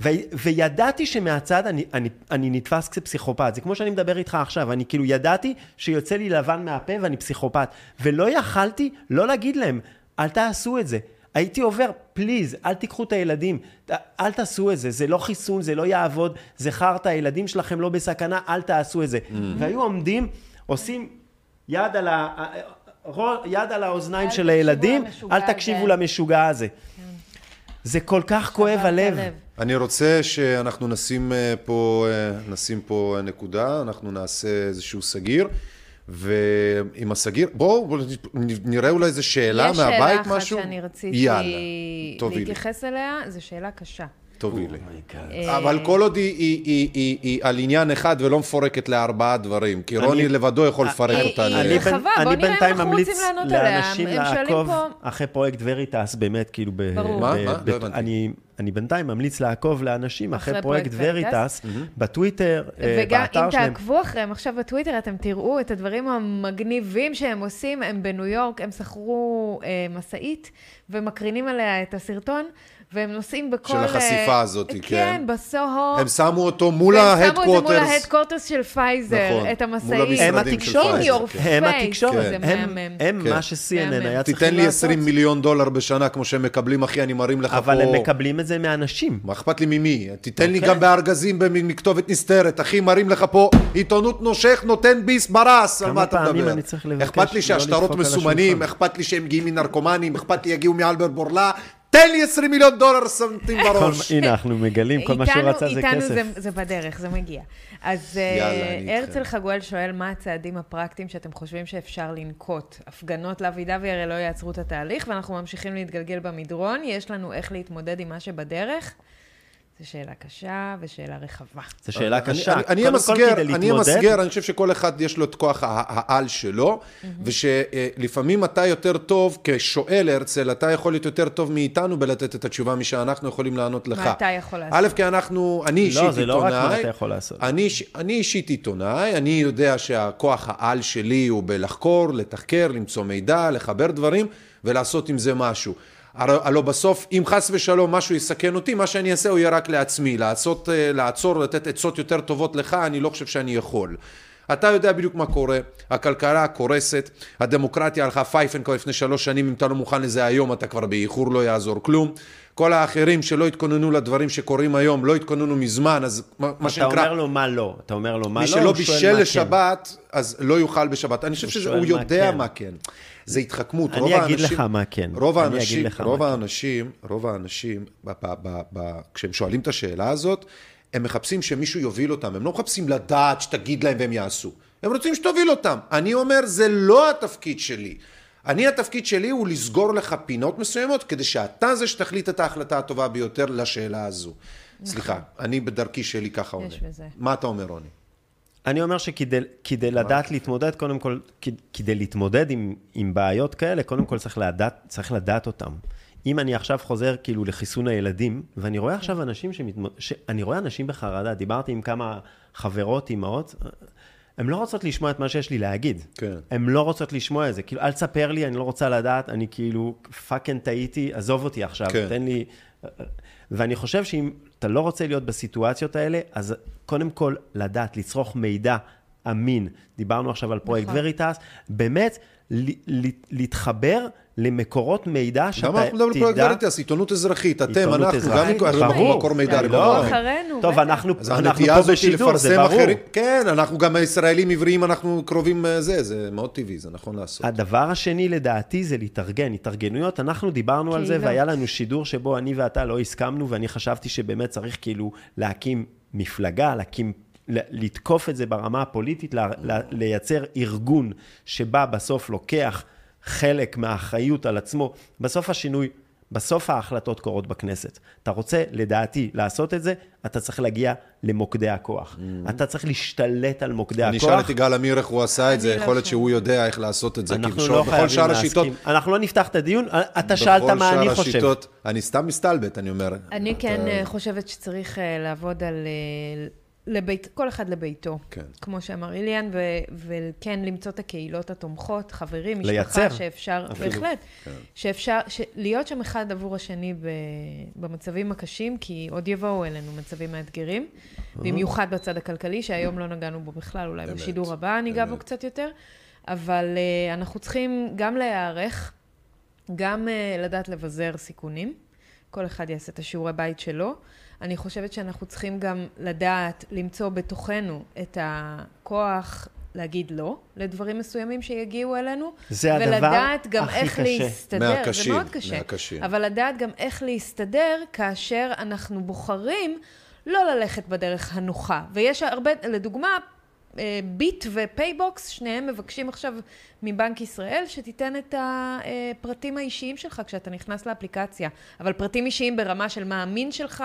ו, וידעתי שמהצד אני, אני, אני נתפס כפסיכופת. זה כמו שאני מדבר איתך עכשיו, אני כאילו ידעתי שיוצא לי לבן מהפה ואני פסיכופת. ולא יכלתי לא להגיד להם, אל תעשו את זה. הייתי עובר, פליז, אל תיקחו את הילדים, אל תעשו את זה, זה לא חיסון, זה לא יעבוד, זה חרטא, הילדים שלכם לא בסכנה, אל תעשו את זה. Mm. והיו עומדים, עושים יד על, ה... יד על האוזניים של הילדים, למשוגע אל. תקשיבו למשוגע הזה. זה כל כך כואב הלב. אני רוצה שאנחנו נשים אה, פה, אה, נשים פה אה, נקודה, אנחנו נעשה איזשהו סגיר, ועם הסגיר, בואו בואו נראה אולי איזה שאלה יש מהבית שאלה אחת משהו. שאני רציתי יאללה. להתייחס אליה, זו שאלה קשה. תובילי. אה, אבל כל עוד היא, על עניין אחד ולא מפורקת לארבעה דברים, כי רוני לבדו יכול לפרק היא- אותה. היא רחבה, בוא נראה אם אנחנו ממליץ רוצים לענות עליה. לאנשים הם שואלים לעקוב אחרי פרויקט וריטס, באמת, כאילו. ברור. מה? מה? לא הבנתי. אני- אני בינתיים ממליץ לעקוב לאנשים אחרי אחרי פרויקט פרויקט וריטס. בטוויטר, אה, וגם אם באתר שלהם. תעקבו אחריהם עכשיו בטוויטר, אתם תראו את הדברים המגניבים שהם עושים. הם בניו יורק, הם שכרו אה, משאית ומקרינים עליה את הסרטון, והם נוסעים בכל... של החשיפה אה, הזאת, כן. כן, בסוהו. הם שמו אותו מול והם שמו את זה מול. ה headquarters של פייזר, נכון, את המשאית. הם התקשורת, כן. הם. התקשורת, זה הם-. הם כן. מה ש-CNN. היה צריכים תיתן לי לעשות. 20 מיליון דולר בשנה כמו שהם מקבלים, אחי, אני מרים לך פה... אבל הם מקבלים את זה מאנשים. מה אכפת לי ממי? תיתן לי אוקיי. גם בארגזים מכתובת נסתרת, אחי, מרים לך פה עיתונות נושך, נותן ביס ברס, על כמה מה אתה פעמים מדבר? אני צריך לבקש אכפת לי לא שהשטרות מסומנים, השולחן? אכפת לי שהם מגיעים מנרקומנים, אכפת לי יגיעו מאלבר בורלה, תן לי 20 מיליון דולר כל- בראש. הנה, אנחנו מגלים, כל מה שהוא איתנו- רצה זה איתנו כסף. זה, זה בדרך, זה מגיע. אז אה. הרצל חגואל שואל, מה הצעדים הפרקטיים שאתם חושבים שאפשר לנקוט? הפגנות לאבי דווי הרי לא יעצרו את התהליך, ואנחנו ממשיכים להתגלגל במדרון, יש לנו איך להתמודד עם מה שבדרך? זו שאלה קשה ושאלה רחבה. זו שאלה קשה. אני- אמסגר, אני אמסגר, אני חושב שכל אחד יש לו את כוח העל שלו, ושלפעמים אתה יותר טוב, כשואל הרצל, אתה יכול להיות יותר טוב מאיתנו בלתת את התשובה משאנחנו יכולים לענות לך. מה אתה יכול לעשות? א', כי אנחנו, אני לא, אישית זה לא רק מה עיתונאי, אתה יכול לעשות. אני אישית עיתונאי, אני יודע שהכוח העל שלי הוא בלחקור, לתחקר, למצוא מידע, לחבר דברים ולעשות עם זה משהו. הלא בסוף, אם חס ושלום משהו יסכן אותי, מה שאני אעשה הוא יהיה רק לעצמי. לעשות, אה, לעצור, לתת עצות יותר טובות לך, אני לא חושב שאני יכול. אתה יודע בדיוק מה קורה, הכלכלה קורסת, הדמוקרטיה הלכה פייפן כבר לפני שלוש שנים, אם אתה לא מוכן לזה היום, אתה כבר באיחור, לא יעזור כלום. כל האחרים שלא התכוננו לדברים שקורים היום, לא התכוננו מזמן, אז מה מה אתה שנקרא... אומר לו מה לא, אתה אומר לו מה מי לא, שלא הוא שואל בישל מה כן. לשבת, אז לא יאכל בשבת. אני חושב הוא שהוא שואל מה יודע כן. מה כן. זה התחכמות. אני רוב אגיד האנשים- לך מה כן. רוב אני אגיד האנשים, לך רוב מה כן. האנשים, רוב האנשים, ב- ב- ב- ב- כשהם שואלים את השאלה הזאת, הם מחפשים שמישהו יוביל אותם. הם לא מחפשים לדעת שתגיד להם והם יעשו. הם רוצים שתוביל אותם. אני אומר, זה לא התפקיד שלי. אני, התפקיד שלי הוא לסגור לך פינות מסוימות, כדי שאתה זה שתחליט את ההחלטה הטובה ביותר לשאלה הזו. סליחה, אני בדרכי שלי ככה עונה. נכון. בזה. מה אתה אומר, רוני? אני אומר שכדי כדי לדעת להתמודד, קודם כל, כדי להתמודד עם, עם בעיות כאלה, קודם כל צריך לדעת, צריך לדעת אותם. אם אני עכשיו חוזר כאילו לחיסון הילדים, ואני רואה עכשיו אנשים שמתמודד, אני רואה אנשים בחרדה, דיברתי עם כמה חברות, אימהות, הן לא רוצות לשמוע את מה שיש לי להגיד. כן. הן לא רוצות לשמוע את זה. כאילו, אל תספר לי, אני לא רוצה לדעת, אני כאילו, fucking טעיתי, עזוב אותי עכשיו, כן. תן לי... ואני חושב שאם אתה לא רוצה להיות בסיטואציות האלה, אז קודם כל לדעת, לצרוך מידע אמין. דיברנו עכשיו על פרויקט נכון. Veritas, באמת ל- ל- להתחבר למקורות מידע שאתה למה אנחנו מדברים על פרויקט תדע... Veritas? עיתונות אזרחית, אתם, אנחנו, גם ברור. מקור מידע לא, לכולם. אחרינו, טוב, בטח. אנחנו פה בשידור, זה ברור. כן, אנחנו גם ישראלים עבריים, אנחנו קרובים אה, זה, זה מאוד טבעי, זה נכון לעשות. הדבר השני לדעתי זה להתארגן, התארגנויות, אנחנו דיברנו על זה. והיה לנו שידור שבו אני ואתה לא הסכמנו ואני חשבתי שבאמת צריך כאילו להקים מפלגה, להקים, לתקוף את זה ברמה הפוליטית, לייצר ארגון שבא בסוף לוקח חלק מהאחריות על עצמו. בסוף השינוי, בסוף ההחלטות קורות בכנסת. אתה רוצה, לדעתי, לעשות את זה, אתה צריך להגיע למוקדי הכוח. אתה צריך להשתלט על מוקדי אני הכוח. אשאל את יגאל עמיר איך הוא עשה את זה, אני לא יכול להיות. שהוא יודע איך לעשות את זה. אנחנו בשור- לא בכל חייבים שאר השיטות, להסכים. אנחנו לא נפתח את הדיון, אתה שאלת מה אני חושב. השיטות, אני סתם מסתלבט, אני אומר. אני אתה- כן אה, חושבת שצריך אה, לעבוד על... לבית, כל אחד לביתו, כן. כמו שאמר איליאן, ו, וכן למצוא את הקהילות התומכות, חברים, משפחה, לייצר, שאפשר, אפילו. בהחלט, כן. שאפשר, ש, להיות שם אחד עבור השני ב, במצבים הקשים, כי עוד יבואו אלינו מצבים מאתגרים, במיוחד בצד הכלכלי, שהיום לא נגענו בו בכלל, אולי אמת, בשידור הבא ניגע בו. קצת יותר, אבל uh, אנחנו צריכים גם להיערך, גם uh, לדעת לבזר סיכונים. כל אחד יעשה את השיעורי בית שלו. אני חושבת שאנחנו צריכים גם לדעת למצוא בתוכנו את הכוח להגיד לא לדברים מסוימים שיגיעו אלינו. זה הדבר ולדעת גם הכי איך קשה. להסתדר. מהקשים, זה מאוד קשה. מהקשים. אבל לדעת גם איך להסתדר כאשר אנחנו בוחרים לא ללכת בדרך הנוחה. ויש הרבה, לדוגמה, אה, ביט ופייבוקס, שניהם מבקשים עכשיו מבנק ישראל שתיתן את הפרטים האישיים שלך כשאתה נכנס לאפליקציה. אבל פרטים אישיים ברמה של מה המין שלך,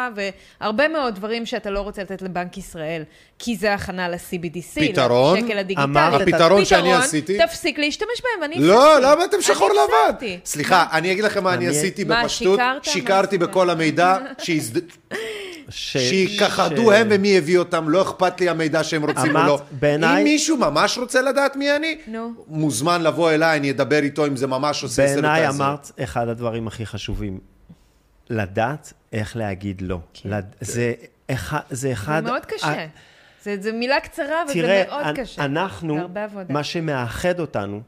והרבה מאוד דברים שאתה לא רוצה לתת לבנק ישראל, כי זה הכנה ל-CBDC, פתרון? לשקל הדיגיטלי. אמרת את הפתרון שאני עשיתי? תפסיק להשתמש בהם, ואני לא, הפסקתי. למה אתם שחור אני לבן? סליחה, אני אגיד לכם מה אני אני- עשיתי מה, בפשטות. שיקרת? מה שיקרתי עשית? בכל המידע, שיכחדו ש- הם ומי הביא אותם, לא אכפת לי המידע שהם רוצים או לא. בעיניי- אם מישהו ממש רוצה לדעת מי אני, נו. מוזמן לבוא אליי, אני אדבר איתו אם זה ממש עושה סרט בעיניי. אמרת אחד הדברים הכי חשובים. לדעת איך להגיד לא. לד- זה אחד... זה אחד... זה מאוד קשה. זה, זה מילה קצרה, וזה תראה, מאוד אנ- קשה. אנחנו, והרבה עבודה. מה שמאחד אותנו,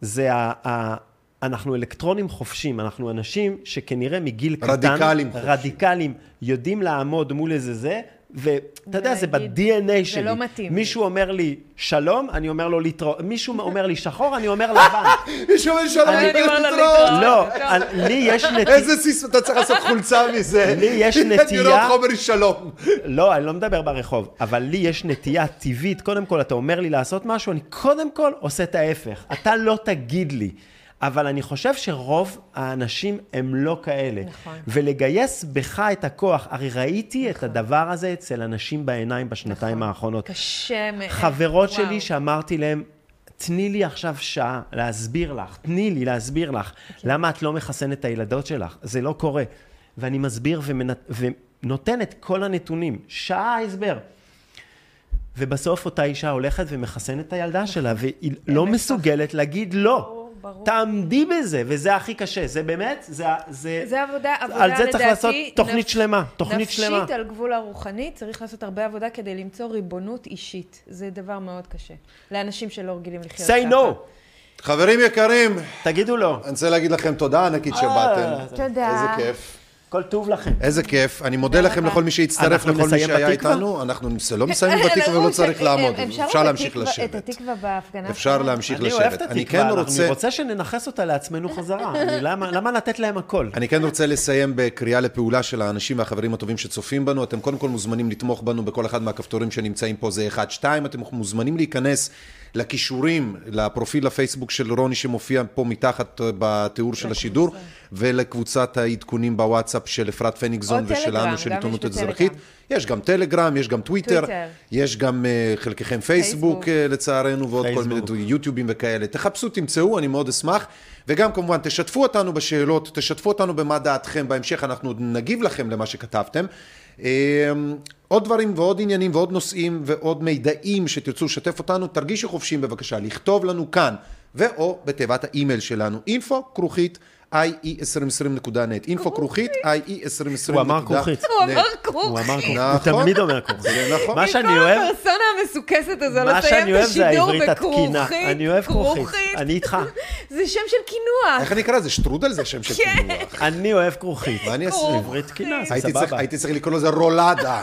זה ה... ה- אנחנו אלקטרונים חופשים, אנחנו אנשים שכנראה מגיל קטן, רדיקלים חופשיים. רדיקלים, יודעים לעמוד מול איזה זה, ואתה יודע, זה ב-DNA זה שלי. לא מתאים. מישהו אומר לי שלום, אני אומר לו להתראות. מישהו אומר לי שחור, אני אומר לבן. מישהו אומר שלום, אני- אני אומר לו להתראות. לא. אני- לי יש נטייה... איזה סיס, אתה צריך לעשות חולצה מזה. לי יש אני נטייה- רואה אותך אומר לי שלום. לא, אני לא מדבר ברחוב, אבל לי יש נטייה טבעית, קודם כל, אתה אומר לי לעשות משהו, אני קודם כל עושה את ההפך. אתה לא תגיד לי. אבל אני חושב שרוב האנשים הם לא כאלה. נכון. ולגייס בך את הכוח, הרי ראיתי את הדבר הזה אצל אנשים בעיניים בשנתיים נכון. האחרונות. קשה מאוד. חברות וואו. שלי שאמרתי להם, תני לי עכשיו שעה להסביר לך, תני לי להסביר לך, למה את לא מחסנת את הילדות שלך, זה לא קורה. ואני מסביר ומנ- ונותן את כל הנתונים, שעה הסבר. ובסוף אותה אישה הולכת ומחסנת את הילדה שלה, והיא לא מסוגלת להגיד לא. ברור. תעמדי בזה, וזה הכי קשה. זה באמת, זה... זה, זה עבודה, עבודה על זה צריך לדעתי, לעשות תוכנית נפ- שלמה, תוכנית שלמה. נפשית על גבול הרוחני, צריך לעשות הרבה עבודה כדי למצוא ריבונות אישית. זה דבר מאוד קשה. לאנשים שלא רגילים לחיות say ככה. no. חברים יקרים, תגידו לא. אני רוצה להגיד לכם תודה ענקית שבאתם. תודה. איזה כיף. כל טוב לכם. איזה כיף. אני מודה לכם לכל מי שהצטרף, לכל מי שהיה? איתנו. אנחנו לא מסיימים בתקווה ולא צריך לעמוד. אפשר להמשיך לשבת. את התקווה בהפגנה. אפשר להמשיך אני אוהב לשבת. את אני התקווה, כן אני רוצה... שננכס אותה לעצמנו חזרה. למה לתת להם הכל? אני כן רוצה לסיים בקריאה לפעולה של האנשים והחברים הטובים שצופים בנו. אתם קודם כל מוזמנים לתמוך בנו בכל אחד מהכפתורים שנמצאים פה, זה 1-2. אתם מוזמנים להיכנס לכישורים, לפרופיל הפייסבוק של רוני שמופיע פה מתחת אה, בתיאור של השידור, ולקבוצת העדכונים בוואטסאפ של אפרת פניגזון ושלנו, של עיתונות. אזרחית. יש גם טלגרם, יש גם טוויטר, טוויטר. יש גם אה, חלקכם פייסבוק, פייסבוק. אה, לצערנו, ועוד כל. מיני יוטיובים וכאלה. תחפשו, תמצאו, אני מאוד אשמח. וגם כמובן, תשתפו אותנו בשאלות, תשתפו אותנו במה דעתכם. בהמשך אנחנו עוד נגיב לכם למה שכתבתם. אה, עוד דברים ועוד עניינים ועוד נושאים ועוד מידעים שתרצו לשתף אותנו, תרגישו חופשיים בבקשה לכתוב לנו כאן, ואו בתיבת האימייל שלנו, info כרוכית ie2020.net, info כרוכית ie2020.net. הוא אמר כרוכית. הוא אמר כרוכית. הוא אמר כרוכית. נכון. הוא תמיד אומר כרוכית. נכון. מה שאני אוהב, הפרסונה המסוכסת הזו, לסיים את השידור. בכרוכית. אני אוהב כרוכית. אני איתך. זה שם של קינוח. איך אני אקרא לזה? שטרודל זה שם של כן. קינוח. אני אוהב כרוכית. מה אני אעשה? עברית תקינה, זה סבבה. הייתי צריך לקרוא לזה רולדה.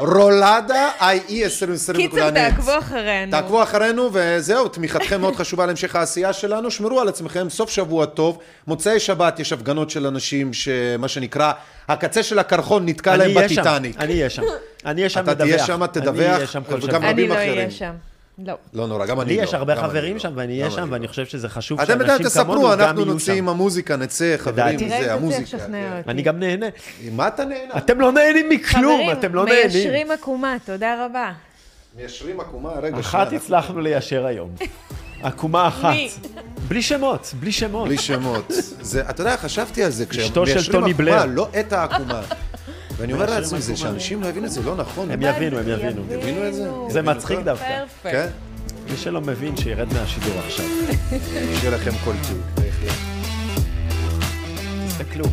רולדה ie2020.net. קיצר, תעקבו אחרינו. תעקבו אחרינו, וזהו, תמיכתכם מאוד חשובה להמשך העשייה שלנו. שמרו על עצמכם, סוף שבוע טוב. מוצאי שבת יש הפגנות של אנשים שמה שנקרא, הקצה של הקרחון נתקע אני להם אהיה שם, בטיטניק. אני אהיה שם. אני אהיה שם אתה לדווח. תהיה שם, אני תדווח, אהיה שם כל וגם שבוע. אני רבים לא אחרים. אהיה שם. לא. לא נורא, גם אני לי לא. יש הרבה חברים לא. שם, ואני אהיה שם, אני ואני לא. חושב שזה חשוב אתם שאנשים כמונו תספרו, גם אנחנו יהיו נוציא שם. עם המוזיקה, נצא, חברים, לדעתי. תראה זה אם תצליח המוזיקה. לשכנע אותי. אני גם נהנה. מה אתה נהנה? אתם לא נהנים מכלום, חברים, אתם לא נהנים. מיישרים עקומה, תודה רבה. מיישרים עקומה, רגע, אחת הצלחנו ליישר היום. עקומה אחת. מי? בלי שמות, בלי שמות. בלי שמות. זה, אתה יודע, חשבתי על זה, אשתו של כשמיישרים טוני עקומה, בלר. לא את העקומה. ואני אומר לעצמי, זה. שאנשים לא יבינו את זה לא נכון. הם יבינו, הם יבינו. יבינו את זה? זה מצחיק? דווקא. כן? מי שלא מבין, שירד מהשידור עכשיו. שיהיה לכם כל טוב. בהחלט. תסתכלו.